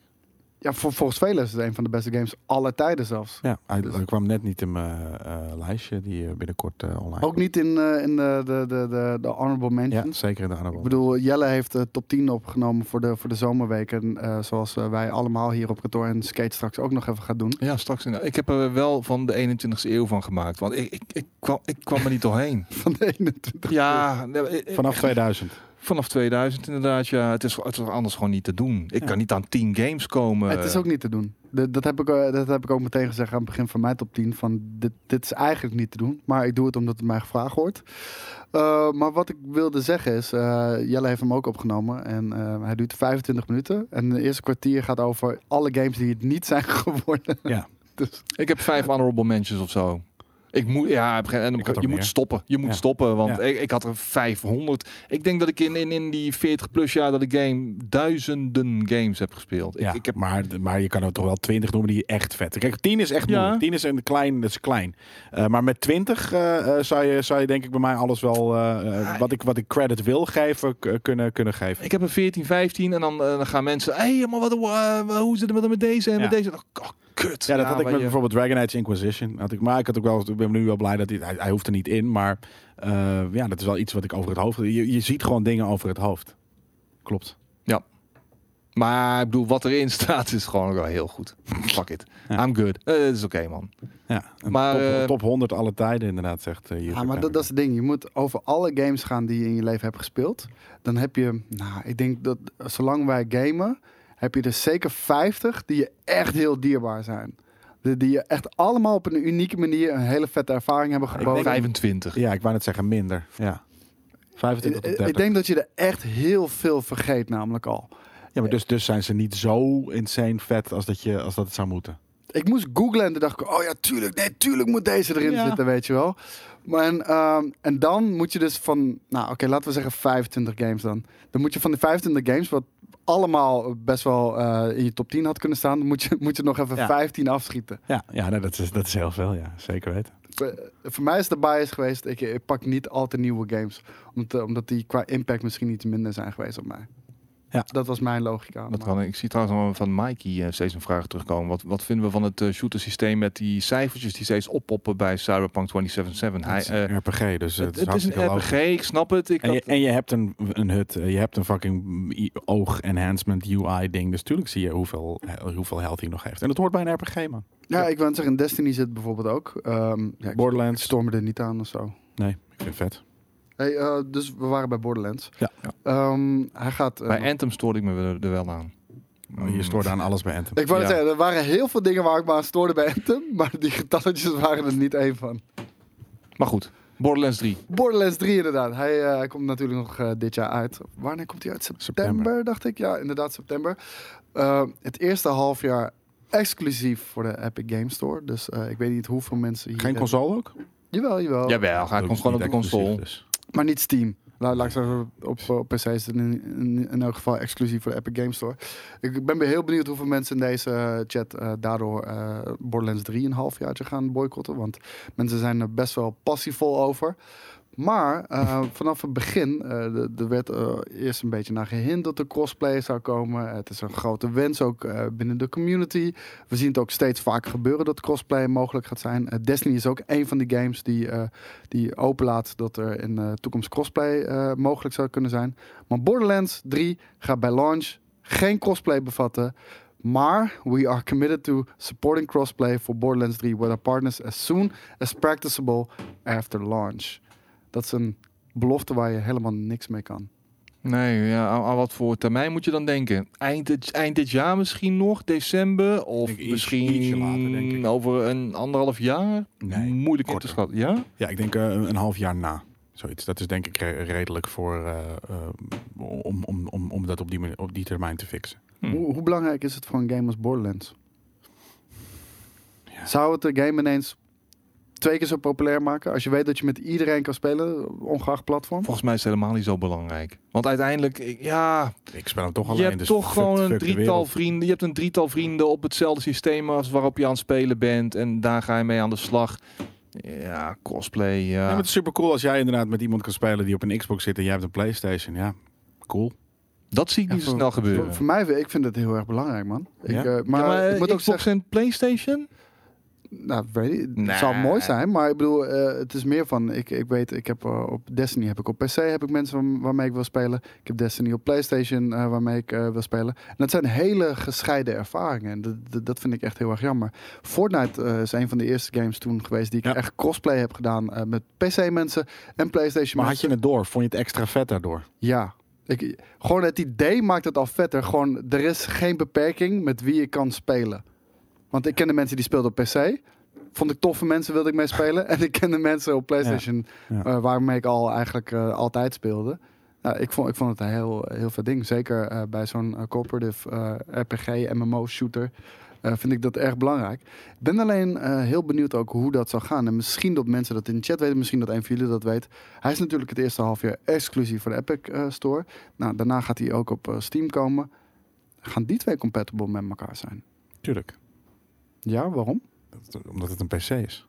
Ja, voor, volgens velen is het een van de beste games aller tijden zelfs. Ja, hij, Dus- hij kwam net niet in mijn eh, lijstje die eh, binnenkort eh, online Ook niet in, eh, in de, de, de, de, de honorable Ja, mentions. zeker in de Ik honorable. bedoel, Jelle heeft de top 10 opgenomen voor de, voor de zomerweken. eh, zoals wij allemaal hier op kantoor en Skate straks ook nog even gaan doen. Ja, straks. inderdaad. Ik heb er wel van de 21ste eeuw van gemaakt. Want ik, ik, ik, kwam, ik kwam er niet doorheen. Van de 21. Ja, nee, Vanaf 2000. Vanaf 2000 inderdaad. Ja, het is, het is anders gewoon niet te doen. Ik Ja. kan niet aan 10 games komen. Het is ook niet te doen. Dat, heb ik, eh, dat heb ik ook meteen gezegd aan het begin van mijn top 10. Van dit, dit is eigenlijk niet te doen. Maar ik doe het omdat het mij gevraagd wordt. Eh, maar wat ik wilde zeggen is, eh, Jelle heeft hem ook opgenomen. En hij duurt 25 minuten. En de eerste kwartier gaat over alle games die het niet zijn geworden. Ja. dus Ik heb vijf honorable mentions of zo. Ik moet, ja, en je moet meer. stoppen. Je moet Ja. stoppen, want Ja. ik, ik had er 500. Ik denk dat ik in, in, in die 40 plus jaar dat ik game duizenden games heb gespeeld. Ja, Ik, ik heb maar, maar je kan er toch wel 20 noemen die echt vet. Kijk, 10 is echt Ja. moeilijk. 10 is een klein, dat is klein. Eh, maar met 20 eh, eh, zou, je, zou je denk ik bij mij alles wel wat, ik, wat ik credit wil geven, kunnen, kunnen geven. Ik heb een 14, 15 en dan, dan gaan mensen... Hé, hey, maar wat, hoe zit het met, deze en met deze? Oh, kut. Ja, dat had ik met je. bijvoorbeeld Dragon Age Inquisition. Had ik, maar ik had ook wel, ik ben nu wel blij dat hij, hij, hij hoeft er niet in. Maar eh, ja, dat is wel iets wat ik over het hoofd. Je, je ziet gewoon dingen over het hoofd. Klopt. Maar ik bedoel, wat erin staat is gewoon wel heel goed. Fuck it. Ja. I'm good. Eh, Het is oké, man. Ja, een Maar, top, eh, top 100 alle tijden inderdaad, zegt uh, Ja, maar dat, dat is het ding. Je moet over alle games gaan die je in je leven hebt gespeeld. Dan heb je, nou, ik denk dat zolang wij gamen, heb je er zeker 50 die je echt heel dierbaar zijn. Die, die je echt allemaal op een unieke manier een hele vette ervaring hebben geboden. 25. Ja, ik wou net zeggen minder. Ja. 25 tot Ik, 30. ik denk dat je er echt heel veel vergeet, namelijk al. Ja, maar dus, dus zijn ze niet zo insane vet als dat, je, als dat het zou moeten. Ik moest googlen en toen dacht ik, oh ja, tuurlijk, nee, tuurlijk moet deze erin Ja. zitten, weet je wel. Maar en, ehm, en dan moet je dus van, nou oké, laten we zeggen 25 games dan. Dan moet je van die 25 games, wat allemaal best wel eh, in je top 10 had kunnen staan, moet je, moet je nog even Ja. 15 afschieten. Ja, ja nee, dat, is, dat is heel veel, ja. Zeker weten. Voor, voor mij is de bias geweest, ik, ik pak niet al te nieuwe games. Omdat, omdat die qua impact misschien iets minder zijn geweest op mij. Ja. Dat was mijn logica. Kan, ik zie trouwens nog van Mikey eh, steeds een vraag terugkomen. Wat, wat vinden we van het eh, shooter systeem met die cijfertjes die steeds oppoppen bij Cyberpunk 2077? Hij, Het is een eh, RPG, dus het, het, het is een RPG, ik snap het. Ik En je, en je hebt een, een hut, je hebt een fucking i- oog-enhancement UI-ding. Dus tuurlijk zie je hoeveel, hoeveel health hij nog heeft. En dat hoort bij een RPG, man. Ja, ik wil zeggen, in Destiny zit bijvoorbeeld ook. Ehm ja, ik Borderlands. storm me er niet aan of zo. Nee, ik vind het vet. Hey, eh, dus we waren bij Borderlands. Ja. Ehm, hij gaat. eh, bij Anthem stoorde ik me er, wel aan. Oh, je stoort aan alles bij Anthem. ik wou Ja. zeggen, er waren heel veel dingen waar ik me aan stoorde bij Anthem, maar die getalletjes waren er niet één van. Maar goed, Borderlands 3. Borderlands 3 inderdaad. Hij, eh, hij komt natuurlijk nog dit jaar uit. Wanneer komt hij uit? September, September. dacht ik. Ja, inderdaad september. Het eerste half jaar exclusief voor de Epic Game Store. Dus eh, ik weet niet hoeveel mensen hier... Geen console ook? Jawel, jawel. Jawel, hij komt gewoon op de console. dus. Maar niet Steam. Laat, ik zeggen, op, op PC is het in elk geval exclusief voor de Epic Games Store. Ik ben heel benieuwd hoeveel mensen in deze eh, chat eh, daardoor eh, Borderlands 3 een halfjaartje gaan boycotten. Want mensen zijn er best wel passievol over. Maar eh, vanaf het begin, de- er werd eh, eerst een beetje naar gehint dat er crossplay zou komen. Het is een grote wens ook binnen de community. We zien het ook steeds vaker gebeuren dat crossplay mogelijk gaat zijn. Destiny is ook een van die games die, die openlaat dat er in de toekomst crossplay mogelijk zou kunnen zijn. Maar Borderlands 3 gaat bij launch geen crossplay bevatten. Maar we are committed to supporting crossplay for Borderlands 3 with our partners as soon as practicable after launch. Dat is een belofte waar je helemaal niks mee kan. Nee, ja, aan, aan wat voor termijn moet je dan denken? Eind dit, eind dit jaar misschien nog, december? Of iets- misschien ietsje later, denk ik. over een anderhalf jaar? Nee, Moeilijk in korter. te schatten. Ja? Ja, ik denk eh, een half jaar na. Zoiets. Dat is denk ik re- redelijk voor eh, eh, om, om, om, om dat op die, manier- op die termijn te fixen. Hm. Hoe, hoe belangrijk is het voor een game als Borderlands? Ja. Zou het de game ineens twee keer zo populair maken? Als je weet dat je met iedereen kan spelen, ongeacht platform? Volgens mij is het helemaal niet zo belangrijk. Want uiteindelijk, ik- ja, Ik speel hem toch alleen. je hebt dus toch gewoon een drietal vrienden. Je hebt een drietal vrienden op hetzelfde systeem als waarop je aan het spelen bent. En daar ga je mee aan de slag. Ja, cosplay, Ja, het is super cool als jij inderdaad met iemand kan spelen die op een Xbox zit en jij hebt een PlayStation. Ja, cool. dat zie ik Ja, niet zo snel gebeuren. Voor, voor mij, ik vind het heel erg belangrijk, man. Ik, Ja? eh, maar, ja, maar ik moet ook Xbox zeggen, en PlayStation? Nou, weet ik, het Nee. zou mooi zijn, maar ik bedoel, eh, het is meer van, ik, ik weet, ik heb eh, op Destiny heb ik op PC heb ik mensen waar- waarmee ik wil spelen. Ik heb Destiny op PlayStation eh, waarmee ik eh, wil spelen. En dat zijn hele gescheiden ervaringen. En dat, dat, dat vind ik echt heel erg jammer. Fortnite eh, is een van de eerste games toen geweest die ik Ja. echt crossplay heb gedaan eh, met PC mensen en PlayStation Maar had je het door? Vond je het extra vet daardoor? Ja. Ik, gewoon het idee maakt het al vetter. Gewoon, er is geen beperking met wie je kan spelen. Want ik kende mensen die speelden op PC. Vond ik toffe mensen, wilde ik mee spelen. En ik kende mensen op PlayStation, Ja. eh, waarmee ik al eigenlijk eh, altijd speelde. Nou, ik, vond, ik vond het een heel, heel vet ding. Zeker eh, bij zo'n cooperative RPG, MMO-shooter. vind ik dat erg belangrijk. Ik ben alleen heel benieuwd ook hoe dat zou gaan. En misschien dat mensen dat in de chat weten, misschien dat een van jullie dat weet. Hij is natuurlijk het eerste half jaar exclusief voor de Epic Store. Nou, daarna gaat hij ook op Steam komen. Gaan die twee compatible met elkaar zijn? Tuurlijk. Ja, waarom? Dat- Omdat het een PC is.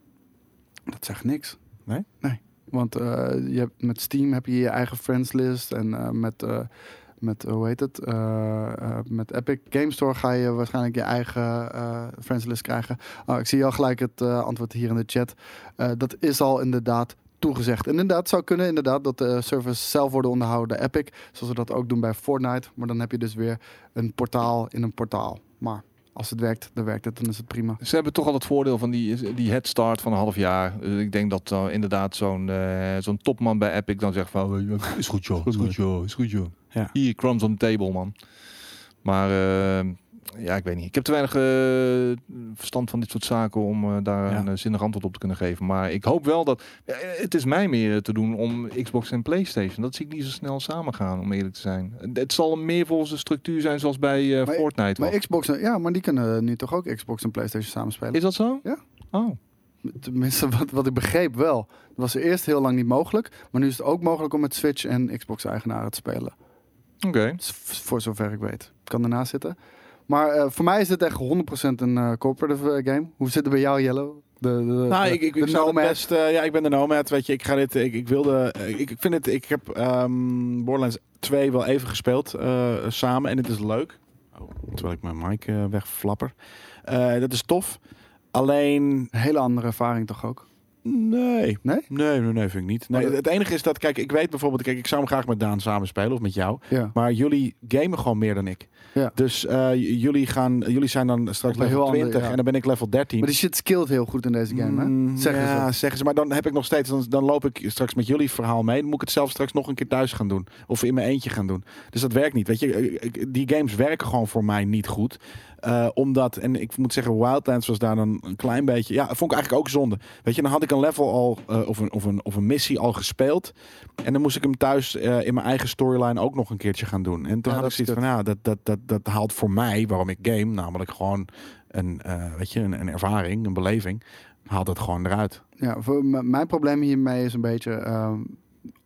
Dat zegt niks. Nee? Nee. Want eh, je hebt, met Steam heb je je eigen friends list. En eh, met, eh, met, hoe heet het? Met Epic Game Store ga je waarschijnlijk je eigen eh friends list krijgen. Oh, ik zie al gelijk het antwoord hier in de chat. Dat is al inderdaad toegezegd. En inderdaad, het zou kunnen inderdaad dat de servers zelf worden onderhouden door Epic. Zoals we dat ook doen bij Fortnite. Maar dan heb je dus weer een portaal in een portaal. Maar als het werkt, dan werkt het. Dan is het prima. Ze hebben toch al het voordeel van die, die head start van een half jaar. Dus ik denk dat uh, inderdaad zo'n eh, zo'n topman bij Epic dan zegt van... "Eh, Is goed joh, is goed joh, is goed joh. Ja. Hier, crumbs on the table man. Maar eh, ja, ik weet niet. Ik heb te weinig eh, verstand van dit soort zaken om eh, daar Ja. een eh, zinnig antwoord op te kunnen geven. Maar ik hoop wel dat... het is mij meer te doen om Xbox en Playstation. Dat zie ik niet zo snel samen gaan, om eerlijk te zijn. Het zal meer volgens de structuur zijn zoals bij Maar- Fortnite. Maar. Xbox, ja, maar die kunnen nu toch ook Xbox en PlayStation samenspelen? Is dat zo? Ja. Oh. Tenminste, wat, wat ik begreep wel. Dat was eerst heel lang niet mogelijk. Maar nu is het ook mogelijk om met Switch en Xbox-eigenaren te spelen. Oké. Voor zover ik weet. Kan ernaast zitten. Maar eh, voor mij is dit echt 100% een cooperative eh, game. Hoe zit het bij jou, Yellow? De, de, Nou, de- ik, ik, de ik zou het best, ja, ik ben de Nomad, weet je. Ik ga dit, ik, ik wilde, ik, ik vind het, ik heb ehm Borderlands 2 wel even gespeeld samen en het is leuk. Oh, terwijl ik mijn mic wegflapper. Dat is tof. Alleen, Een hele andere ervaring toch ook? Nee. Nee? Nee, nee, nee, vind ik niet. Nee, dat- het enige is dat, kijk, ik weet bijvoorbeeld, kijk, ik zou hem graag met Daan samen spelen of met jou. Ja. Maar jullie gamen gewoon meer dan ik. Ja. Dus eh, jullie, gaan, jullie zijn dan straks level heel ander- 20 ja. en dan ben ik level 13. Maar die shit skillt heel goed in deze game, hè? Mm, Zeggen ja, ze. zeggen ze. Maar dan heb ik nog steeds, dan, dan loop ik straks met jullie verhaal mee. Dan moet ik het zelf straks nog een keer thuis gaan doen. Of in mijn eentje gaan doen. Dus dat werkt niet. Weet je, ik- die games werken gewoon voor mij niet goed. Eh, omdat, en ik moet zeggen, Wildlands was daar dan een klein beetje. Ja, vond ik eigenlijk ook zonde. Weet je, dan had ik een level al, eh, of, een, of, een, of een missie al gespeeld. En dan moest ik hem thuis eh, in mijn eigen storyline ook nog een keertje gaan doen. En toen Ja, had ik zoiets van, ja, dat, dat, dat, dat haalt voor mij, waarom ik game, namelijk gewoon een, weet je, een, een ervaring, een beleving. haalt het gewoon eruit. Ja, voor mijn probleem hiermee is een beetje... ehm,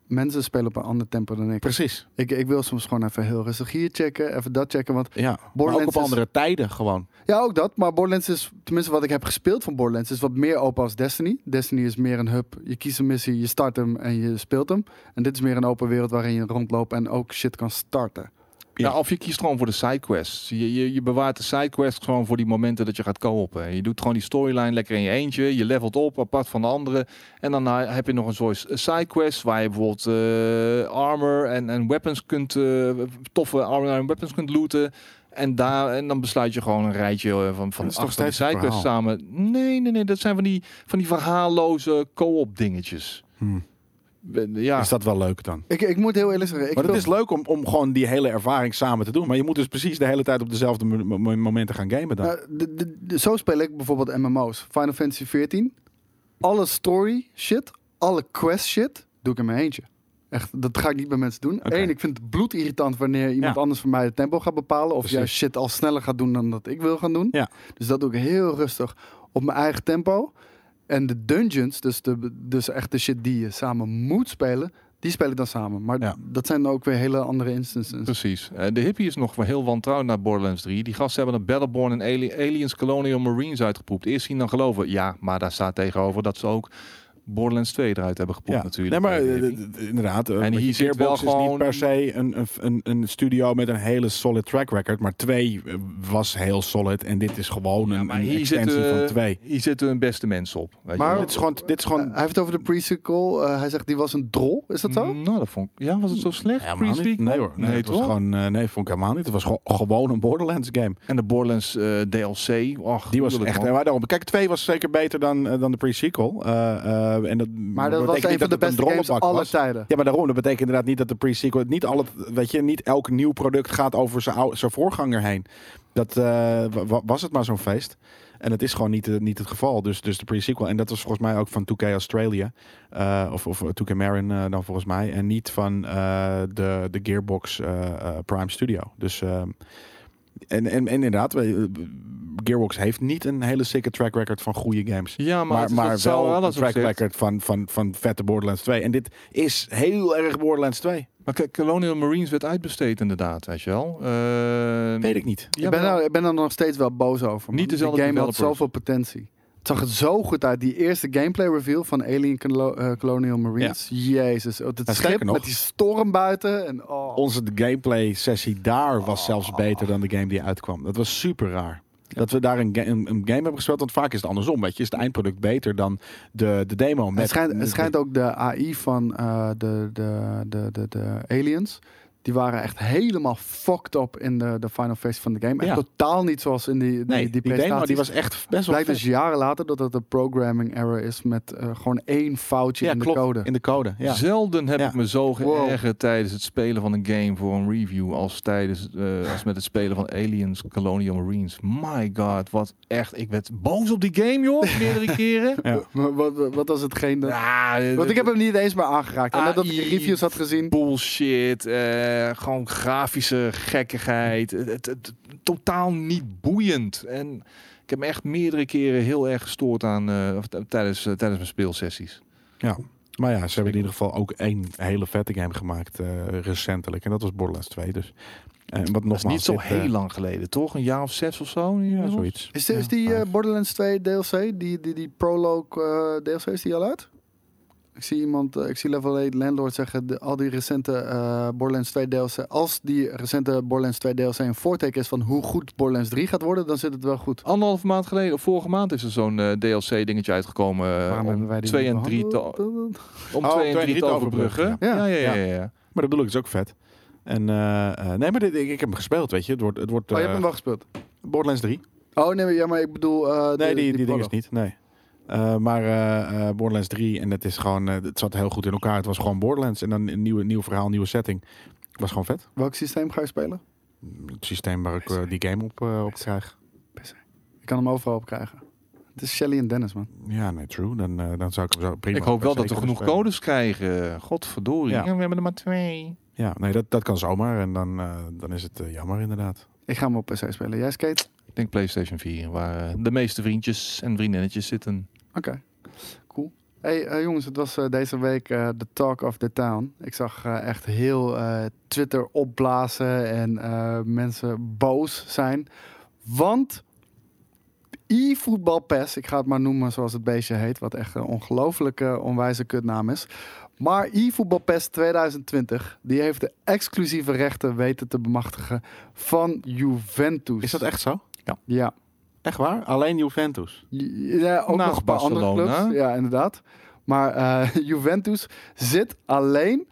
mensen spelen op een ander tempo dan ik. Precies. ik. Ik wil soms gewoon even heel rustig hier checken, even dat checken. Want Ja, maar ook op is- andere tijden gewoon. Ja, ook dat. Maar Borderlands is, tenminste wat ik heb gespeeld van Borderlands, is wat meer open als Destiny. Destiny is meer een hub. Je kiest een missie, je start hem en je speelt hem. En dit is meer een open wereld waarin je rondloopt en ook shit kan starten. Ja. Ja. of je kiest gewoon voor de sidequests. Je, je, je bewaart de sidequests gewoon voor die momenten dat je gaat co-open. Je doet gewoon die storyline lekker in je eentje. Je levelt op, apart van de anderen. En dan eh, heb je nog een soort sidequest waar je bijvoorbeeld eh, armor en, en weapons kunt, eh, toffe armor en weapons kunt looten. En, daar, en dan besluit je gewoon een rijtje van, van acht van sidequests samen. Nee, nee, nee. Dat zijn van die, van die verhaalloze co-op dingetjes. Hm. Ja, Is dat wel leuk dan? Ik, ik moet heel eerlijk zeggen, maar het wil- is leuk om, om gewoon die hele ervaring samen te doen. Maar je moet dus precies de hele tijd op dezelfde mo- mo- momenten gaan gamen dan. Nou, de- de- de- zo speel ik bijvoorbeeld MMO's. Final Fantasy 14. Alle story shit, alle quest shit, doe ik in mijn eentje. Echt, dat ga ik niet bij mensen doen. Eén, ik vind het bloedirritant wanneer iemand Ja. anders voor mij het tempo gaat bepalen. Of juist shit al sneller gaat doen dan dat ik wil gaan doen. Ja. Dus dat doe ik heel rustig op mijn eigen tempo. En de dungeons, dus, de, dus echt de shit die je samen moet spelen, die speel ik dan samen. Maar Ja. dat zijn ook weer hele andere instances. Precies. Eh, de hippie is nog wel heel wantrouwend naar Borderlands 3. Die gasten hebben een Battleborn en Ali- Aliens Colonial Marines uitgepoept. Eerst zien dan geloven. Ja, maar daar staat tegenover dat ze ook Borderlands 2 eruit hebben gepoept ja, natuurlijk. Nee, maar Eh, inderdaad. eh, En hier zit wel is niet per se een, een, een, een studio met een hele solid track record. Maar twee eh, was heel solid. En dit is gewoon Ja, een, extensie zitten, van twee. hier zitten hun beste mensen op. Weet Maar- je. Dit is gewoon... Dit is gewoon Hij heeft het over de pre-sequel. Eh, hij zegt die was een drol. Is dat zo? Nou, dat vond ik... Ja, was het zo slecht? helemaal niet. Pre-sequel? Nee hoor. Nee, het was toch? gewoon... eh, nee, vond ik helemaal niet. Het was gewoon, gewoon een Borderlands game. En de Borderlands DLC. Och, Die was echt... kijk, twee was zeker beter dan, dan de pre-sequel. Eh, en dat, Maar dat was betekent een van de beste games aller tijden. Ja, maar daarom, dat betekent inderdaad niet dat de pre-sequel, niet al het, weet je, niet elk nieuw product gaat over zijn, voorganger heen. Dat eh, wa- wa- was het maar zo'n feest. En het is gewoon niet, eh, niet het geval. Dus, dus de pre-sequel. En dat was volgens mij ook van 2K Australia. of, of 2K Marin dan volgens mij. En niet van de, de Gearbox Prime Studio. Dus... eh, en, en, en inderdaad, we- Gearbox heeft niet een hele sikke track record van goede games. Ja, maar, Maar, het is- maar dat zou wel een track record van, van, van vette Borderlands 2. En dit is heel erg Borderlands 2. Maar kijk, Colonial Marines werd uitbesteed inderdaad, weet je wel. Eh, Weet ik niet. ik, ben er, ik ben er nog steeds wel boos over. man. Niet dezelfde Die game had zoveel potentie. Het zag er zo goed uit. Die eerste gameplay reveal van Alien Colo- eh, Colonial Marines. Jezus. Het Ja, schip nog. met die storm buiten. En, oh. Onze gameplay sessie daar was Oh. zelfs beter dan de game die uitkwam. Dat was super raar. Dat we daar een, ga- een, een game hebben gespeeld. Want vaak is het andersom. Weet je, is het eindproduct beter dan de, de demo. Met, het, schijnt, het schijnt ook de AI van eh, de, de, de, de, de aliens. Die waren echt helemaal fucked up in de, de final phase van de game. Echt Ja. totaal niet zoals in die, die, nee, die, die, demo presentaties. die was echt best wel Blijkt dus jaren later dat het een programming error is met eh, gewoon één foutje Ja, in klopt. de code. In de code, ja. Zelden heb Ja. ik me zo Wow. geërgerd tijdens het spelen van een game voor een review als tijdens eh, als met het spelen van Aliens Colonial Marines. My god, wat echt. Ik werd boos op die game, joh, meerdere keren. Wat, wat- wat was hetgeen dat... Ja, Want ik heb hem niet eens meer aangeraakt. En nadat ik reviews had gezien... bullshit, eh, gewoon grafische gekkigheid. Het, het, het- totaal niet boeiend. En ik heb me echt meerdere keren heel erg gestoord aan eh, of, t- tijdens, eh, tijdens mijn speelsessies. Ja. Maar ja, ze hebben in ieder geval ook één hele vette game gemaakt eh, recentelijk. En dat was Borderlands 2. Dus. En wat Dat is nogmaals, niet zo dit, heel lang geleden, toch? Een jaar of zes of zo? Ja, zoiets. Is, die- is die eh, vijf. Borderlands 2 DLC, die, die, die prologue eh, DLC, is die al uit? Ik zie iemand, eh, ik zie Level 8 Landlord zeggen, de, al die recente eh, Borderlands 2 DLC, als die recente Borderlands 2 DLC een voorteken is van hoe goed Borderlands 3 gaat worden, dan zit het wel goed. Anderhalve maand geleden, of vorige maand is er zo'n eh, DLC-dingetje uitgekomen. eh, Waarom hebben om wij die 2 niet en 3 te, om Oh, 2 en twee en 3 drie te overbruggen. Ja, ja, ja. ja. ja, ja. Maar dat bedoel ik, is ook vet. En eh, eh, nee, maar dit, ik, ik heb hem gespeeld, weet je. Het wordt, het wordt Oh, je hebt hem wel gespeeld. Borderlands 3. Oh nee, maar- ja, maar ik bedoel... eh, Nee, de- die, die, ding is niet. Nee. Eh, maar eh, eh, Borderlands 3 en het is gewoon, eh, het zat heel goed in elkaar. Het was gewoon Borderlands en dan een nieuwe, nieuw verhaal, nieuwe setting. Het was gewoon vet. Welk systeem ga je spelen? Het systeem waar ik die game op, op krijg. Ik kan hem overal op krijgen. Het is Shelly en Dennis, man. Ja, nee, true. Dan, dan zou ik hem zo prima. Ik hoop wel dat we genoeg spelen. codes krijgen. Godverdorie. Ja. Ja, we hebben er maar twee. Ja, nee, dat, dat kan zomaar. En dan, eh, dan is het jammer inderdaad. Ik ga hem op PC spelen. Jij skate? Ik denk PlayStation 4, waar de meeste vriendjes en vriendinnetjes zitten. Oké, cool. Hey eh, jongens, het was eh, deze week eh, de talk of the town. Ik zag eh, echt heel eh, Twitter opblazen en eh, mensen boos zijn. Want e-voetbal PES, ik ga het maar noemen zoals het beestje heet, wat echt een ongelooflijke onwijze kutnaam is. Maar e-voetbal PES 2020, die heeft de exclusieve rechten weten te bemachtigen van Juventus. Is dat echt zo? Ja. Echt waar? Alleen Juventus? Ja, ook Naast nog een paar andere Barcelona. clubs. Ja, inderdaad. Maar eh, Juventus zit alleen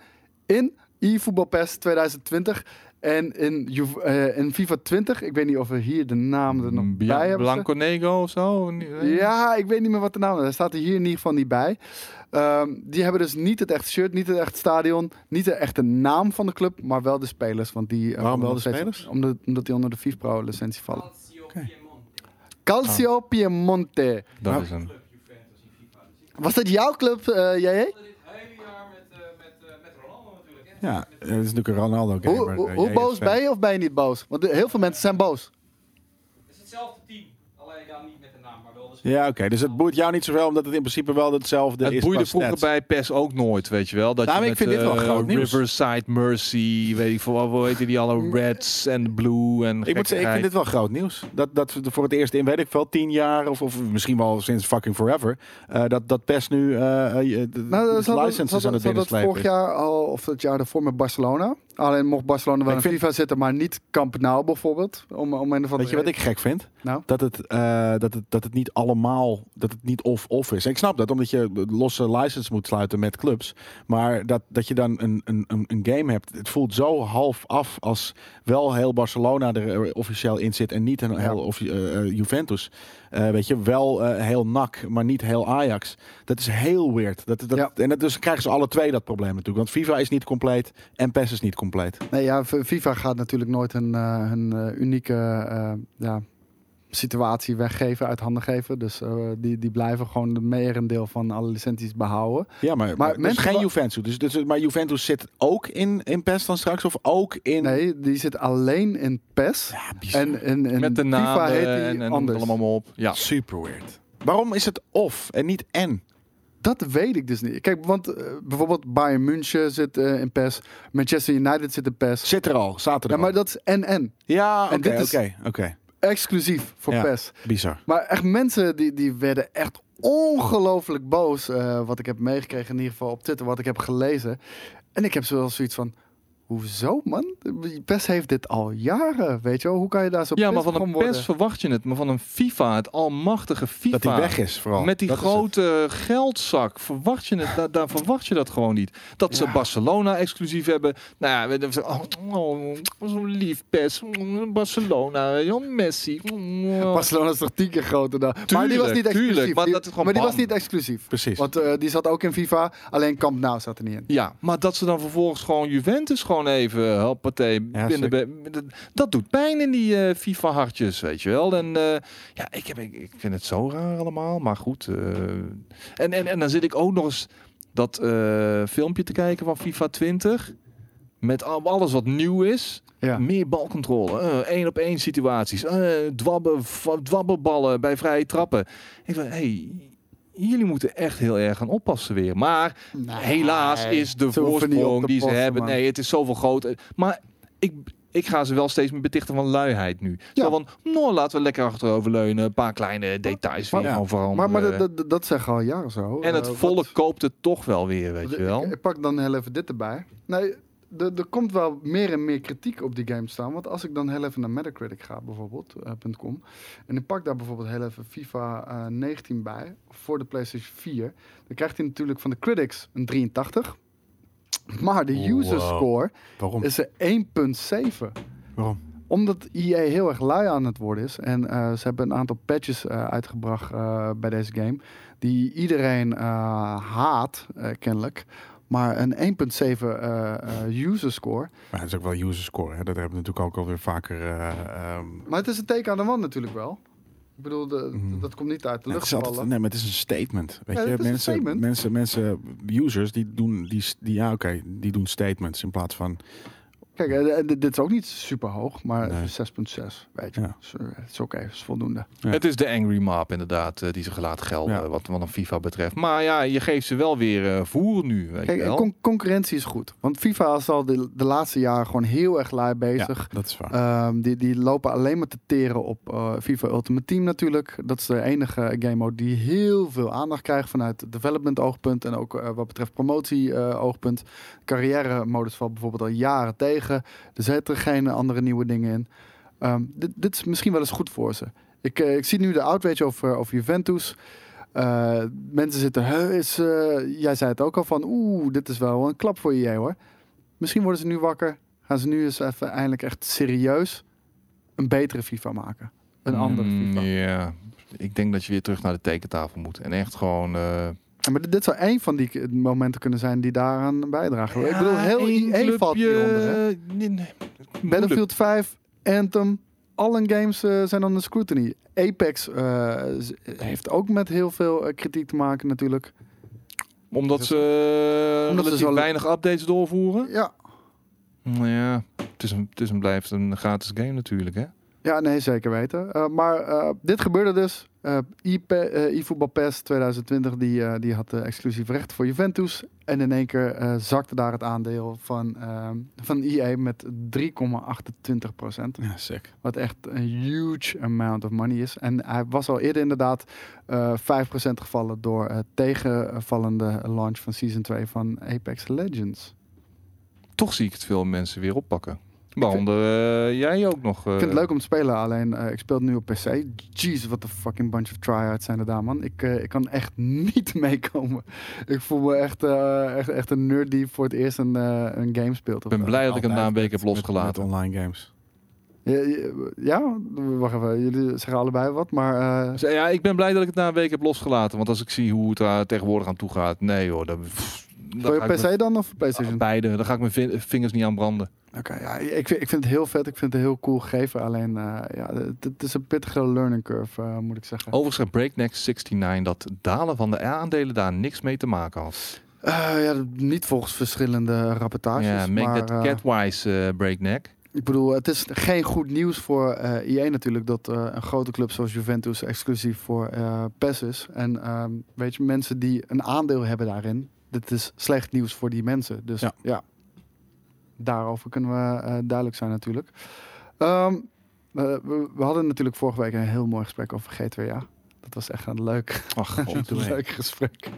in eFootball PES 2020 en in, eh, in FIFA 20. Ik weet niet of we hier de naam er nog Bia- bij hebben. Blanco Nego of zo? Ja, ik weet niet meer wat de naam is. Hij staat er hier in ieder geval niet bij. Ehm, die hebben dus niet het echte shirt, niet het echte stadion, niet de echte naam van de club, maar wel de spelers. Want die, eh, Waarom wel de spelers? Omdat, omdat die onder de FIFA Pro licentie vallen. Calcio Piemonte. Calcio Piemonte. Dat Nou, is Was dat jouw club, eh JJ? speelde dit hele jaar met, eh, met, eh, met Ronaldo natuurlijk. hè. Ja, het is natuurlijk een Ronaldo game. Hoe, hoe, hoe boos ben je of ben je niet boos? Want heel veel mensen zijn boos. Het is hetzelfde team. Alleen ja, niet met de naam, maar wel de Ja, oké. Dus het boeit jou niet zoveel, omdat het in principe wel hetzelfde Het is. boeide qua vroeger bij PES ook nooit, weet je wel. Dat Nou, je met, ik vind dit wel eh, groot nieuws. Riverside Mercy, weet ik veel, wat hoe heet die alle Reds en Blue en Ik moet zeggen, ik vind dit wel groot nieuws. Dat, dat we voor het eerst in, weet ik wel, tien jaar of, of misschien wel sinds fucking forever, eh, dat, dat PES nu eh de, Nou, hadden- licenses aan het het binnenslepen vorig is. jaar al, of het jaar daarvoor met Barcelona. Alleen mocht Barcelona wel in vind- FIFA zitten, maar niet Camp Nou bijvoorbeeld. Om, om een andere Weet je wat ik gek vind? Nou? Dat, het, eh, dat, het, dat het niet allemaal, dat het niet of-of is. En ik snap dat, omdat je losse license moet sluiten met clubs. Maar dat, dat je dan een, een, een een game hebt, het voelt zo half af als wel heel Barcelona er eh, officieel in zit en niet een heel of, eh, Juventus. Eh, weet je, wel eh, heel NAC, maar niet heel Ajax. Dat is heel weird. Dat, dat, Ja. En dat, dus krijgen ze alle twee dat probleem natuurlijk. Want FIFA is niet compleet en PES is niet compleet. Nee, ja, FIFA gaat natuurlijk nooit een, een eh, unieke ja, situatie weggeven, uit handen geven. Dus eh, die, die blijven gewoon de merendeel van alle licenties behouden. Ja, maar, maar, mensen geen Juventus. Dus, dus, maar Juventus zit ook in, in PES dan straks? Of ook in... Nee, die zit alleen in PES. Ja, bizar. En in, in Met de FIFA namen heet die en, en anders. allemaal maar op. Ja. Super weird. Waarom is het of en niet en? Dat weet ik dus niet. Kijk, want eh, bijvoorbeeld Bayern München zit eh, in PES. Manchester United zit in PES. Zit er al, er Ja, al. maar dat is NN. Ja, en oké, oké. Exclusief voor Ja. PES. Bizar. Maar echt mensen die, die werden echt ongelooflijk boos. eh, wat ik heb meegekregen in ieder geval op Twitter. Wat ik heb gelezen. En ik heb zo zoiets van... Hoezo, man? PES heeft dit al jaren, weet je wel? Hoe kan je daar zo Ja, maar van een? PES verwacht je het. Maar van een FIFA, het almachtige FIFA. Dat hij weg is vooral. Met die Dat grote geldzak verwacht je het, daar, daar verwacht je dat gewoon niet. Dat ze Ja. Barcelona exclusief hebben. Nou ja, we- oh, oh, zo lief pers. Mm, Barcelona, wel, Messi. Barcelona is toch tien keer groter dan. maar die was niet exclusief. tuurlijk, maar Die- dat is gewoon maar die was niet exclusief. Precies. Want eh, die zat ook in FIFA. Alleen Camp Nou zat er niet in. Ja, maar dat ze dan vervolgens gewoon Juventus gewoon even hoppatee Ja, dat- doet pijn in die eh, FIFA hartjes, weet je wel. En eh, ja, ik, heb, ik, ik vind het zo raar allemaal, maar goed. eh. en, en, en dan zit ik ook nog eens dat filmpje te kijken van FIFA 20. Met al- alles wat nieuw is. Ja. Meer balcontrole, één op één situaties, eh dwabben, dwabbelballen bij vrije trappen. Ik dacht, hey, jullie moeten echt heel erg gaan oppassen weer. Maar helaas is de voorsprong die ze hebben. man. Nee, het is zoveel groter. Maar ik, ik ga ze wel steeds meer betichten van luiheid nu. Ja. Zo van, nou, laten we lekker achterover leunen. Een paar kleine details weer veranderen. Maar, maar dat, dat, dat zeggen al jaren zo. en het Eh, wat- koopt het toch wel weer, weet je wel. Ik, ik pak dan heel even dit erbij. Nee, er komt wel meer en meer kritiek op die game staan. Want als ik dan heel even naar Metacritic ga, bijvoorbeeld, eh, .com, en ik pak daar bijvoorbeeld heel even FIFA eh, 19 bij, voor de PlayStation 4, dan krijgt hij natuurlijk van de critics een 83. Maar de user score Waarom? is er 1.7 Waarom? omdat EA heel erg lui aan het worden is. En eh, ze hebben een aantal patches eh, uitgebracht eh, bij deze game. Die iedereen eh, haat, eh, kennelijk. Maar een 1.7 eh, eh, user score. Maar het is ook wel user score. Hè? Dat hebben we natuurlijk ook alweer vaker. eh, ehm, Maar het is een teken aan de wand natuurlijk wel. Ik bedoel, de, Mhm. dat komt niet uit de lucht altijd, vallen. nee, maar het is een statement. Weet Ja, je, mensen, statement. mensen, mensen, users die doen, die, die ja, oké, die doen statements in plaats van Kijk, eh, dit, dit is ook niet super hoog, maar Nee. 6.6, weet je. Ja. Dus, eh, Het is oké, het is voldoende. Ja. Het is de angry map inderdaad, eh, die ze laten gelden Ja. wat, wat een FIFA betreft. Maar ja, je geeft ze wel weer eh, voer nu, weet Kijk, je wel. con- concurrentie is goed. Want FIFA is al de, de laatste jaren gewoon heel erg lui bezig. Ja, dat is waar. Ehm, die, die lopen alleen maar te teren op eh, FIFA Ultimate Team natuurlijk. Dat is de enige game mode die heel veel aandacht krijgt vanuit development oogpunt en ook eh, wat betreft promotie eh, oogpunt. Carrière modus valt bijvoorbeeld al jaren tegen. Er zitten geen andere nieuwe dingen in. Ehm, dit, dit is misschien wel eens goed voor ze. Ik, eh, ik zie nu de outrage over, over Juventus. Eh, mensen zitten heus. eh, jij zei het ook al van. Oeh, dit is wel een klap voor je hoor. Misschien worden ze nu wakker. Gaan ze nu eens even eindelijk echt serieus een betere FIFA maken. Een andere Mm, FIFA. Ja, ik denk dat je weer terug naar de tekentafel moet. En echt gewoon... Ja, maar dit, zou één van die momenten kunnen zijn die daaraan bijdragen. ik bedoel, heel één EA valt hieronder. hè. nee, nee. Battlefield 5, Anthem, alle games eh, zijn onder scrutiny. Apex eh, heeft ook met heel veel eh, kritiek te maken natuurlijk. Omdat ze Omdat ze zo- weinig updates doorvoeren. Ja, Nou ja, het is, een, het is een blijft een gratis game natuurlijk, hè? Ja nee, zeker weten. Eh, maar eh, dit gebeurde dus. Eh, eFootball Pass 2020 die, eh, die had exclusief recht voor Juventus. En in één keer zakte daar het aandeel van, van EA met 3,28 procent. Ja, sick. Wat echt een huge amount of money is. En hij was al eerder inderdaad eh 5% gevallen door eh, tegenvallende launch van Season 2 van Apex Legends. Toch zie ik het veel mensen weer oppakken. Waaronder eh, jij ook nog. Ik vind het leuk om te spelen, alleen eh, ik speel het nu op PC. Jeez, wat een fucking bunch of tryouts zijn er daar, man. Ik, eh, ik kan echt niet meekomen. Ik voel me echt, eh, echt, echt een nerd die voor het eerst een, eh, een game speelt. Ik ben blij dat ik hem na een week heb losgelaten. Met online games. Ja, ja, wacht even. Jullie zeggen allebei wat, maar... eh, ja, ik ben blij dat ik het na een week heb losgelaten. Want als ik zie hoe het daar tegenwoordig aan toe gaat. Nee hoor, pff, dan voor PC dan of PlayStation? Beide, dan ga ik mijn vin- vingers niet aan branden. Oké, ja, ik, vind, ik vind het heel vet. Ik vind het een heel cool gegeven. Alleen, eh, ja, het, het is een pittige learning curve, eh, moet ik zeggen. Overigens Breakneck 69 dat dalen van de aandelen daar niks mee te maken had. Eh, ja, niet volgens verschillende rapportages. Ja, make maar, that catwise Breakneck. ik bedoel, het is geen goed nieuws voor IE natuurlijk dat een grote club zoals Juventus exclusief voor eh PES is. En ehm, weet je, mensen die een aandeel hebben daarin, dit is slecht nieuws voor die mensen. Dus ja, Ja. daarover kunnen we eh, duidelijk zijn natuurlijk. Ehm, eh, we, we hadden natuurlijk vorige week een heel mooi gesprek over G2A. Dat was echt een leuk, Ach, god. een leuk gesprek.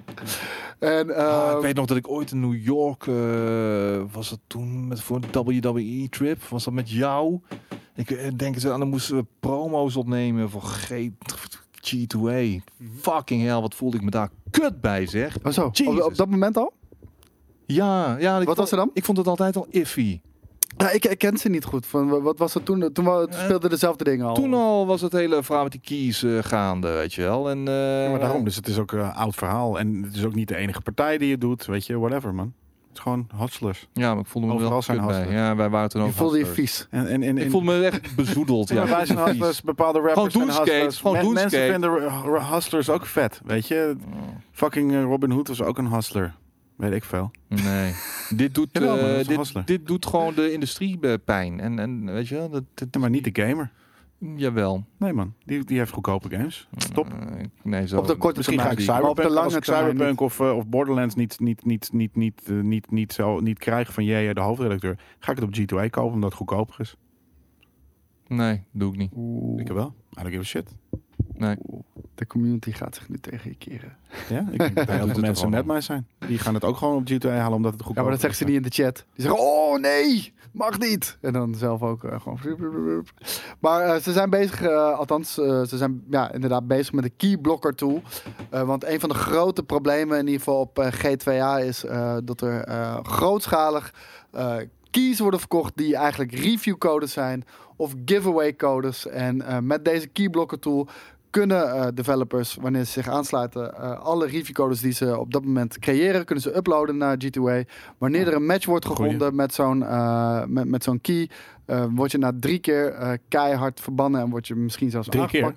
En, Ah, ehm, ik weet nog dat ik ooit in New York eh, was dat toen met voor een WWE trip was dat met jou. Ik denk aan dan moesten we promo's opnemen voor G G2A. Fucking hell, wat voelde ik me daar kut bij zeg. oh zo, op, op dat moment al? Ja, ja. ik Wat vond- was er dan? Ik vond het altijd al iffy. Ja, ik, ik ken ze niet goed. Van, wa- wat was er toen? Toen wa- Eh, speelden dezelfde dingen al. Toen al was het hele verhaal met die keys eh, gaande, weet je wel. En, eh, Ja, maar daarom, dus het is ook een oud verhaal. En het is ook niet de enige partij die het doet. Weet je, whatever man. Het is gewoon hustlers. Ja, maar ik voelde me Overal wel zijn bij. hustlers. Ja, wij waren toen Je ook voelde je vies. En, en, en, Ik voelde me echt bezoedeld. ja, ja, wij zijn hustlers, bepaalde rappers Gewoon hustlers. gewoon Men- mensen vinden hustlers ook vet, weet je. Fucking eh, Robin Hood was ook een hustler. Weet ik veel. Nee, dit doet, maar eh, dit, dit doet gewoon de industrie eh, pijn. En, en weet je wel, dat, dat, Ja, maar niet de gamer. Jawel. Nee man, die, die heeft goedkope games. Stop. Eh, nee, zo. Op de korte Misschien ga ik. Maar op de Cyberpunk, lange als ik termijn Cyberpunk of, eh, of Borderlands niet, niet, niet, niet, niet, eh, niet, niet, zo, niet krijg van jij, de hoofdredacteur, ga ik het op G2A kopen omdat het goedkoper is. Nee, doe ik niet. Oeh, Ik wel. I don't give a shit. Nee. de community gaat zich nu tegen je keren. Ja, ik denk dat heel veel mensen met mij zijn. Die gaan het ook gewoon op G2A halen omdat het Ja, goedkoper maar dat zeggen ze niet in de chat. Die zeggen, oh nee, mag niet. En dan zelf ook eh, gewoon... Maar eh, ze zijn bezig, eh, althans, eh, ze zijn ja, inderdaad bezig met een keyblocker tool. Eh, want een van de grote problemen in ieder geval op eh, G2A is eh, dat er eh, grootschalig eh, keys worden verkocht die eigenlijk review codes zijn of giveaway codes. En eh, met deze keyblocker tool kunnen eh, developers, wanneer ze zich aansluiten, eh, alle reviewcodes die ze op dat moment creëren, kunnen ze uploaden naar G2A. Wanneer er een match wordt Goeie. gevonden met zo'n eh, met, met zo'n key, eh, word je na drie keer eh, keihard verbannen en word je misschien zelfs Drie keer?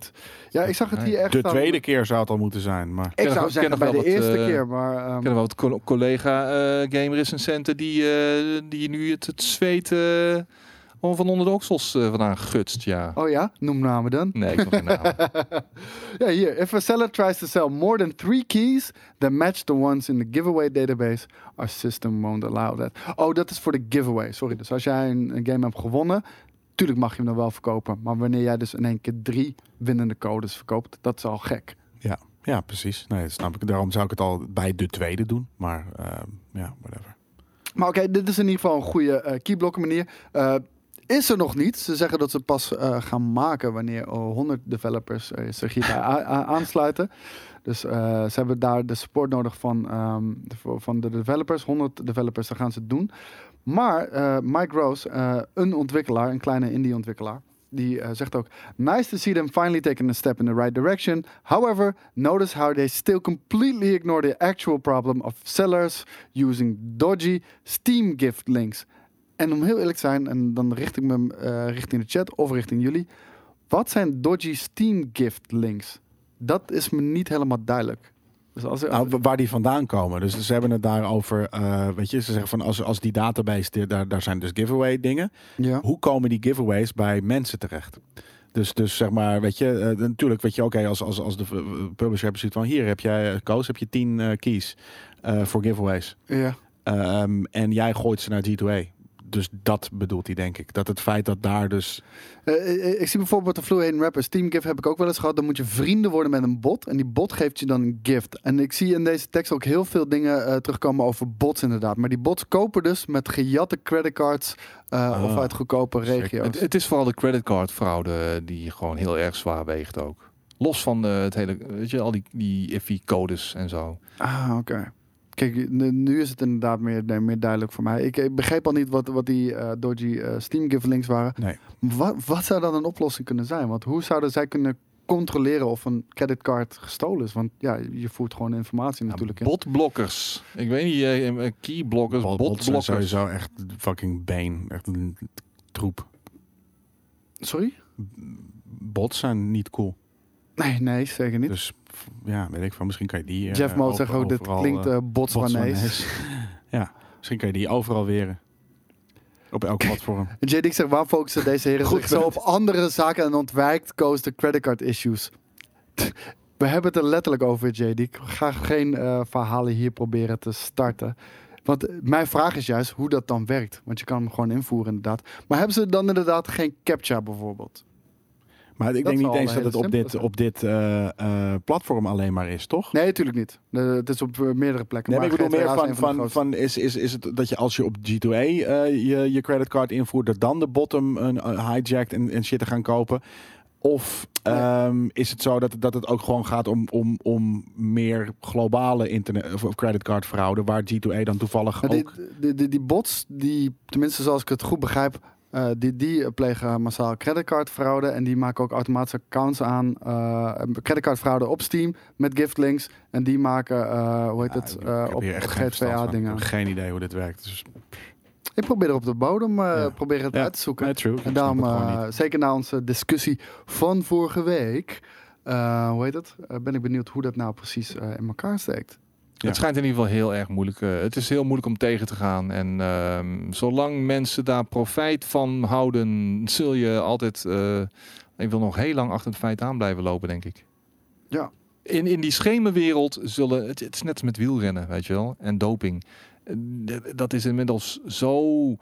Ja, ik zag het hier echt De tweede keer zou het al moeten zijn. Maar Ik zou zeggen bij de wat, eerste keer, maar... ehm, Ik ken wel wat co- collega eh gamer recensenten die, eh, die nu het, het zweet gewoon van onder de oksels eh, vandaan gutst. Ja. Oh ja, noem namen dan. Nee, ik wil geen naam. ja, hier. If a seller tries to sell more than three keys that match the ones in the giveaway database, our system won't allow that. Oh, dat is voor de giveaway. Sorry. Dus als jij een, een game hebt gewonnen, tuurlijk mag je hem dan wel verkopen. Maar wanneer jij dus in één keer drie winnende codes verkoopt, dat is al gek. ja, ja, precies. Nee, dat snap ik. Daarom zou ik het al bij de tweede doen. Maar eh, ja, whatever. Maar oké, dit is in ieder geval een goede keyblokken manier. Eh, is er nog niet. Ze zeggen dat ze pas eh, gaan maken wanneer eh, 100 developers eh, zich hierbij aansluiten. Dus eh, ze hebben daar de support nodig van, ehm, de- van de developers. 100 developers, dan gaan ze het doen. Maar eh, Mike Rose, eh, een ontwikkelaar, een kleine indie-ontwikkelaar, die eh, zegt ook: Nice to see them finally taking a step in the right direction. However, notice how they still completely ignore the actual problem of sellers using dodgy Steam gift links. En om heel eerlijk te zijn, en dan richt ik me eh, richting de chat of richting jullie. Wat zijn dodgy Steam gift links? Dat is me niet helemaal duidelijk. Dus als, Nou, wa- waar die vandaan komen. Dus ze hebben het daarover. eh weet je, ze zeggen van als, als die database, daar, daar zijn dus giveaway dingen. ja. Hoe komen die giveaways bij mensen terecht? Dus, dus zeg maar, weet je, eh, natuurlijk, weet je, oké, als, als, als de publisher hebt zoiets van hier heb jij, Koos, heb je 10 eh, keys voor giveaways. ja. Ehm, en jij gooit ze naar G2A. Dus dat bedoelt hij, denk ik. Dat het feit dat daar dus. Eh, eh, ik zie bijvoorbeeld de Fluent Rappers Team Gift heb ik ook wel eens gehad. Dan moet je vrienden worden met een bot. En die bot geeft je dan een gift. En ik zie in deze tekst ook heel veel dingen eh, terugkomen over bots inderdaad. Maar die bots kopen dus met gejatte creditcards uh, Ah, of uit goedkope regio's. het, het is vooral de creditcardfraude die gewoon heel erg zwaar weegt ook. Los van eh, het hele, weet je, al die, die IFI-codes en zo. Ah, oké. Kijk, nu, nu is het inderdaad meer, nee, meer duidelijk voor mij. Ik, ik begreep al niet wat, wat die eh dodgy eh, Steam gift links waren. Nee. Wat, wat zou dan een oplossing kunnen zijn? Want hoe zouden zij kunnen controleren of een creditcard gestolen is? Want ja, je voert gewoon informatie natuurlijk in. Botblokkers. Ik weet niet, eh, eh, keyblokkers, Bot, botblokkers. sowieso echt fucking been. Echt een troep. Sorry? Bots zijn niet cool. Nee, nee, zeker niet. Dus ja, weet ik van. Misschien kan je die. eh, Jeff Mo over- zegt ook, dit klinkt eh, uh, Botswanees. Ja, misschien kan je die overal weren. Op elk platform. JD zegt, waar focussen deze heren Goed zich zo op andere zaken en ontwijkt Koos de creditcard issues? We hebben het er letterlijk over, JD. Ik ga geen eh, verhalen hier proberen te starten. Want eh, mijn vraag is juist hoe dat dan werkt. Want je kan hem gewoon invoeren inderdaad. Maar hebben ze dan inderdaad geen captcha bijvoorbeeld? Maar ik Dat denk niet eens dat het op dit, op dit eh, eh, platform alleen maar is, toch? Nee, natuurlijk niet. Eh, het is op eh, meerdere plekken. Nee, maar ik bedoel meer van, van, van is, is, is het dat je als je op G2A eh, je, je creditcard invoert, dat dan de bottom een hijacked en, en shit te gaan kopen? Of ehm, is het zo dat, dat het ook gewoon gaat om, om, om meer globale internet of, of creditcard fraude, waar G2A dan toevallig die, ook... die, die, die bots, die, tenminste zoals ik het goed begrijp, eh, die, die plegen massaal creditcardfraude. En die maken ook automatische accounts aan. eh creditcardfraude op Steam met giftlinks. En die maken, eh, hoe heet Ja, het, ik- op, echt geen idee hoe dit werkt. Dus, Ik probeer er op de bodem uh, Ja. probeer het Ja. uit te zoeken. nee, true. Ik en daarom, niet. zeker na onze discussie van vorige week, hoe heet het? Ben ik benieuwd hoe dat nou precies in elkaar steekt. Ja. Het schijnt in ieder geval heel erg moeilijk. eh, het is heel moeilijk om tegen te gaan. En ehm, zolang mensen daar profijt van houden, zul je altijd. eh, ik wil nog heel lang achter het feit aan blijven lopen, denk ik. Ja. In, in die schemenwereld zullen. Het, het is net als met wielrennen, weet je wel. En doping. Eh, Dat is inmiddels zo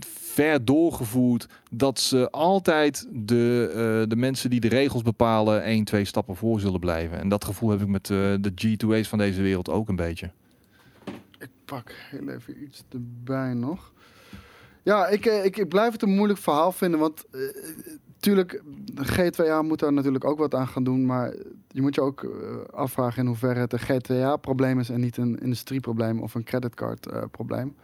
ver doorgevoerd dat ze altijd de, eh, de mensen die de regels bepalen één, twee stappen voor zullen blijven. En dat gevoel heb ik met eh, de G2A's van deze wereld ook een beetje. Ik pak heel even iets erbij nog. Ja, ik, eh, ik, ik blijf het een moeilijk verhaal vinden. Want eh, tuurlijk, G2A moet daar natuurlijk ook wat aan gaan doen. Maar je moet je ook afvragen in hoeverre het een G2A-probleem is en niet een industrieprobleem of een creditcard-probleem.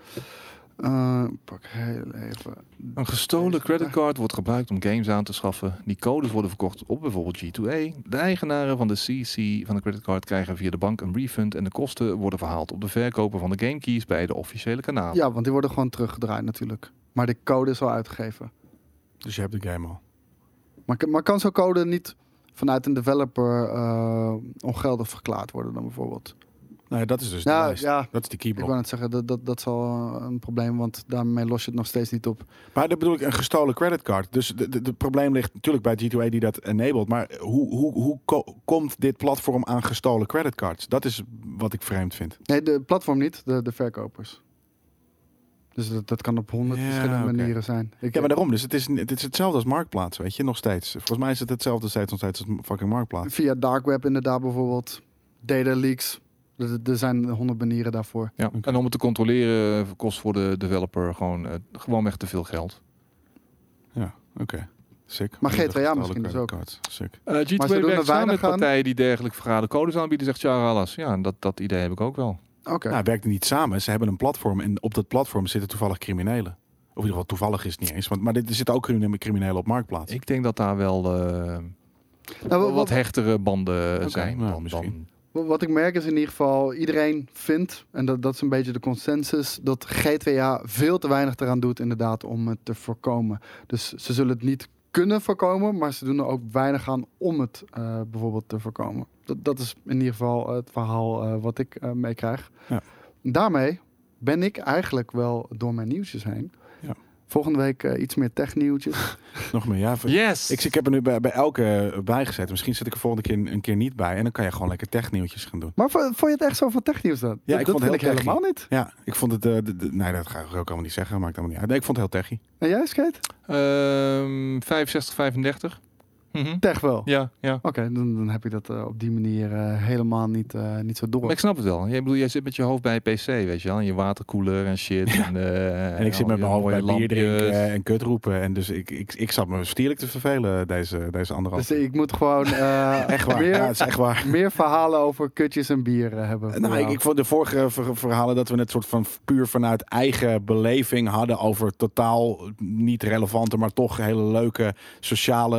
Eh, pak heel even. Een gestolen creditcard wordt gebruikt om games aan te schaffen. Die codes worden verkocht op bijvoorbeeld G2A. De eigenaren van de CC van de creditcard krijgen via de bank een refund en de kosten worden verhaald op de verkoper van de gamekeys bij de officiële kanalen. Ja, want die worden gewoon teruggedraaid natuurlijk. Maar de code is al uitgegeven. Dus je hebt de game al. Maar, maar kan zo'n code niet vanuit een developer eh, ongeldig verklaard worden dan bijvoorbeeld? Nee, dat is dus de Ja, ja. Dat is de Ik keyblock. wou net zeggen, dat, dat, dat is al eh, een probleem, want daarmee los je het nog steeds niet op. Maar dat bedoel ik een gestolen creditcard. Dus het probleem ligt natuurlijk bij G2A die dat enabled. Maar hoe, hoe, hoe ko- komt dit platform aan gestolen creditcards? Dat is wat ik vreemd vind. Nee, de platform niet, de, de verkopers. Dus dat, dat kan op honderd Ja, verschillende manieren zijn. Ik, Ja, maar daarom. Dus het is, het is hetzelfde als Marktplaats, weet je, nog steeds. Volgens mij is het hetzelfde steeds nog steeds als fucking Marktplaats. Via dark web inderdaad bijvoorbeeld. Data leaks. Er, er zijn honderd manieren daarvoor. Ja. En om het te controleren eh, kost voor de developer gewoon, eh, gewoon echt te veel geld. Ja, oké. Sick. Maar GTA misschien dus ook. Sick. Uh, G2 doen er werkt samen weinig met partijen die dergelijke verraden codes aanbieden, zegt Chara Allas. Ja, en dat, dat idee heb ik ook wel. Oké. Nou, het werkt niet samen. Ze hebben een platform en op dat platform zitten toevallig criminelen. Of in ieder geval toevallig is het niet eens. Want, maar dit, er zitten ook crimi- criminelen op Marktplaats. Ik denk dat daar wel eh, Nou, wat, wat wat, hechtere banden zijn. nou, dan, misschien. dan- wat ik merk is in ieder geval, iedereen vindt, en dat, dat is een beetje de consensus, dat GTA veel te weinig eraan doet inderdaad om het te voorkomen. Dus ze zullen het niet kunnen voorkomen, maar ze doen er ook weinig aan om het eh, bijvoorbeeld te voorkomen. Dat, dat is in ieder geval het verhaal eh, wat ik eh, meekrijg. Ja. Daarmee ben ik eigenlijk wel door mijn nieuwtjes heen. Volgende week eh, iets meer technieuwtjes. Nog meer, ja. Yes! Ik, ik heb er nu bij, bij elke bij gezet. Misschien zit ik er volgende keer een, een keer niet bij. En dan kan je gewoon lekker technieuwtjes gaan doen. Maar vo- vond je het echt zo van technieuws dan? Ja, dat ik dat vond het vind heel ik helemaal niet. Ja, ik vond het... eh, de- de- nee, dat ga ik ook allemaal niet zeggen. Maakt helemaal niet uit. Nee, ik vond het heel techy. En jij, Skate? Ehm 65, 35. Mhm. Tech wel. Ja, ja. Oké, dan, dan heb ik dat eh, op die manier eh, helemaal niet, eh, niet zo door. Maar ik snap het wel. Jij, bedoel, jij zit met je hoofd bij een PC, weet je wel. En je waterkoeler en shit. En, eh, En ik zit met mijn hoofd bij bier drinken en kut roepen. En dus ik, ik, ik zat me stierlijk te vervelen deze, deze anderhalf. Dus ik moet gewoon eh, echt waar. meer, Ja, het is echt waar. meer verhalen over kutjes en bier eh, hebben. Nou, ik, vond de vorige ver- verhalen dat we het soort van puur vanuit eigen beleving hadden over totaal niet relevante, maar toch hele leuke sociale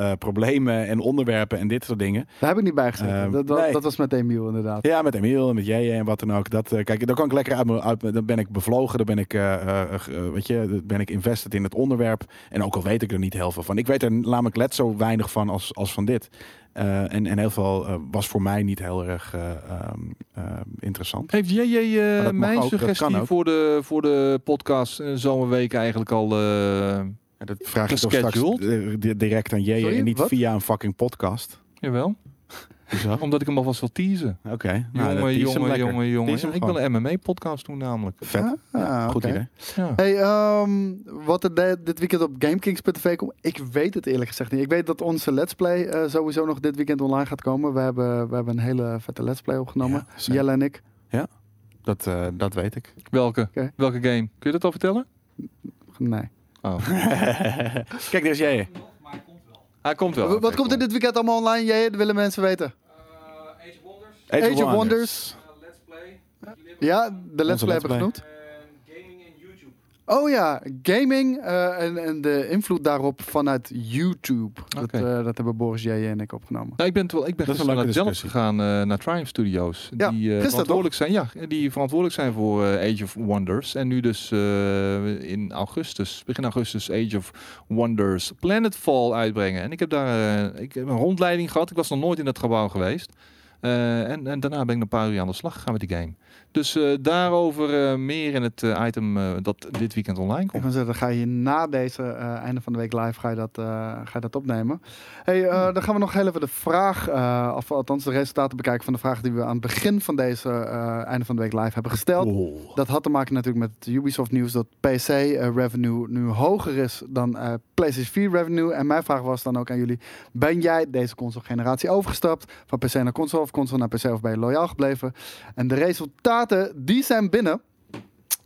eh, problemen en onderwerpen en dit soort dingen. Daar heb ik niet bij gezeten. Ehm, dat, dat, nee. dat was met Emiel inderdaad. Ja, met Emiel en met jij en wat dan ook. Dat, eh, kijk, dan kan ik lekker uit, me- uit dan ben ik bevlogen, dan ben ik, eh, weet je, dan ben ik invested in het onderwerp. En ook al weet ik er niet heel veel van. Ik weet er namelijk net zo weinig van als, als van dit. Eh, en, en heel veel eh, was voor mij niet heel erg eh, ehm, eh, interessant. Heeft uh, mag mijn ook, suggestie voor de, voor de podcast uh, zomerweek eigenlijk al... Ja, dat vraag je toch straks direct aan jij en niet wat? via een fucking podcast. jawel, Hoezo? omdat ik hem alvast wil teasen. Oké. nou, jongen, jongen, jongen, Ik wil een MMA-podcast doen namelijk. Vet. Ah, Ja, goed oké. idee. Ja. Hey, ehm, wat er dit weekend op GameKings.tv komt, ik weet het eerlijk gezegd niet. Ik weet dat onze Let's Play eh, sowieso nog dit weekend online gaat komen. We hebben, we hebben een hele vette Let's Play opgenomen. Ja. Jelle en ik. Dat, eh, dat weet ik. Welke? Welke game? Kun je dat al vertellen? Nee. Oh. Kijk, daar is jij. Hij komt wel. Hij komt wel. Wat komt er dit weekend allemaal online? Jij, dat willen mensen weten. Eh, Age of Wonders, Age of Wonders. eh, Let's Play, Ja, de Let's Onze Play hebben we Play. genoemd. en Gaming en YouTube. Oh ja, gaming eh, en, en de invloed daarop vanuit YouTube. Dat, eh, dat hebben Boris, jij en ik opgenomen. Nou, ik ben, terwijl, ik ben gisteren naar discussie. gegaan, eh, naar Triumph Studios. Ja, die, eh, verantwoordelijk zijn, ja, die verantwoordelijk zijn voor Age of Wonders. En nu dus eh, in augustus, begin augustus, Age of Wonders Planetfall uitbrengen. En ik heb daar eh, ik heb een rondleiding gehad. Ik was nog nooit in dat gebouw geweest. Eh, en, en daarna ben ik een paar uur aan de slag gegaan met die game. Dus eh, daarover eh, meer in het eh, item eh, dat dit weekend online Ik komt. kan zeggen, dan ga je na deze eh, einde van de week live ga je dat, eh, ga je dat opnemen. Hey, eh, dan gaan we nog heel even de vraag, eh, of althans de resultaten bekijken van de vraag die we aan het begin van deze eh, einde van de week live hebben gesteld. Oh. Dat had te maken natuurlijk met het Ubisoft nieuws dat PC revenue nu hoger is dan eh, PlayStation 4 revenue. En mijn vraag was dan ook aan jullie, ben jij deze console generatie overgestapt? Van PC naar console of console naar PC of ben je loyaal gebleven? En de resultaten, die zijn binnen.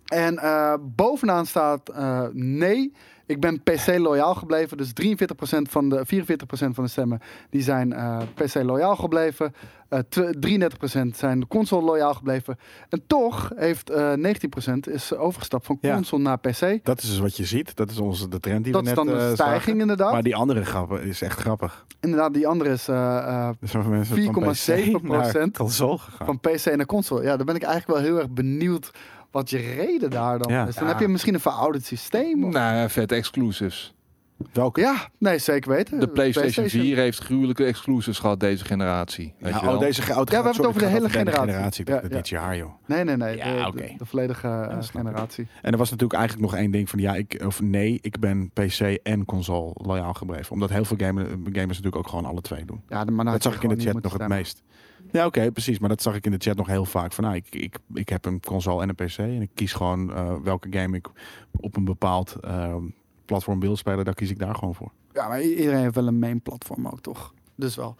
En eh, bovenaan staat eh, nee. Ik ben PC loyaal gebleven. Dus 43% van de, 44% van de stemmen die zijn eh, PC loyaal gebleven. Eh, tw- 33% zijn de console loyaal gebleven. En toch heeft eh 19% is overgestapt van Ja. console naar PC. Dat is dus wat je ziet. Dat is onze, de trend die Dat we is net dan de eh, stijging zagen. inderdaad. Maar die andere grappen is echt grappig. Inderdaad, die andere is eh, eh, Dus zoveel mensen van 4,7% PC naar console gegaan. van PC naar console. Ja, dan ben ik eigenlijk wel heel erg benieuwd wat je reden daar dan Ja. is. Dan Ja. heb je misschien een verouderd systeem. of- Nou ja, vette exclusives. Welke? Ja, nee, zeker weten. De PlayStation 4 heeft gruwelijke exclusives gehad deze generatie. Weet Ja, je wel? oh, deze ge- oh, Ja, we hebben het over de hele generatie. generatie. Ja, dit ja. jaar, joh. Nee, nee, nee. Ja, de, de, de volledige eh, generatie. En er was natuurlijk eigenlijk nog één ding van ja, ik of nee, ik ben PC en console loyaal gebleven. Omdat heel veel gamer, gamers natuurlijk ook gewoon alle twee doen. Ja, maar nou dat zag ik in de chat nog het meest. Ja, oké, precies. Maar dat zag ik in de chat nog heel vaak. Van, nou, ik, ik, ik heb een console en een PC. En ik kies gewoon eh, welke game ik op een bepaald eh, platform wil spelen. Daar kies ik daar gewoon voor. Ja, maar iedereen heeft wel een main platform ook, toch? Dus wel.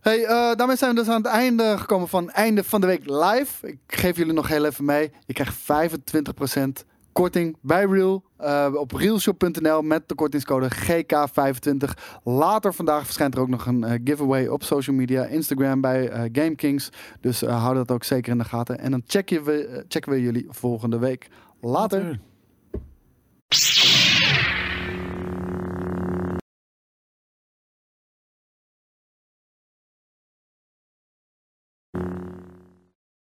Hey, eh, daarmee zijn we dus aan het einde gekomen van einde van de week live. Ik geef jullie nog heel even mee. Je krijgt 25% korting bij Real eh, op realshop.nl met de kortingscode GK25. Later vandaag verschijnt er ook nog een eh, giveaway op social media, Instagram bij eh, GameKings. Dus hou dat ook zeker in de gaten. En dan checken we, checken we jullie volgende week. Later.